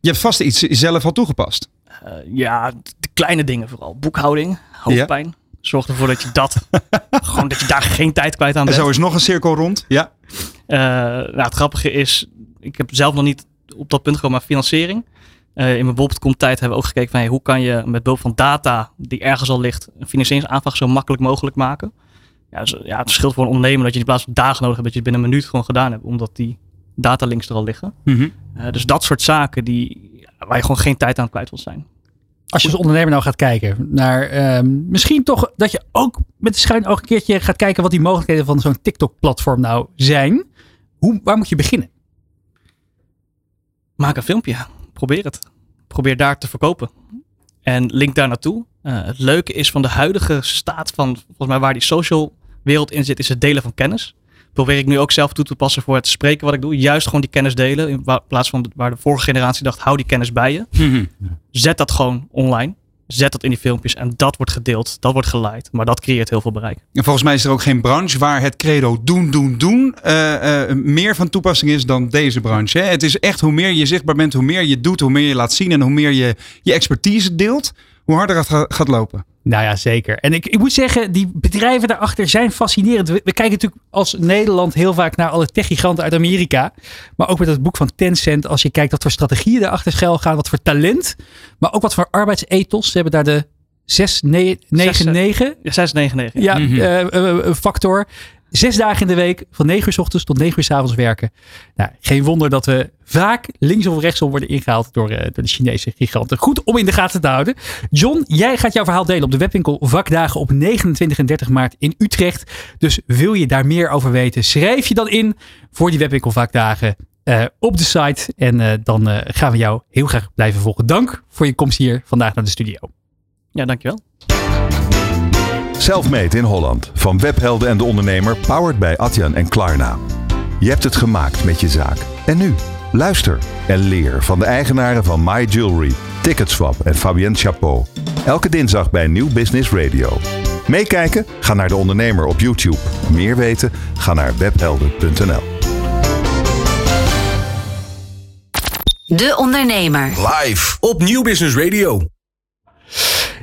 Je hebt vast iets zelf al toegepast. Eh, ja, de kleine dingen vooral. Boekhouding, hoofdpijn. Zorg ervoor dat je dat, gewoon dat je daar geen tijd kwijt aan En bent. zo is nog een cirkel rond. Ja. Eh, nou, het grappige is, ik heb zelf nog niet op dat punt gekomen, maar financiering. Eh, in mijn Bob.com tijd hebben we ook gekeken van hey, hoe kan je met behulp van data die ergens al ligt, een financieringsaanvraag zo makkelijk mogelijk maken. Ja, dus, ja, het scheelt voor een ondernemer dat je in plaats van dagen nodig hebt, dat je het binnen een minuut gewoon gedaan hebt, omdat die datalinks er al liggen. Mhm. Eh, dus dat soort zaken die, waar je gewoon geen tijd aan kwijt wilt zijn. Als je als ondernemer nou gaat kijken naar ehm, misschien toch dat je ook met een schuin oog een keertje gaat kijken wat die mogelijkheden van zo'n TikTok-platform nou zijn. Hoe, waar moet je beginnen? Maak een filmpje. Probeer het. Probeer daar te verkopen. En link daar naartoe. Eh, het leuke is van de huidige staat van, volgens mij waar die social wereld in zit, is het delen van kennis. Probeer ik nu ook zelf toe te passen voor het spreken wat ik doe. Juist gewoon die kennis delen. In plaats van waar de vorige generatie dacht, hou die kennis bij je. Zet dat gewoon online. Zet dat in die filmpjes en dat wordt gedeeld. Dat wordt geliked. Maar dat creëert heel veel bereik. En volgens mij is er ook geen branche waar het credo doen, doen, doen eh, eh, meer van toepassing is dan deze branche. Hè? Het is echt hoe meer je zichtbaar bent, hoe meer je doet, hoe meer je laat zien en hoe meer je je expertise deelt, hoe harder het ga- gaat lopen. Nou ja, zeker. En ik, ik moet zeggen, die bedrijven daarachter zijn fascinerend. We, we kijken natuurlijk als Nederland heel vaak naar alle techgiganten uit Amerika. Maar ook met het boek van Tencent. Als je kijkt wat voor strategieën daarachter schuil gaan. Wat voor talent. Maar ook wat voor arbeidsethos. Ze hebben daar de 699. Ja, 699. Ja, eh, eh, eh, factor. Zes dagen in de week, van 9 uur s ochtends tot 9 uur s avonds werken. Nou, geen wonder dat we vaak links of rechtsom worden ingehaald door, eh, door de Chinese giganten. Goed om in de gaten te houden. John, jij gaat jouw verhaal delen op de webwinkel Vakdagen op 29 en 30 maart in Utrecht. Dus wil je daar meer over weten, schrijf je dan in voor die webwinkel Vakdagen eh, op de site. En eh, dan gaan we jou heel graag blijven volgen. Dank voor je komst hier vandaag naar de studio. Ja, dankjewel. Selfmade in Holland. Van webhelden en de ondernemer, powered bij Adyen en Klarna. Je hebt het gemaakt met je zaak. En nu, luister en leer van de eigenaren van My Jewelry, Ticketswap en Fabienne Chapeau. Elke dinsdag bij Nieuw Business Radio. Meekijken? Ga naar de ondernemer op YouTube. Meer weten? Ga naar webhelden.nl. De Ondernemer. Live op Nieuw Business Radio.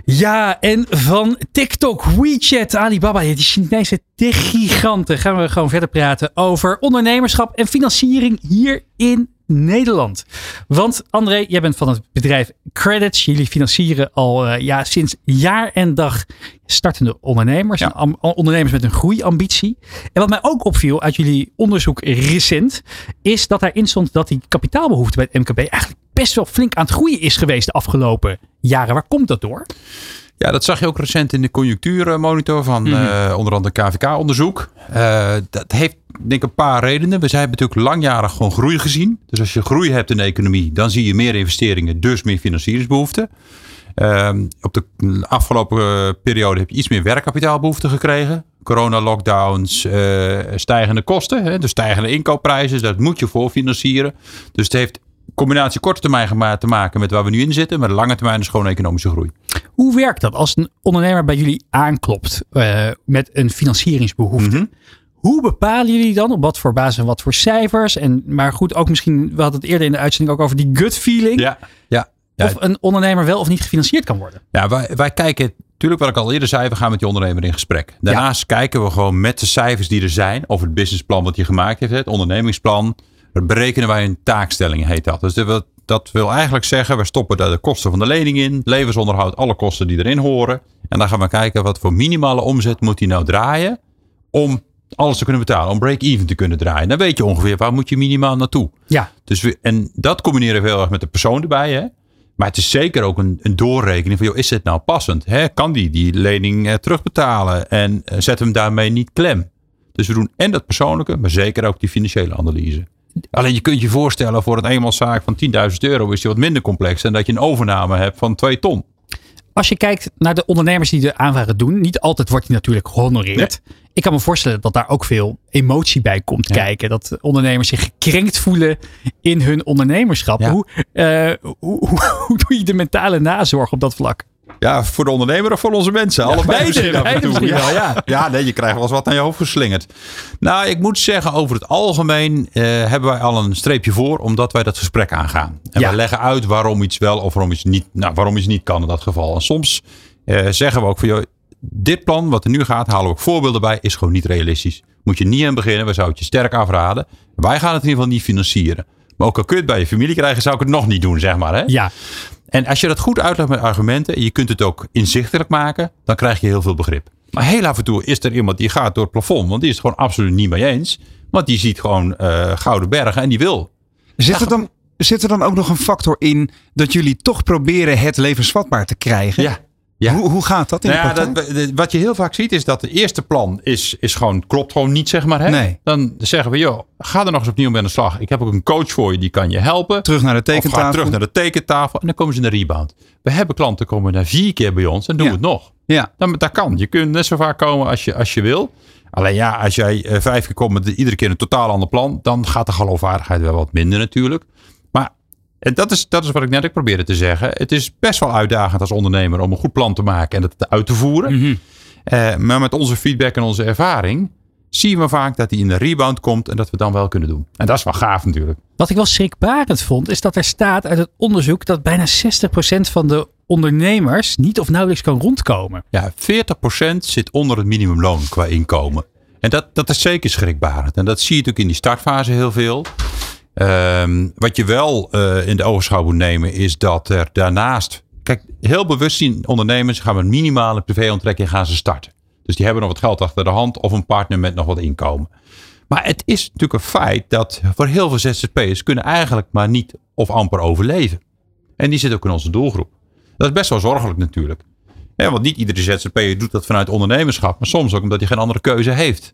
Ja, en van TikTok, WeChat, Alibaba, die Chinese tech-giganten, gaan we gewoon verder praten over ondernemerschap en financiering hier in Nederland. Want André, jij bent van het bedrijf Credits. Jullie financieren al uh, ja, sinds jaar en dag startende ondernemers. Ja. ondernemers met een groeiambitie. En wat mij ook opviel uit jullie onderzoek recent, is dat daarin stond dat die kapitaalbehoefte bij het MKB eigenlijk best wel flink aan het groeien is geweest de afgelopen jaren. Waar komt dat door? Ja, dat zag je ook recent in de conjunctuurmonitor van mm -hmm. onder andere KVK-onderzoek. Uh, dat heeft denk ik een paar redenen. We hebben natuurlijk langjarig gewoon groei gezien. Dus als je groei hebt in de economie, dan zie je meer investeringen, dus meer financieringsbehoeften. Uh, op de afgelopen periode heb je iets meer werkkapitaalbehoeften gekregen. Corona-lockdowns, stijgende kosten, hè, dus stijgende inkoopprijzen. Dat moet je voor financieren. Dus het heeft combinatie korte termijn te maken met waar we nu in zitten. Maar de lange termijn is gewoon economische groei. Hoe werkt dat als een ondernemer bij jullie aanklopt uh, met een financieringsbehoefte? Mhm. Hoe bepalen jullie dan op wat voor basis en wat voor cijfers? En, maar goed, ook misschien, we hadden het eerder in de uitzending ook over die gut feeling. Ja, ja. Of een ondernemer wel of niet gefinancierd kan worden. Ja, wij, wij kijken Natuurlijk, wat ik al eerder zei, we gaan met die ondernemer in gesprek. Daarnaast kijken we gewoon met de cijfers die er zijn, of het businessplan wat je gemaakt heeft, het ondernemingsplan, berekenen wij een taakstelling, heet dat. Dus dat wil eigenlijk zeggen, we stoppen daar de kosten van de lening in, levensonderhoud, alle kosten die erin horen. En dan gaan we kijken wat voor minimale omzet moet hij nou draaien om alles te kunnen betalen, om break-even te kunnen draaien. Dan weet je ongeveer waar moet je minimaal naartoe. Ja. Dus we, en dat combineren we heel erg met de persoon erbij. Hè? Maar het is zeker ook een, een doorrekening van, joh, is het nou passend? Hè? Kan die die lening eh, terugbetalen en uh, zet hem daarmee niet klem? Dus we doen en dat persoonlijke, maar zeker ook die financiële analyse. Alleen je kunt je voorstellen voor een eenmanszaak van 10.000 euro is die wat minder complex dan dat je een overname hebt van 2 ton. Als je kijkt naar de ondernemers die de aanvragen doen, niet altijd wordt die natuurlijk gehonoreerd. Ik kan me voorstellen dat daar ook veel emotie bij komt kijken. Dat ondernemers zich gekrenkt voelen in hun ondernemerschap. Hoe, uh, hoe, hoe, hoe doe je de mentale nazorg op dat vlak? Ja, voor de ondernemer of voor onze mensen? Ja, Allebei misschien af en toe. Ja. ja. Ja. nee, je krijgt wel eens wat aan je hoofd geslingerd. Nou, ik moet zeggen, over het algemeen eh, hebben wij al een streepje voor, omdat wij dat gesprek aangaan. En we leggen uit waarom iets wel of waarom iets niet, nou, waarom iets niet kan in dat geval. En soms eh, zeggen we ook van, joh, dit plan wat er nu gaat, halen we ook voorbeelden bij, is gewoon niet realistisch. Moet je niet aan beginnen, we zouden het je sterk afraden. Wij gaan het in ieder geval niet financieren. Maar ook al kun je het bij je familie krijgen, zou ik het nog niet doen, zeg maar. Hè? Ja. En als je dat goed uitlegt met argumenten en je kunt het ook inzichtelijk maken, dan krijg je heel veel begrip. Maar heel af en toe is er iemand die gaat door het plafond, want die is het gewoon absoluut niet mee eens. Want die ziet gewoon uh, gouden bergen en die wil. Zit er, dan, zit er dan ook nog een factor in dat jullie toch proberen het levensvatbaar te krijgen? Ja. Ja. Hoe, hoe gaat dat in nou ja, dat, Wat je heel vaak ziet is dat het eerste plan is, is gewoon, klopt gewoon niet, zeg maar. Hè? Nee. Dan zeggen we, joh, ga er nog eens opnieuw mee aan de slag. Ik heb ook een coach voor je, die kan je helpen. Terug naar de tekentafel. Of terug naar de tekentafel en dan komen ze in de rebound. We hebben klanten komen naar vier keer bij ons en doen ja. het nog. Ja. Dan, dat kan. Je kunt net zo vaak komen als je, als je wil. Alleen ja, als jij uh, vijf keer komt met iedere keer een totaal ander plan, dan gaat de geloofwaardigheid wel wat minder natuurlijk. En dat is, dat is wat ik net ook probeerde te zeggen. Het is best wel uitdagend als ondernemer om een goed plan te maken en het uit te voeren. Mhm. uh, maar met onze feedback en onze ervaring zien we vaak dat hij in de rebound komt en dat we dan wel kunnen doen. En dat is wel gaaf natuurlijk. Wat ik wel schrikbarend vond, is dat er staat uit het onderzoek dat bijna 60% van de ondernemers niet of nauwelijks kan rondkomen. Ja, 40% zit onder het minimumloon qua inkomen. En dat, dat is zeker schrikbarend. En dat zie je natuurlijk in die startfase heel veel. Um, wat je wel uh, in de ogenschouw moet nemen is dat er daarnaast... Kijk, heel bewust zien ondernemers gaan met minimale privéonttrekking gaan ze starten. Dus die hebben nog wat geld achter de hand of een partner met nog wat inkomen. Maar het is natuurlijk een feit dat voor heel veel ZZP'ers kunnen eigenlijk maar niet of amper overleven. En die zit ook in onze doelgroep. Dat is best wel zorgelijk natuurlijk. Want niet iedere ZZP'er doet dat vanuit ondernemerschap. Maar soms ook omdat hij geen andere keuze heeft.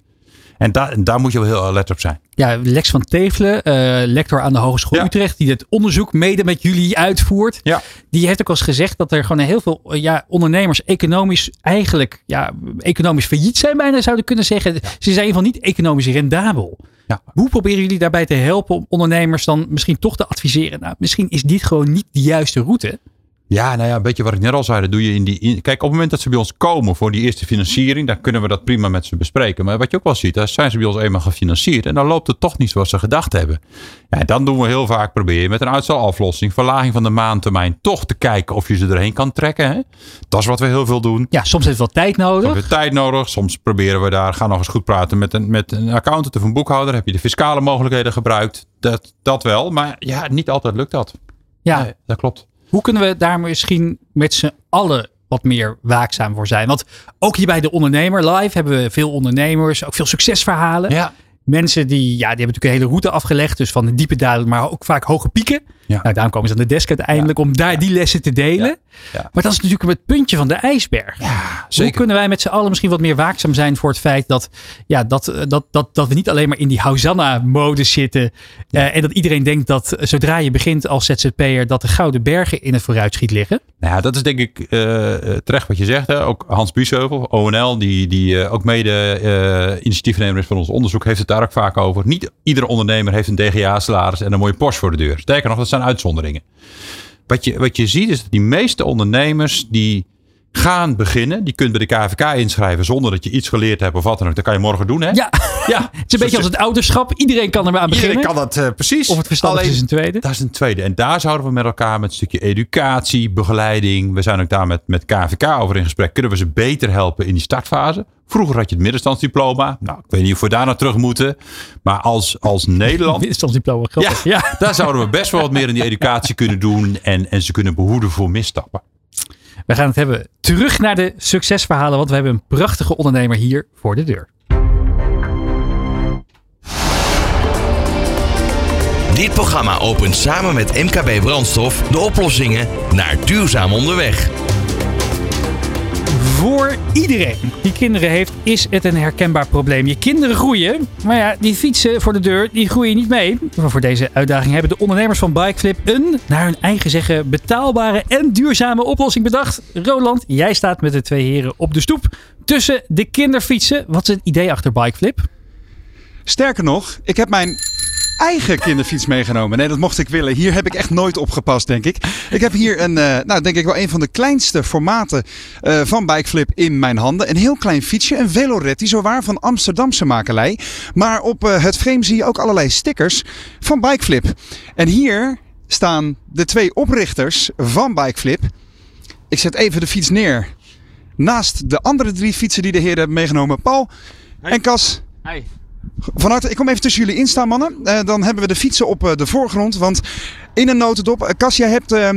En daar, daar moet je wel heel alert op zijn. Ja, Lex van Tevelen, uh, lector aan de Hogeschool Utrecht, die dit onderzoek mede met jullie uitvoert. Ja. Die heeft ook al eens gezegd dat er gewoon heel veel ja, ondernemers economisch eigenlijk ja, economisch failliet zijn, bijna zouden kunnen zeggen. Ze zijn in ieder geval niet economisch rendabel. Ja. Hoe proberen jullie daarbij te helpen om ondernemers dan misschien toch te adviseren? Nou, misschien is dit gewoon niet de juiste route. Ja, nou ja, een beetje wat ik net al zei. Dat doe je in die. In, kijk, op het moment dat ze bij ons komen voor die eerste financiering, dan kunnen we dat prima met ze bespreken. Maar wat je ook wel ziet, dan zijn ze bij ons eenmaal gefinancierd. En dan loopt het toch niet zoals ze gedacht hebben. Ja, dan doen we heel vaak proberen met een uitstelaflossing, verlaging van de maandtermijn, toch te kijken of je ze erheen kan trekken. Hè? Dat is wat we heel veel doen. Ja, soms heeft het wel tijd nodig. Soms heeft tijd nodig. Soms proberen we daar, gaan nog eens goed praten met een, met een accountant of een boekhouder. Heb je de fiscale mogelijkheden gebruikt? Dat, dat wel. Maar ja, niet altijd lukt dat. Ja, nee, dat klopt. Hoe kunnen we daar misschien met z'n allen wat meer waakzaam voor zijn? Want ook hier bij de Ondernemer Live hebben we veel ondernemers, ook veel succesverhalen. Ja. Mensen die, ja, die hebben natuurlijk een hele route afgelegd. Dus van de diepe dalen, maar ook vaak hoge pieken. Ja. Nou, daarom komen ze aan de desk uiteindelijk om daar die lessen te delen. Ja. Maar dat is natuurlijk het puntje van de ijsberg. Hoe kunnen wij met z'n allen misschien wat meer waakzaam zijn voor het feit dat, ja, dat, dat, dat, dat we niet alleen maar in die Hosanna-mode zitten. eh, en dat iedereen denkt dat eh, zodra je begint als ZZP'er dat de gouden bergen in het vooruitschiet liggen. Nou ja, dat is denk ik eh, terecht wat je zegt. Hè? Ook Hans Biesheuvel, ONL, die, die eh, ook mede eh, initiatiefnemer is van ons onderzoek, heeft het daar ook vaak over. Niet iedere ondernemer heeft een DGA-salaris en een mooie Porsche voor de deur. Sterker nog, dat zijn uitzonderingen. Wat je, wat je ziet is dat die meeste ondernemers die gaan beginnen. Die kunt bij de KVK inschrijven zonder dat je iets geleerd hebt of wat dan ook. Dat kan je morgen doen hè? Ja, ja. het is een beetje als het ouderschap. Iedereen kan er maar aan beginnen. Iedereen kan dat uh, precies. Of het verstandig Alleen, is een tweede. Dat is een tweede. En daar zouden we met elkaar met een stukje educatie, begeleiding. We zijn ook daar met, met KVK over in gesprek. Kunnen we ze beter helpen in die startfase? Vroeger had je het middenstandsdiploma. Nou, ik weet niet of we daar naar terug moeten. Maar als, als Nederland... middenstandsdiploma, ja, ja, daar zouden we best wel wat meer in die educatie kunnen doen. En, en ze kunnen behoeden voor misstappen. We gaan het hebben terug naar de succesverhalen. Want we hebben een prachtige ondernemer hier voor de deur. Dit programma opent samen met MKB Brandstof de oplossingen naar duurzaam onderweg. Voor iedereen die kinderen heeft, is het een herkenbaar probleem. Je kinderen groeien, maar ja, die fietsen voor de deur, die groeien niet mee. Maar voor deze uitdaging hebben de ondernemers van Bikeflip een, naar hun eigen zeggen, betaalbare en duurzame oplossing bedacht. Roland, jij staat met de twee heren op de stoep tussen de kinderfietsen. Wat is het idee achter Bikeflip? Sterker nog, ik heb mijn eigen kinderfiets meegenomen. Nee, dat mocht ik willen. Hier heb ik echt nooit op gepast, denk ik. Ik heb hier een, uh, nou denk ik wel een van de kleinste formaten uh, van Bikeflip in mijn handen. Een heel klein fietsje, een Veloretti, zowaar van Amsterdamse makelij. Maar op uh, het frame zie je ook allerlei stickers van Bikeflip. En hier staan de twee oprichters van Bikeflip. Ik zet even de fiets neer. Naast de andere drie fietsen die de heren hebben meegenomen. Paul hey. en Cas. Hey. Van harte, ik kom even tussen jullie instaan, mannen. Uh, dan hebben we de fietsen op uh, de voorgrond. Want in een notendop, Cas, jij hebt uh,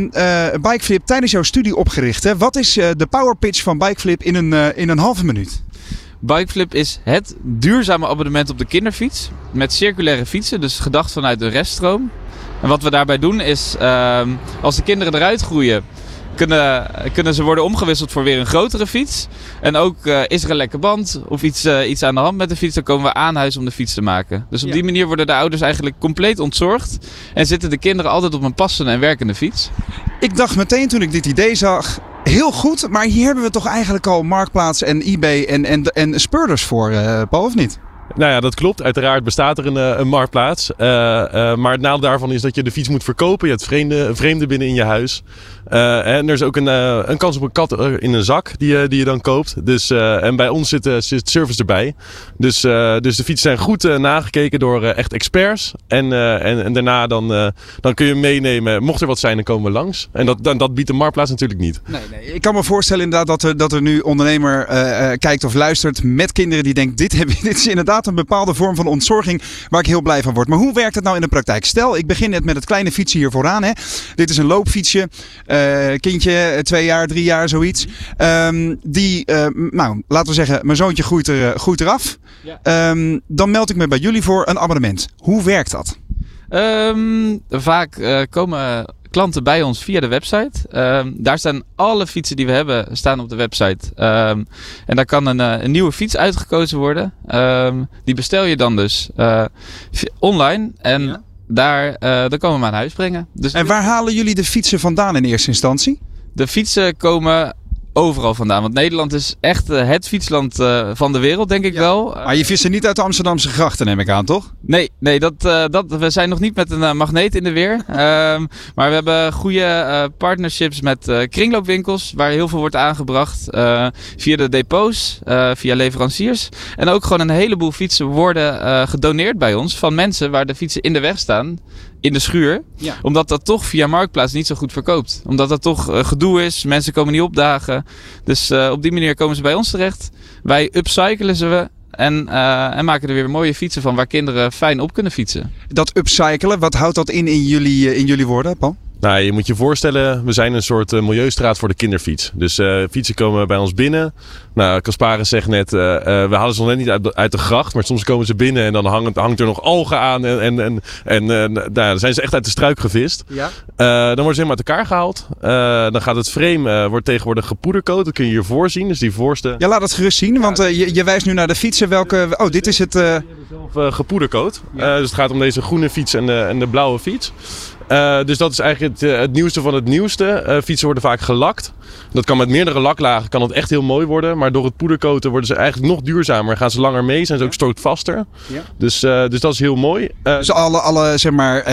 Bikeflip tijdens jouw studie opgericht. Hè? Wat is de power pitch van Bikeflip in een, in een halve minuut? Bikeflip is het duurzame abonnement op de kinderfiets. Met circulaire fietsen, dus gedacht vanuit de reststroom. En wat we daarbij doen is, ehm, als de kinderen eruit groeien, kunnen, kunnen ze worden omgewisseld voor weer een grotere fiets. En ook uh, is er een lekke band of iets, uh, iets aan de hand met de fiets, dan komen we aan huis om de fiets te maken. Dus op ja. die manier worden de ouders eigenlijk compleet ontzorgd. En zitten de kinderen altijd op een passende en werkende fiets. Ik dacht meteen toen ik dit idee zag, heel goed. Maar hier hebben we toch eigenlijk al Marktplaats en eBay en, en, en speurders voor, uh, Paul, of niet? Nou ja, dat klopt. Uiteraard bestaat er een, een marktplaats. Uh, uh, maar het nadeel daarvan is dat je de fiets moet verkopen. Je hebt vreemde, vreemde binnen in je huis. En er is ook een, een kans op een kat in een zak die, je, die je dan koopt. Dus, en bij ons zit, zit service erbij. Dus, dus de fietsen zijn goed nagekeken door echt experts. En, en, en, daarna dan, dan kun je meenemen. Mocht er wat zijn, dan komen we langs. En dat, dan, dat biedt de marktplaats natuurlijk niet. Nee, nee. Ik kan me voorstellen inderdaad dat er, dat er nu ondernemer kijkt of luistert met kinderen die denkt... Dit, heb, dit is inderdaad een bepaalde vorm van ontzorging waar ik heel blij van word. Maar hoe werkt het nou in de praktijk? Stel, ik begin net met het kleine fietsje hier vooraan. Hè. Dit is een loopfietsje. Uh, kindje, twee jaar, drie jaar, zoiets. Um, die, uh, nou, laten we zeggen, mijn zoontje groeit, er, groeit eraf. Ja. Um, dan meld ik me bij jullie voor een abonnement. Hoe werkt dat? Um, vaak uh, komen klanten bij ons via de website. Um, daar staan alle fietsen die we hebben staan op de website. Um, en daar kan een, een, nieuwe fiets uitgekozen worden. Um, die bestel je dan dus uh, online. En ja. daar, uh, daar komen we hem aan huis brengen. Dus en waar halen jullie de fietsen vandaan in eerste instantie? De fietsen komen overal vandaan. Want Nederland is echt eh, het fietsland eh, van de wereld, denk ik wel. Maar je vist er niet uit de Amsterdamse grachten, neem ik aan, toch? Nee, nee dat, eh, dat, we zijn nog niet met een magneet in de weer. Ehm, maar we hebben goede partnerships met kringloopwinkels, waar heel veel wordt aangebracht. via de depots, via leveranciers. En ook gewoon een heleboel fietsen worden gedoneerd bij ons van mensen waar de fietsen in de weg staan in de schuur. Omdat dat toch via Marktplaats niet zo goed verkoopt. Omdat dat toch uh, gedoe is. Mensen komen niet opdagen. Dus uh, op die manier komen ze bij ons terecht. Wij upcyclen ze en, uh, en, maken er weer mooie fietsen van waar kinderen fijn op kunnen fietsen. Dat upcyclen, wat houdt dat in in jullie, in jullie woorden, Paul? Nou, je moet je voorstellen, we zijn een soort uh, milieustraat voor de kinderfiets. Dus uh, fietsen komen bij ons binnen. Nou, Kasparis zegt net, uh, we halen ze nog net niet uit de, uit de, gracht. Maar soms komen ze binnen en dan hangt, hangt er nog algen aan. En, en, en, en nou, dan zijn ze echt uit de struik gevist. Ja. dan worden ze helemaal uit elkaar gehaald. dan gaat het frame, wordt tegenwoordig gepoedercoat. Dat kun je hier voorzien. Dus die voorste... Ja, laat het gerust zien. Want je, je, wijst nu naar de fietsen. Welke... Oh, dit is het... Gepoedercoat. Ja. dus het gaat om deze groene fiets en de, en de blauwe fiets. Uh, dus dat is eigenlijk het, het, nieuwste van het nieuwste. Uh, fietsen worden vaak gelakt. Dat kan met meerdere laklagen kan het echt heel mooi worden. Maar door het poederkoten worden ze eigenlijk nog duurzamer. Gaan ze langer mee, zijn ze ook stootvaster. Ja. Dus, uh, dus dat is heel mooi. dus alle, alle zeg maar,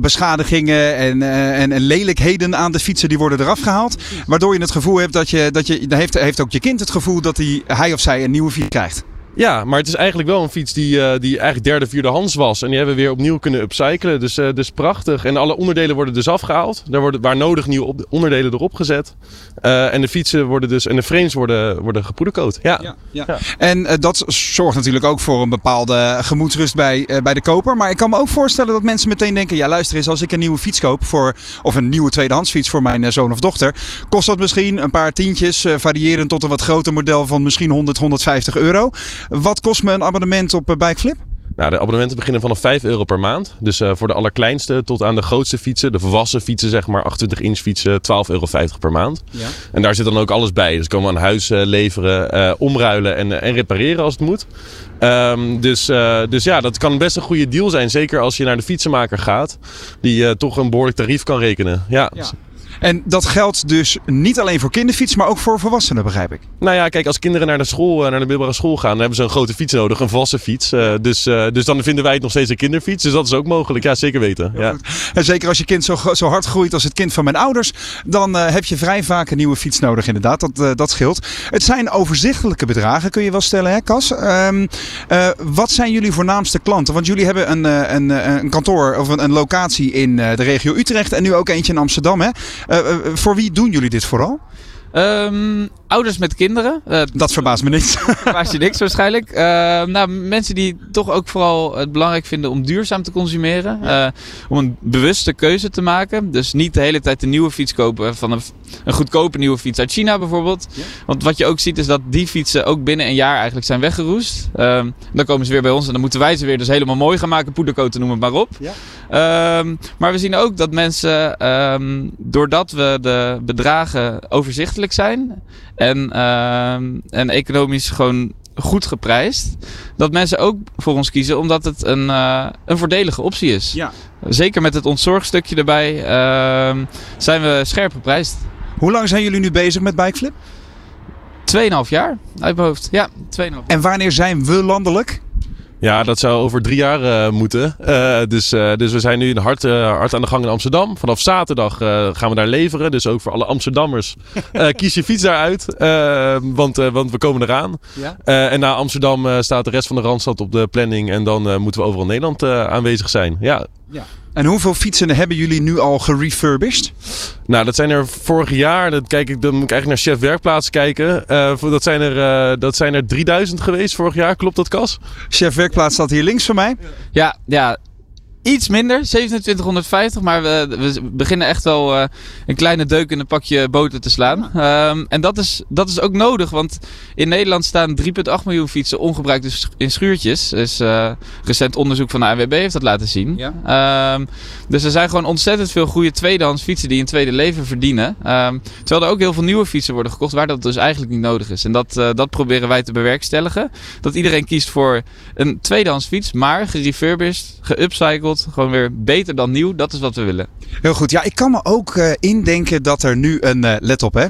beschadigingen en, en, en, lelijkheden aan de fietsen die worden eraf gehaald. Waardoor je het gevoel hebt dat je, dat je heeft, heeft ook je kind het gevoel dat hij, hij of zij een nieuwe fiets krijgt. Ja, maar het is eigenlijk wel een fiets die, uh, die eigenlijk derde, vierde hands was. En die hebben we weer opnieuw kunnen upcyclen. Dus, uh, dus prachtig. En alle onderdelen worden dus afgehaald. Daar worden waar nodig nieuwe onderdelen erop gezet. Uh, en de fietsen worden dus en de frames worden, worden gepoedercoat. Ja. Ja, ja. ja. En dat zorgt natuurlijk ook voor een bepaalde gemoedsrust bij, bij de koper. Maar ik kan me ook voorstellen dat mensen meteen denken: ja, luister eens, als ik een nieuwe fiets koop voor, of een nieuwe tweedehands fiets voor mijn zoon of dochter, kost dat misschien een paar tientjes, variërend tot een wat groter model van misschien 100, 150 euro. Wat kost me een abonnement op eh, Bikeflip? Nou, de abonnementen beginnen vanaf 5 euro per maand. Dus uh, voor de allerkleinste tot aan de grootste fietsen, de volwassen fietsen, zeg maar 28 inch fietsen, 12,50 euro per maand. Ja. En daar zit dan ook alles bij. Dus komen we aan huis uh, leveren, uh, omruilen en, en repareren als het moet. Um, dus, dus ja, dat kan best een goede deal zijn. Zeker als je naar de fietsenmaker gaat, die toch een behoorlijk tarief kan rekenen. Ja. ja. En dat geldt dus niet alleen voor kinderfiets, maar ook voor volwassenen, begrijp ik. Nou ja, kijk, als kinderen naar de school, eh, naar de middelbare school gaan, dan hebben ze een grote fiets nodig, een vaste fiets. Uh, dus, uh, dus dan vinden wij het nog steeds een kinderfiets. Dus dat is ook mogelijk. Ja, zeker weten. Ja. En zeker als je kind zo, zo hard groeit als het kind van mijn ouders, dan uh, heb je vrij vaak een nieuwe fiets nodig, inderdaad. Dat, dat scheelt. Het zijn overzichtelijke bedragen, kun je wel stellen, hè, Cas? Um, wat zijn jullie voornaamste klanten? Want jullie hebben een, een, een kantoor of een, een locatie in de regio Utrecht en nu ook eentje in Amsterdam, hè? Uh, voor wie doen jullie dit vooral? Um, ouders met kinderen. Uh, dat verbaast me niks. verbaast je niks waarschijnlijk. Uh, nou, mensen die toch ook vooral het belangrijk vinden om duurzaam te consumeren. Uh, om een bewuste keuze te maken. Dus niet de hele tijd een nieuwe fiets kopen van een, een goedkope nieuwe fiets uit China bijvoorbeeld. Ja. Want wat je ook ziet is dat die fietsen ook binnen een jaar eigenlijk zijn weggeroest. Ehm, dan komen ze weer bij ons en dan moeten wij ze weer dus helemaal mooi gaan maken. Poederkoten noem het maar op. Ja. Maar we zien ook dat mensen, doordat we de bedragen overzichtelijk zijn en, ehm, en economisch gewoon goed geprijsd. Dat mensen ook voor ons kiezen omdat het een, uh, een voordelige optie is. Ja. Zeker met het ontzorgstukje erbij uh, zijn we scherp geprijsd. Hoe lang zijn jullie nu bezig met Bikeflip? 2,5 jaar uit mijn hoofd. Ja, 2,5 En wanneer zijn we landelijk? Ja, dat zou over drie jaar uh, moeten. Uh, dus, uh, dus we zijn nu hard, hard aan de gang in Amsterdam. Vanaf zaterdag gaan we daar leveren. Dus ook voor alle Amsterdammers. kies je fiets daaruit. want, want we komen eraan. Ja? en na Amsterdam staat de rest van de Randstad op de planning. En dan moeten we overal in Nederland aanwezig zijn. Ja. ja. En hoeveel fietsen hebben jullie nu al gerefurbished? Nou, dat zijn er vorig jaar. Dat kijk ik, dan moet ik eigenlijk naar chef werkplaats kijken. Uh, dat, zijn er, uh, dat zijn er 3000 geweest vorig jaar. Klopt dat, Kas? Chef werkplaats staat hier links van mij. Ja, ja iets minder, 2750. Maar we, we beginnen echt wel uh, een kleine deuk in een pakje boter te slaan. Um, en dat is, dat is ook nodig, want in Nederland staan 3,8 miljoen fietsen ongebruikt in schuurtjes. Dus uh, recent onderzoek van de ANWB heeft dat laten zien. Ja. Um, dus er zijn gewoon ontzettend veel goede tweedehands fietsen die een tweede leven verdienen. Um, terwijl er ook heel veel nieuwe fietsen worden gekocht waar dat dus eigenlijk niet nodig is. En dat, uh, dat proberen wij te bewerkstelligen. Dat iedereen kiest voor een tweedehands fiets, maar gerefurbished, geupcycled gewoon weer beter dan nieuw. Dat is wat we willen. Heel goed. Ja, ik kan me ook uh, indenken dat er nu een, uh, let op hè.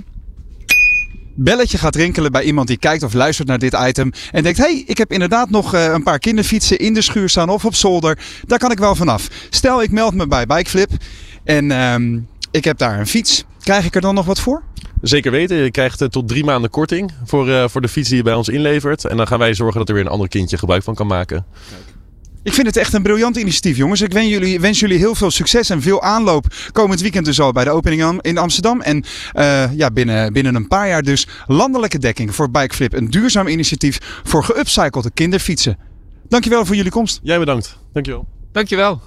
belletje gaat rinkelen bij iemand die kijkt of luistert naar dit item. En denkt, hey, ik heb inderdaad nog eh, een paar kinderfietsen in de schuur staan of op zolder. Daar kan ik wel vanaf. Stel, ik meld me bij Bikeflip en ehm, ik heb daar een fiets. Krijg ik er dan nog wat voor? Zeker weten. Je krijgt uh, tot drie maanden korting voor, uh, voor de fiets die je bij ons inlevert. En dan gaan wij zorgen dat er weer een ander kindje gebruik van kan maken. Ik vind het echt een briljant initiatief, jongens. Ik wens jullie, wens jullie heel veel succes en veel aanloop komend weekend dus al bij de opening in Amsterdam. En uh, ja, binnen, binnen een paar jaar dus landelijke dekking voor Bikeflip. Een duurzaam initiatief voor geupcyclede kinderfietsen. Dankjewel voor jullie komst. Jij bedankt. Dankjewel. Dankjewel.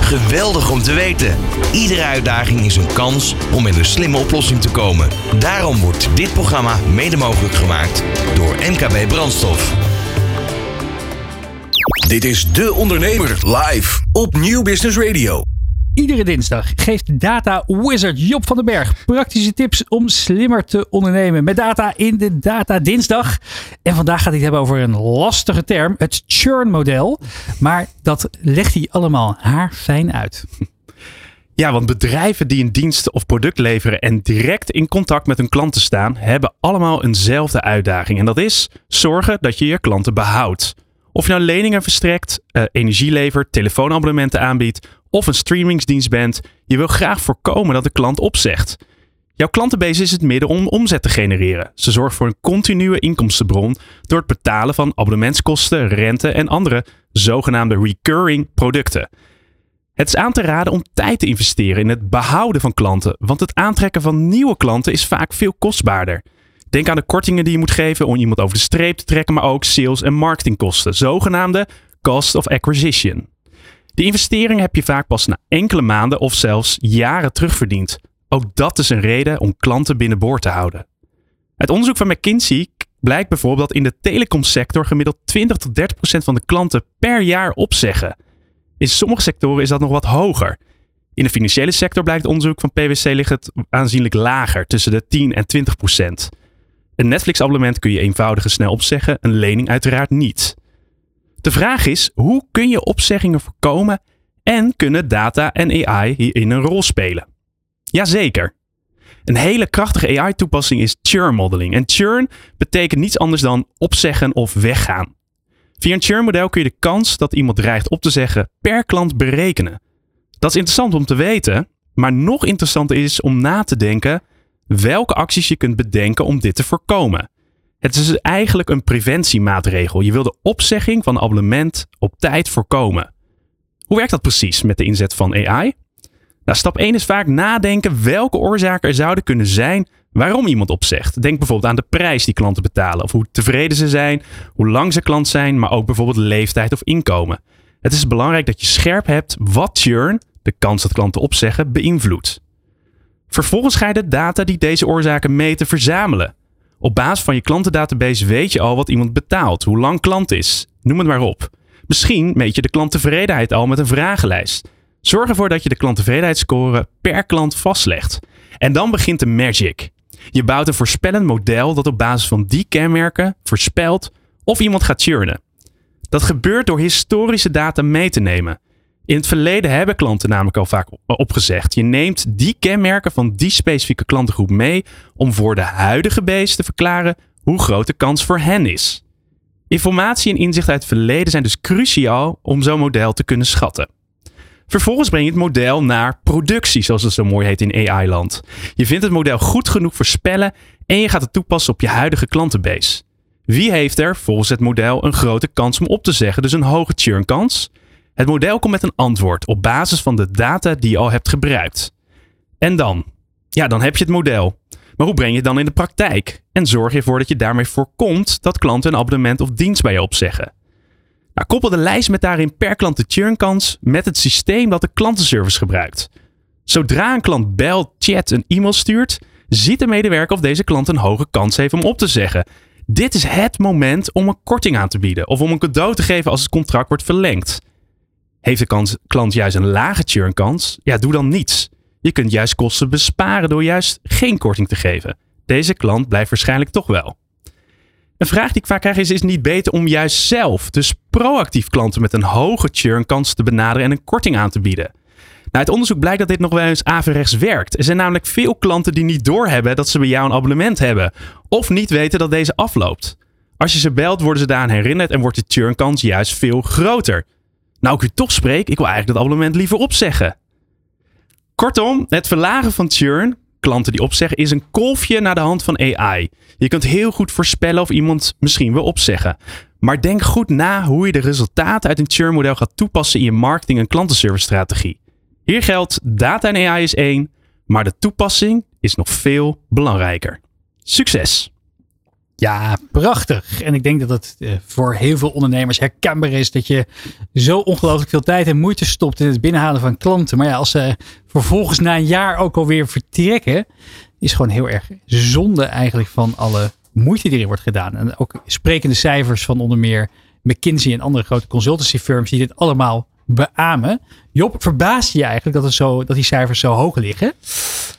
Geweldig om te weten. Iedere uitdaging is een kans om met een slimme oplossing te komen. Daarom wordt dit programma mede mogelijk gemaakt door MKB Brandstof. Dit is De Ondernemer live op Nieuw Business Radio. Iedere dinsdag geeft data wizard Job van den Berg praktische tips om slimmer te ondernemen met data in de Data Dinsdag. En vandaag gaat hij het hebben over een lastige term, het churn model. Maar dat legt hij allemaal haarfijn uit. Ja, want bedrijven die een dienst of product leveren en direct in contact met hun klanten staan, hebben allemaal eenzelfde uitdaging. En dat is zorgen dat je je klanten behoudt. Of je nou leningen verstrekt, uh, energie levert, telefoonabonnementen aanbiedt of een streamingsdienst bent, je wil graag voorkomen dat de klant opzegt. Jouw klantenbase is het midden om omzet te genereren. Ze zorgt voor een continue inkomstenbron door het betalen van abonnementskosten, rente en andere zogenaamde recurring producten. Het is aan te raden om tijd te investeren in het behouden van klanten, want het aantrekken van nieuwe klanten is vaak veel kostbaarder. Denk aan de kortingen die je moet geven om iemand over de streep te trekken, maar ook sales- en marketingkosten, zogenaamde cost of acquisition. De investering heb je vaak pas na enkele maanden of zelfs jaren terugverdiend. Ook dat is een reden om klanten binnenboord te houden. Uit onderzoek van McKinsey blijkt bijvoorbeeld dat in de telecomsector gemiddeld 20 tot 30 procent van de klanten per jaar opzeggen. In sommige sectoren is dat nog wat hoger. In de financiële sector blijkt onderzoek van PwC ligt het aanzienlijk lager, tussen de 10 en 20 procent. Een Netflix-abonnement kun je eenvoudig en snel opzeggen, een lening uiteraard niet. De vraag is, hoe kun je opzeggingen voorkomen en kunnen data en AI hierin een rol spelen? Jazeker. Een hele krachtige AI-toepassing is churn modeling. En churn betekent niets anders dan opzeggen of weggaan. Via een churn model kun je de kans dat iemand dreigt op te zeggen per klant berekenen. Dat is interessant om te weten, maar nog interessanter is om na te denken welke acties je kunt bedenken om dit te voorkomen. Het is eigenlijk een preventiemaatregel. Je wil de opzegging van abonnement op tijd voorkomen. Hoe werkt dat precies met de inzet van AI? Nou, stap 1 is vaak nadenken welke oorzaken er zouden kunnen zijn waarom iemand opzegt. Denk bijvoorbeeld aan de prijs die klanten betalen, of hoe tevreden ze zijn, hoe lang ze klant zijn, maar ook bijvoorbeeld leeftijd of inkomen. Het is belangrijk dat je scherp hebt wat churn, de kans dat klanten opzeggen, beïnvloedt. Vervolgens ga je de data die deze oorzaken meten verzamelen. Op basis van je klantendatabase weet je al wat iemand betaalt, hoe lang klant is, noem het maar op. Misschien meet je de klanttevredenheid al met een vragenlijst. Zorg ervoor dat je de klanttevredenheidsscore per klant vastlegt. En dan begint de magic. Je bouwt een voorspellend model dat op basis van die kenmerken voorspelt of iemand gaat churnen. Dat gebeurt door historische data mee te nemen. In het verleden hebben klanten namelijk al vaak opgezegd. Je neemt die kenmerken van die specifieke klantengroep mee om voor de huidige base te verklaren hoe groot de kans voor hen is. Informatie en inzicht uit het verleden zijn dus cruciaal om zo'n model te kunnen schatten. Vervolgens breng je het model naar productie, zoals het zo mooi heet in AI-land. Je vindt het model goed genoeg voorspellen en je gaat het toepassen op je huidige klantenbase. Wie heeft er volgens het model een grote kans om op te zeggen, dus een hoge churn kans? Het model komt met een antwoord op basis van de data die je al hebt gebruikt. En dan? Ja, dan heb je het model. Maar hoe breng je het dan in de praktijk? En zorg je ervoor dat je daarmee voorkomt dat klanten een abonnement of dienst bij je opzeggen? Nou, koppel de lijst met daarin per klant de churnkans met het systeem dat de klantenservice gebruikt. Zodra een klant belt, chat en e-mail stuurt, ziet de medewerker of deze klant een hoge kans heeft om op te zeggen. Dit is het moment om een korting aan te bieden of om een cadeau te geven als het contract wordt verlengd. Heeft de kans, klant juist een lage churnkans? Ja, doe dan niets. Je kunt juist kosten besparen door juist geen korting te geven. Deze klant blijft waarschijnlijk toch wel. Een vraag die ik vaak krijg is: is het niet beter om juist zelf, dus proactief klanten met een hoge churnkans te benaderen en een korting aan te bieden? uit onderzoek blijkt dat dit nog wel eens averechts werkt. Er zijn namelijk veel klanten die niet doorhebben dat ze bij jou een abonnement hebben. Of niet weten dat deze afloopt. Als je ze belt, worden ze daaraan herinnerd en wordt de churnkans juist veel groter. Nou, ik u toch spreek, ik wil eigenlijk dat abonnement liever opzeggen. Kortom, het verlagen van churn, klanten die opzeggen, is een kolfje naar de hand van AI. Je kunt heel goed voorspellen of iemand misschien wil opzeggen. Maar denk goed na hoe je de resultaten uit een churn-model gaat toepassen in je marketing- en klantenservice strategie. Hier geldt data en AI is één, maar de toepassing is nog veel belangrijker. Succes! Ja, prachtig. En ik denk dat het eh, voor heel veel ondernemers herkenbaar is dat je zo ongelooflijk veel tijd en moeite stopt in het binnenhalen van klanten. Maar ja, als ze vervolgens na een jaar ook alweer vertrekken, is gewoon heel erg zonde eigenlijk van alle moeite die er wordt gedaan. En ook sprekende cijfers van onder meer McKinsey en andere grote consultancy firms die dit allemaal beamen. Job, verbaast je eigenlijk dat, het zo, dat die cijfers zo hoog liggen?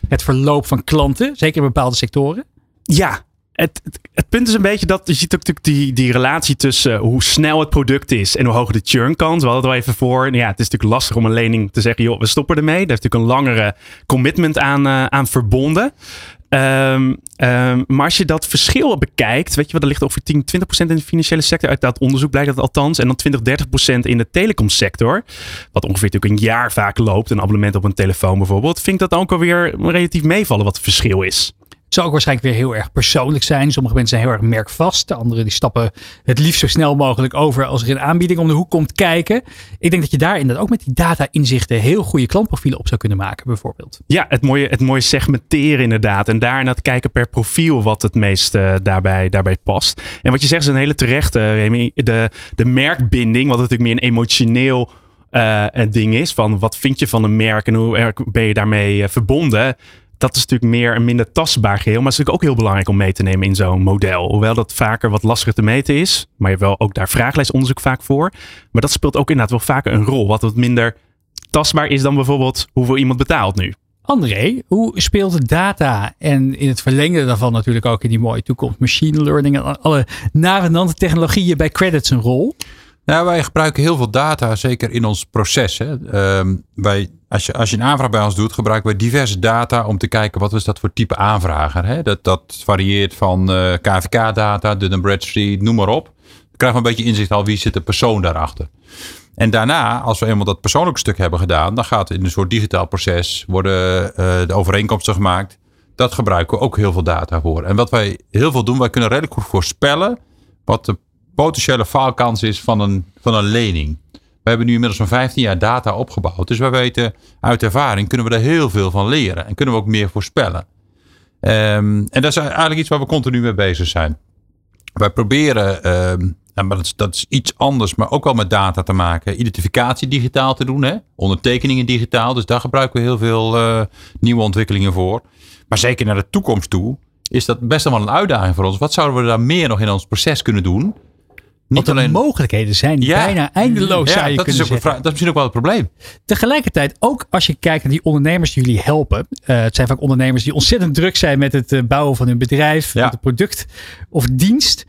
Het verloop van klanten, zeker in bepaalde sectoren? Ja, het, het, punt is een beetje dat je ziet ook natuurlijk die, die relatie tussen hoe snel het product is en hoe hoog de churn kans. We hadden het al even voor. Ja, het is natuurlijk lastig om een lening te zeggen, joh, we stoppen ermee. Daar is natuurlijk een langere commitment aan, uh, aan verbonden. Um, um, maar als je dat verschil bekijkt, weet je wat, er ligt over 10, 20% in de financiële sector. Uit dat onderzoek blijkt dat althans. En dan 20, 30% in de telecomsector. Wat ongeveer natuurlijk een jaar vaak loopt. Een abonnement op een telefoon bijvoorbeeld. Vind ik dat ook alweer relatief meevallen wat het verschil is. Zou ook waarschijnlijk weer heel erg persoonlijk zijn. Sommige mensen zijn heel erg merkvast. De anderen die stappen het liefst zo snel mogelijk over als er een aanbieding om de hoek komt kijken. Ik denk dat je daar inderdaad ook met die data inzichten heel goede klantprofielen op zou kunnen maken bijvoorbeeld. Ja, het mooie, het mooie segmenteren inderdaad. En daarna het kijken per profiel wat het meest uh, daarbij, daarbij past. En wat je zegt is een hele terechte, uh, Remy. De, de merkbinding, wat natuurlijk meer een emotioneel uh, ding is. Van wat vind je van een merk en hoe erg ben je daarmee verbonden dat is natuurlijk meer een minder tastbaar geheel. Maar het is natuurlijk ook heel belangrijk om mee te nemen in zo'n model. Hoewel dat vaker wat lastiger te meten is. Maar je hebt wel ook daar vraaglijstonderzoek vaak voor. Maar dat speelt ook inderdaad wel vaker een rol. Wat wat minder tastbaar is dan bijvoorbeeld hoeveel iemand betaalt nu. André, hoe speelt data en in het verlengde daarvan natuurlijk ook in die mooie toekomst machine learning en alle navenante technologieën bij credits een rol? Nou, wij gebruiken heel veel data, zeker in ons proces. Hè. Um, wij, als, je, als je een aanvraag bij ons doet, gebruiken we diverse data om te kijken wat is dat voor type aanvrager. Hè. Dat, dat varieert van uh, eh, KVK-data, Dun Bradstreet, noem maar op. Dan krijgen we een beetje inzicht al wie zit de persoon daarachter. En daarna, als we eenmaal dat persoonlijke stuk hebben gedaan, dan gaat in een soort digitaal proces worden uh, de overeenkomsten gemaakt. Dat gebruiken we ook heel veel data voor. En wat wij heel veel doen, wij kunnen redelijk goed voorspellen wat de potentiële faalkans is van een, van een lening. We hebben nu inmiddels zo'n 15 jaar data opgebouwd. Dus we weten uit ervaring kunnen we er heel veel van leren. En kunnen we ook meer voorspellen. Um, en dat is eigenlijk iets waar we continu mee bezig zijn. Wij proberen, um, maar dat is, iets anders, maar ook wel met data te maken. Identificatie digitaal te doen. Hè? Ondertekeningen digitaal. Dus daar gebruiken we heel veel uh, nieuwe ontwikkelingen voor. Maar zeker naar de toekomst toe is dat best wel een uitdaging voor ons. Wat zouden we daar meer nog in ons proces kunnen doen? Niet alleen... de mogelijkheden zijn bijna eindeloos, ja, dat is ook zeggen. dat is misschien ook wel het probleem. Tegelijkertijd, ook als je kijkt naar die ondernemers die jullie helpen. Uh, het zijn vaak ondernemers die ontzettend druk zijn met het uh, bouwen van hun bedrijf, met het product of dienst.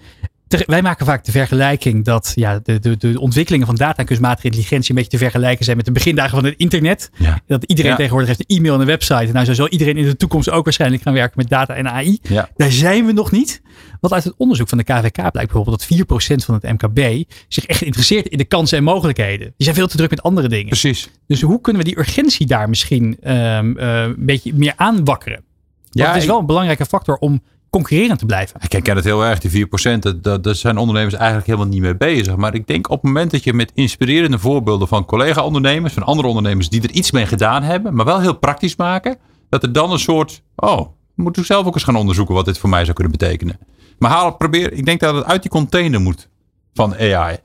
Wij maken vaak de vergelijking dat ja, de, de, de ontwikkelingen van data en kunstmatige intelligentie een beetje te vergelijken zijn met de begindagen van het internet. Ja. Dat iedereen Ja. tegenwoordig heeft een e-mail en een website. Nou, zo zal iedereen in de toekomst ook waarschijnlijk gaan werken met data en AI. Ja. Daar zijn we nog niet. Want uit het onderzoek van de KVK blijkt bijvoorbeeld dat 4% van het MKB zich echt interesseert in de kansen en mogelijkheden. Die zijn veel te druk met andere dingen. Precies. Dus hoe kunnen we die urgentie daar misschien ehm, eh, een beetje meer aanwakkeren? Want Ja, het is wel een belangrijke factor om concurrerend te blijven. Ik herken het heel erg, die 4%. Dat, dat, daar zijn ondernemers eigenlijk helemaal niet mee bezig. Maar ik denk op het moment dat je met inspirerende voorbeelden van collega-ondernemers, van andere ondernemers die er iets mee gedaan hebben, maar wel heel praktisch maken, dat er dan een soort, oh, moet ik zelf ook eens gaan onderzoeken wat dit voor mij zou kunnen betekenen. Maar haal, probeer, ik denk dat het uit die container moet van AI.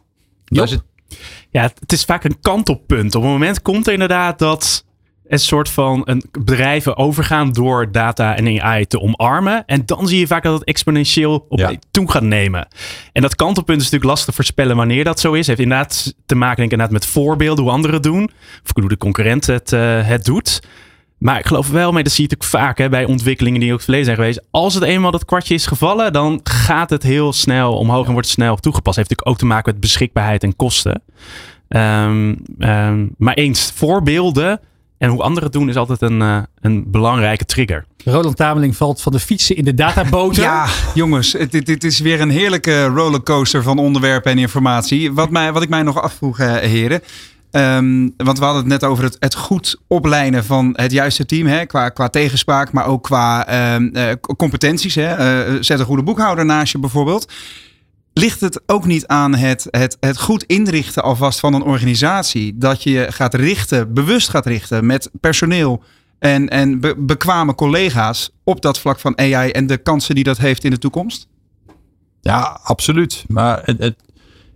Is het, Ja, het- het is vaak een kantelpunt. Op een moment komt er inderdaad dat een soort van een bedrijven overgaan door data en AI te omarmen. En dan zie je vaak dat het exponentieel op toe gaat nemen. En dat kantelpunt is natuurlijk lastig te voorspellen wanneer dat zo is. heeft inderdaad te maken denk ik, inderdaad met voorbeelden, hoe anderen het doen. Of hoe de concurrent het, eh, het doet. Maar ik geloof wel mee, dat zie je natuurlijk vaak hè, bij ontwikkelingen die ook het verleden zijn geweest. Als het eenmaal dat kwartje is gevallen, dan gaat het heel snel omhoog en wordt het snel toegepast. Heeft natuurlijk ook te maken met beschikbaarheid en kosten. Ehm, ehm, maar eens, voorbeelden En hoe anderen het doen is altijd een, uh, een belangrijke trigger. Roland Tameling valt van de fietsen in de databoter. Ja, jongens, dit, dit is weer een heerlijke rollercoaster van onderwerpen en informatie. Wat, mij, wat ik mij nog afvroeg, uh, heren. Um, want we hadden het net over het, het goed oplijnen van het juiste team. Hè, qua, qua tegenspraak, maar ook qua um, uh, competenties. Hè. Uh, zet een goede boekhouder naast je bijvoorbeeld. Ligt het ook niet aan het, het, het goed inrichten alvast van een organisatie? Dat je gaat richten, bewust gaat richten met personeel en, en be, bekwame collega's op dat vlak van AI en de kansen die dat heeft in de toekomst? Ja, absoluut. Maar het, het,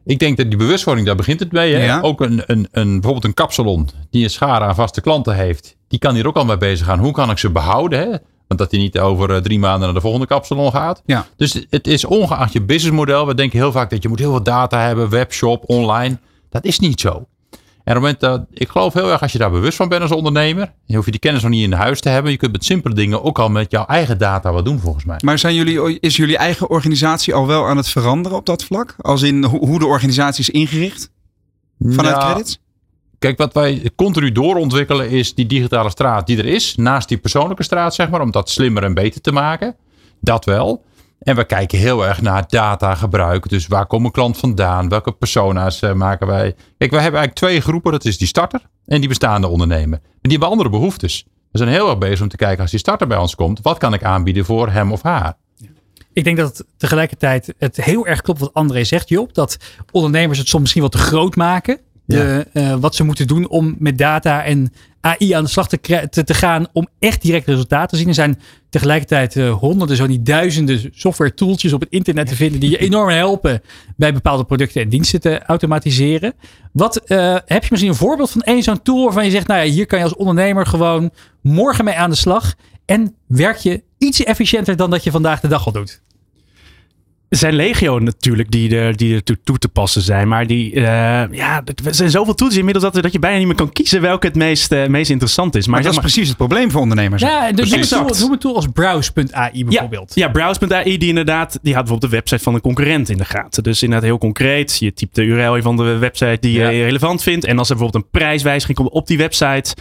ik denk dat die bewustwording, daar begint het mee. Hè? Ja. Ook een, een, een, bijvoorbeeld een kapsalon die een schare aan vaste klanten heeft. Die kan hier ook al mee bezig gaan. Hoe kan ik ze behouden? Hè? Want dat hij niet over drie maanden naar de volgende kapsalon gaat. Ja. Dus het is ongeacht je businessmodel. We denken heel vaak dat je moet heel veel data hebben. Webshop, online. Dat is niet zo. En op het moment dat, ik geloof heel erg als je daar bewust van bent als ondernemer. Je hoeft je die kennis nog niet in huis te hebben. Je kunt met simpele dingen ook al met jouw eigen data wat doen volgens mij. Maar zijn jullie, is jullie eigen organisatie al wel aan het veranderen op dat vlak? Als in hoe de organisatie is ingericht? Vanuit Nou, credits? Kijk, wat wij continu doorontwikkelen is die digitale straat die er is. Naast die persoonlijke straat, zeg maar. Om dat slimmer en beter te maken. Dat wel. En we kijken heel erg naar datagebruik. Dus waar komt een klant vandaan? Welke persona's uh, maken wij? Kijk, wij hebben eigenlijk twee groepen. Dat is die starter en die bestaande ondernemer. En die hebben andere behoeftes. We zijn heel erg bezig om te kijken als die starter bij ons komt. Wat kan ik aanbieden voor hem of haar? Ik denk dat tegelijkertijd het heel erg klopt wat André zegt, Job. Dat ondernemers het soms misschien wat te groot maken. De, ja. uh, wat ze moeten doen om met data en AI aan de slag te, te, te, gaan om echt direct resultaten te zien. Er zijn tegelijkertijd uh, honderden, zo niet duizenden software tooltjes op het internet te vinden die je enorm helpen bij bepaalde producten en diensten te automatiseren. Wat uh, heb je misschien een voorbeeld van één zo'n tool waarvan je zegt, nou ja, hier kan je als ondernemer gewoon morgen mee aan de slag en werk je iets efficiënter dan dat je vandaag de dag al doet? Er zijn legio natuurlijk die er, die er toe, toe te passen zijn. Maar die, uh, ja, er zijn zoveel tools inmiddels dat, dat je bijna niet meer kan kiezen welke het meest, uh, meest interessant is. Maar, maar dat is maar, precies het probleem voor ondernemers. Ja, dus noem een, tool, noem een tool als browse.ai bijvoorbeeld. Ja, ja browse.ai die inderdaad, die houdt bijvoorbeeld de website van een concurrent in de gaten. Dus inderdaad heel concreet. Je typt de URL van de website die ja. je relevant vindt. En als er bijvoorbeeld een prijswijziging komt op die website,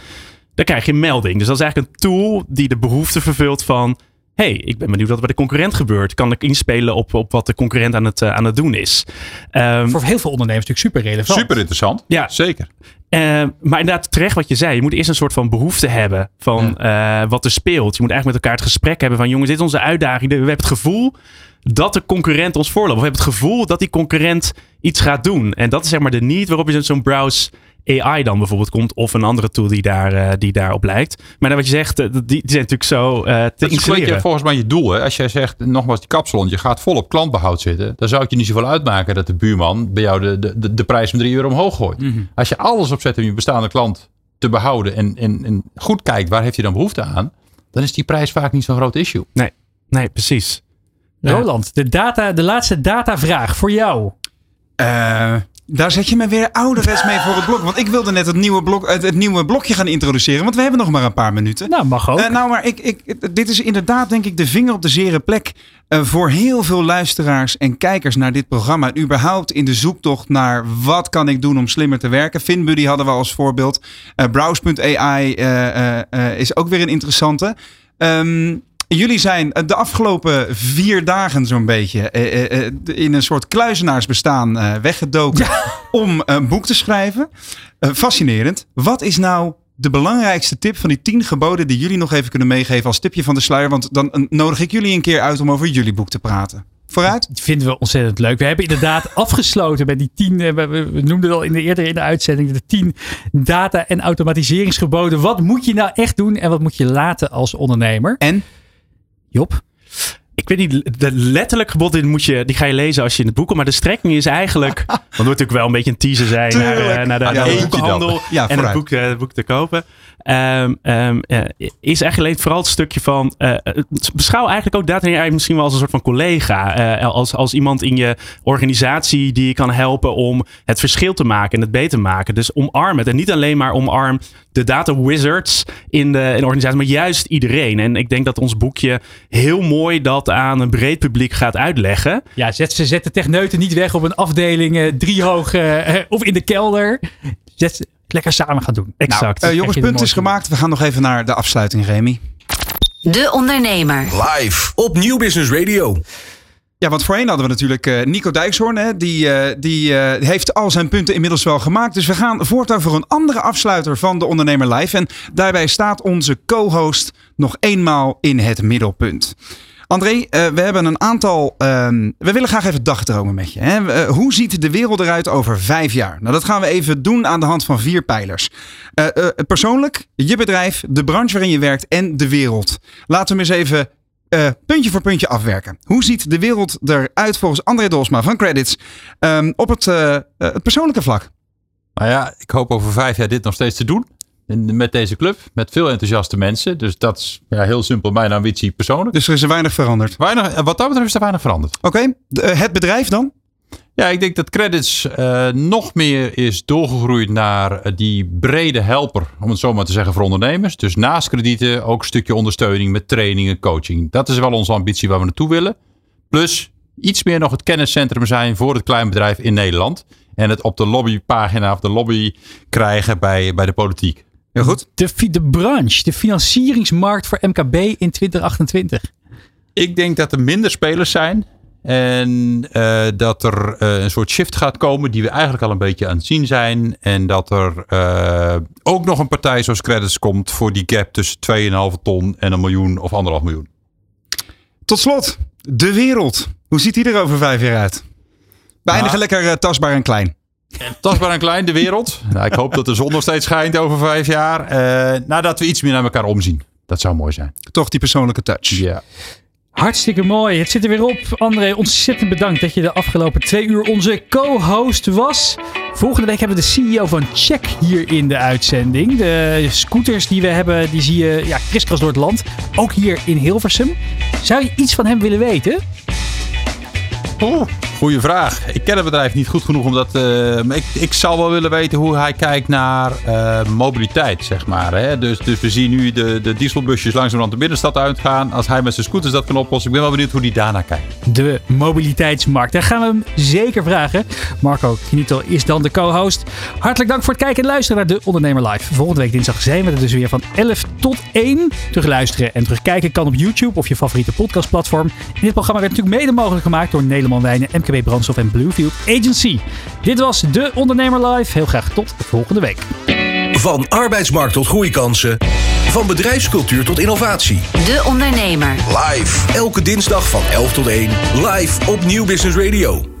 dan krijg je een melding. Dus dat is eigenlijk een tool die de behoefte vervult van hey, ik ben benieuwd wat er bij de concurrent gebeurt. Kan ik inspelen op, op wat de concurrent aan het, uh, aan het doen is? Um, Voor heel veel ondernemers natuurlijk super relevant. Super interessant. Ja, zeker. Uh, maar inderdaad, terecht wat je zei. Je moet eerst een soort van behoefte hebben van ja. uh, wat er speelt. Je moet eigenlijk met elkaar het gesprek hebben van jongens, dit is onze uitdaging. We hebben het gevoel dat de concurrent ons voorloopt. We hebben het gevoel dat die concurrent iets gaat doen. En dat is zeg maar de niet waarop je zo'n browse AI dan bijvoorbeeld komt. Of een andere tool die, daar, uh, die daarop lijkt. Maar dan wat je zegt, die, die zijn natuurlijk zo uh, te dat is volgens mij je doel. Hè? Als jij zegt, nogmaals die kapsalon, je gaat vol op klantbehoud zitten. Dan zou het je niet zoveel uitmaken dat de buurman bij jou de, de, de prijs van 3 euro omhoog gooit. Mm -hmm. Als je alles opzet om je bestaande klant te behouden. En, en, en goed kijkt, waar heeft hij dan behoefte aan? Dan is die prijs vaak niet zo'n groot issue. Nee, nee precies. Roland, de, data, de laatste datavraag voor jou. Uh, daar zet je me weer ouderwets mee voor het blok. Want ik wilde net het nieuwe, blok, het, het, nieuwe blokje gaan introduceren. Want we hebben nog maar een paar minuten. Nou, mag ook. Uh, nou, maar ik, ik, dit is inderdaad denk ik de vinger op de zere plek. Uh, voor heel veel luisteraars en kijkers naar dit programma. En überhaupt in de zoektocht naar wat kan ik doen om slimmer te werken. FinBuddy hadden we als voorbeeld. Uh, Browse.ai is ook weer een interessante. Um, Jullie zijn de afgelopen vier dagen zo'n beetje eh, eh, in een soort kluizenaarsbestaan eh, weggedoken ja. om een boek te schrijven. fascinerend. Wat is nou de belangrijkste tip van die tien geboden die jullie nog even kunnen meegeven als tipje van de sluier? Want dan nodig ik jullie een keer uit om over jullie boek te praten. Vooruit? Dat vinden we ontzettend leuk. We hebben inderdaad afgesloten met die tien, we noemden het al in de eerdere in de uitzending, de tien data- en automatiseringsgeboden. Wat moet je nou echt doen en wat moet je laten als ondernemer? En? Job? Ik weet niet, de letterlijk gebod moet je, die ga je lezen als je in het boek komt. Maar de strekking is eigenlijk. want het moet natuurlijk wel een beetje een teaser zijn naar, uh, naar de, Ah, naar de boekhandel. Ja, en het boek, uh, het boek te kopen. Um, um, is eigenlijk vooral het stukje van. Uh, beschouw eigenlijk ook data AI misschien wel als een soort van collega. Uh, als, als iemand in je organisatie die je kan helpen om het verschil te maken en het beter te maken. Dus omarm het. En niet alleen maar omarm de data wizards in de, in de organisatie, maar juist iedereen. En ik denk dat ons boekje heel mooi dat aan een breed publiek gaat uitleggen. Ja, zet, ze zetten techneuten niet weg op een afdeling driehoog of in de kelder. Zet, lekker samen gaan doen. Exact. Nou, uh, jongens, punt is gemaakt. We gaan nog even naar de afsluiting, Remy. De Ondernemer. Live op Nieuw Business Radio. Ja, want voorheen hadden we natuurlijk uh, Nico Dijkshoorn. Hè, die uh, die uh, heeft al zijn punten inmiddels wel gemaakt. Dus we gaan voortaan voor een andere afsluiter van de Ondernemer Live. En daarbij staat onze co-host nog eenmaal in het middelpunt. André, uh, we hebben een aantal. Uh, we willen graag even dagdromen met je. Hè? Uh, hoe ziet de wereld eruit over vijf jaar? Nou, dat gaan we even doen aan de hand van vier pijlers. persoonlijk, je bedrijf, de branche waarin je werkt en de wereld. Laten we eens even puntje voor puntje afwerken. Hoe ziet de wereld eruit volgens André Dolsma van Credits um, op het, het persoonlijke vlak? Nou ja, ik hoop over vijf jaar dit nog steeds te doen met deze club. Met veel enthousiaste mensen. Dus dat is ja, heel simpel mijn ambitie persoonlijk. Dus er is er weinig veranderd? Weinig, eh, wat dat betreft is er weinig veranderd. Oké, eh, het bedrijf dan? Ja, ik denk dat Credits uh, nog meer is doorgegroeid naar die brede helper, om het zo maar te zeggen, voor ondernemers. Dus naast kredieten ook een stukje ondersteuning met trainingen, coaching. Dat is wel onze ambitie waar we naartoe willen. Plus iets meer nog het kenniscentrum zijn voor het kleinbedrijf in Nederland. En het op de lobbypagina of de lobby krijgen bij, bij de politiek. Heel goed. De, de branche, de financieringsmarkt voor MKB in 2028. Ik denk dat er minder spelers zijn. En uh, dat er uh, een soort shift gaat komen die we eigenlijk al een beetje aan het zien zijn. En dat er uh, ook nog een partij zoals Credits komt voor die gap tussen 2,5 ton en een miljoen of anderhalf miljoen. Tot slot, de wereld. Hoe ziet die er over vijf jaar uit? We eindigen lekker tastbaar en klein. Tastbaar en klein, de wereld. Nou, ik hoop dat de zon nog steeds schijnt over vijf jaar. Uh, nadat we iets meer naar elkaar omzien. Dat zou mooi zijn. Toch die persoonlijke touch. Ja. Hartstikke mooi. Het zit er weer op. André, ontzettend bedankt dat je de afgelopen twee uur onze co-host was. Volgende week hebben we de CEO van Check hier in de uitzending. De scooters die we hebben, die zie je ja, kriskras door het land. Ook hier in Hilversum. Zou je iets van hem willen weten? Goeie vraag. Ik ken het bedrijf niet goed genoeg omdat. Uh, ik, ik zou wel willen weten hoe hij kijkt naar uh, mobiliteit, zeg maar. Hè? Dus, dus we zien nu de, de dieselbusjes langzamerhand de binnenstad uitgaan. Als hij met zijn scooters dat kan oplossen. Ik ben wel benieuwd hoe hij daarnaar kijkt. De mobiliteitsmarkt. Daar gaan we hem zeker vragen. Marco Knietel is dan de co-host. Hartelijk dank voor het kijken en luisteren naar De Ondernemer Live. Volgende week dinsdag zijn we er dus weer van 11 tot 1. Terug luisteren en terugkijken kan op YouTube of je favoriete podcastplatform. In dit programma werd natuurlijk mede mogelijk gemaakt door Nederland Wijnen, MKB Brandstof en Bluefield Agency. Dit was De Ondernemer Live. Heel graag tot de volgende week. Van arbeidsmarkt tot groeikansen. Van bedrijfscultuur tot innovatie. De Ondernemer. Live. Elke dinsdag van 11 tot 1. Live op Nieuw Business Radio.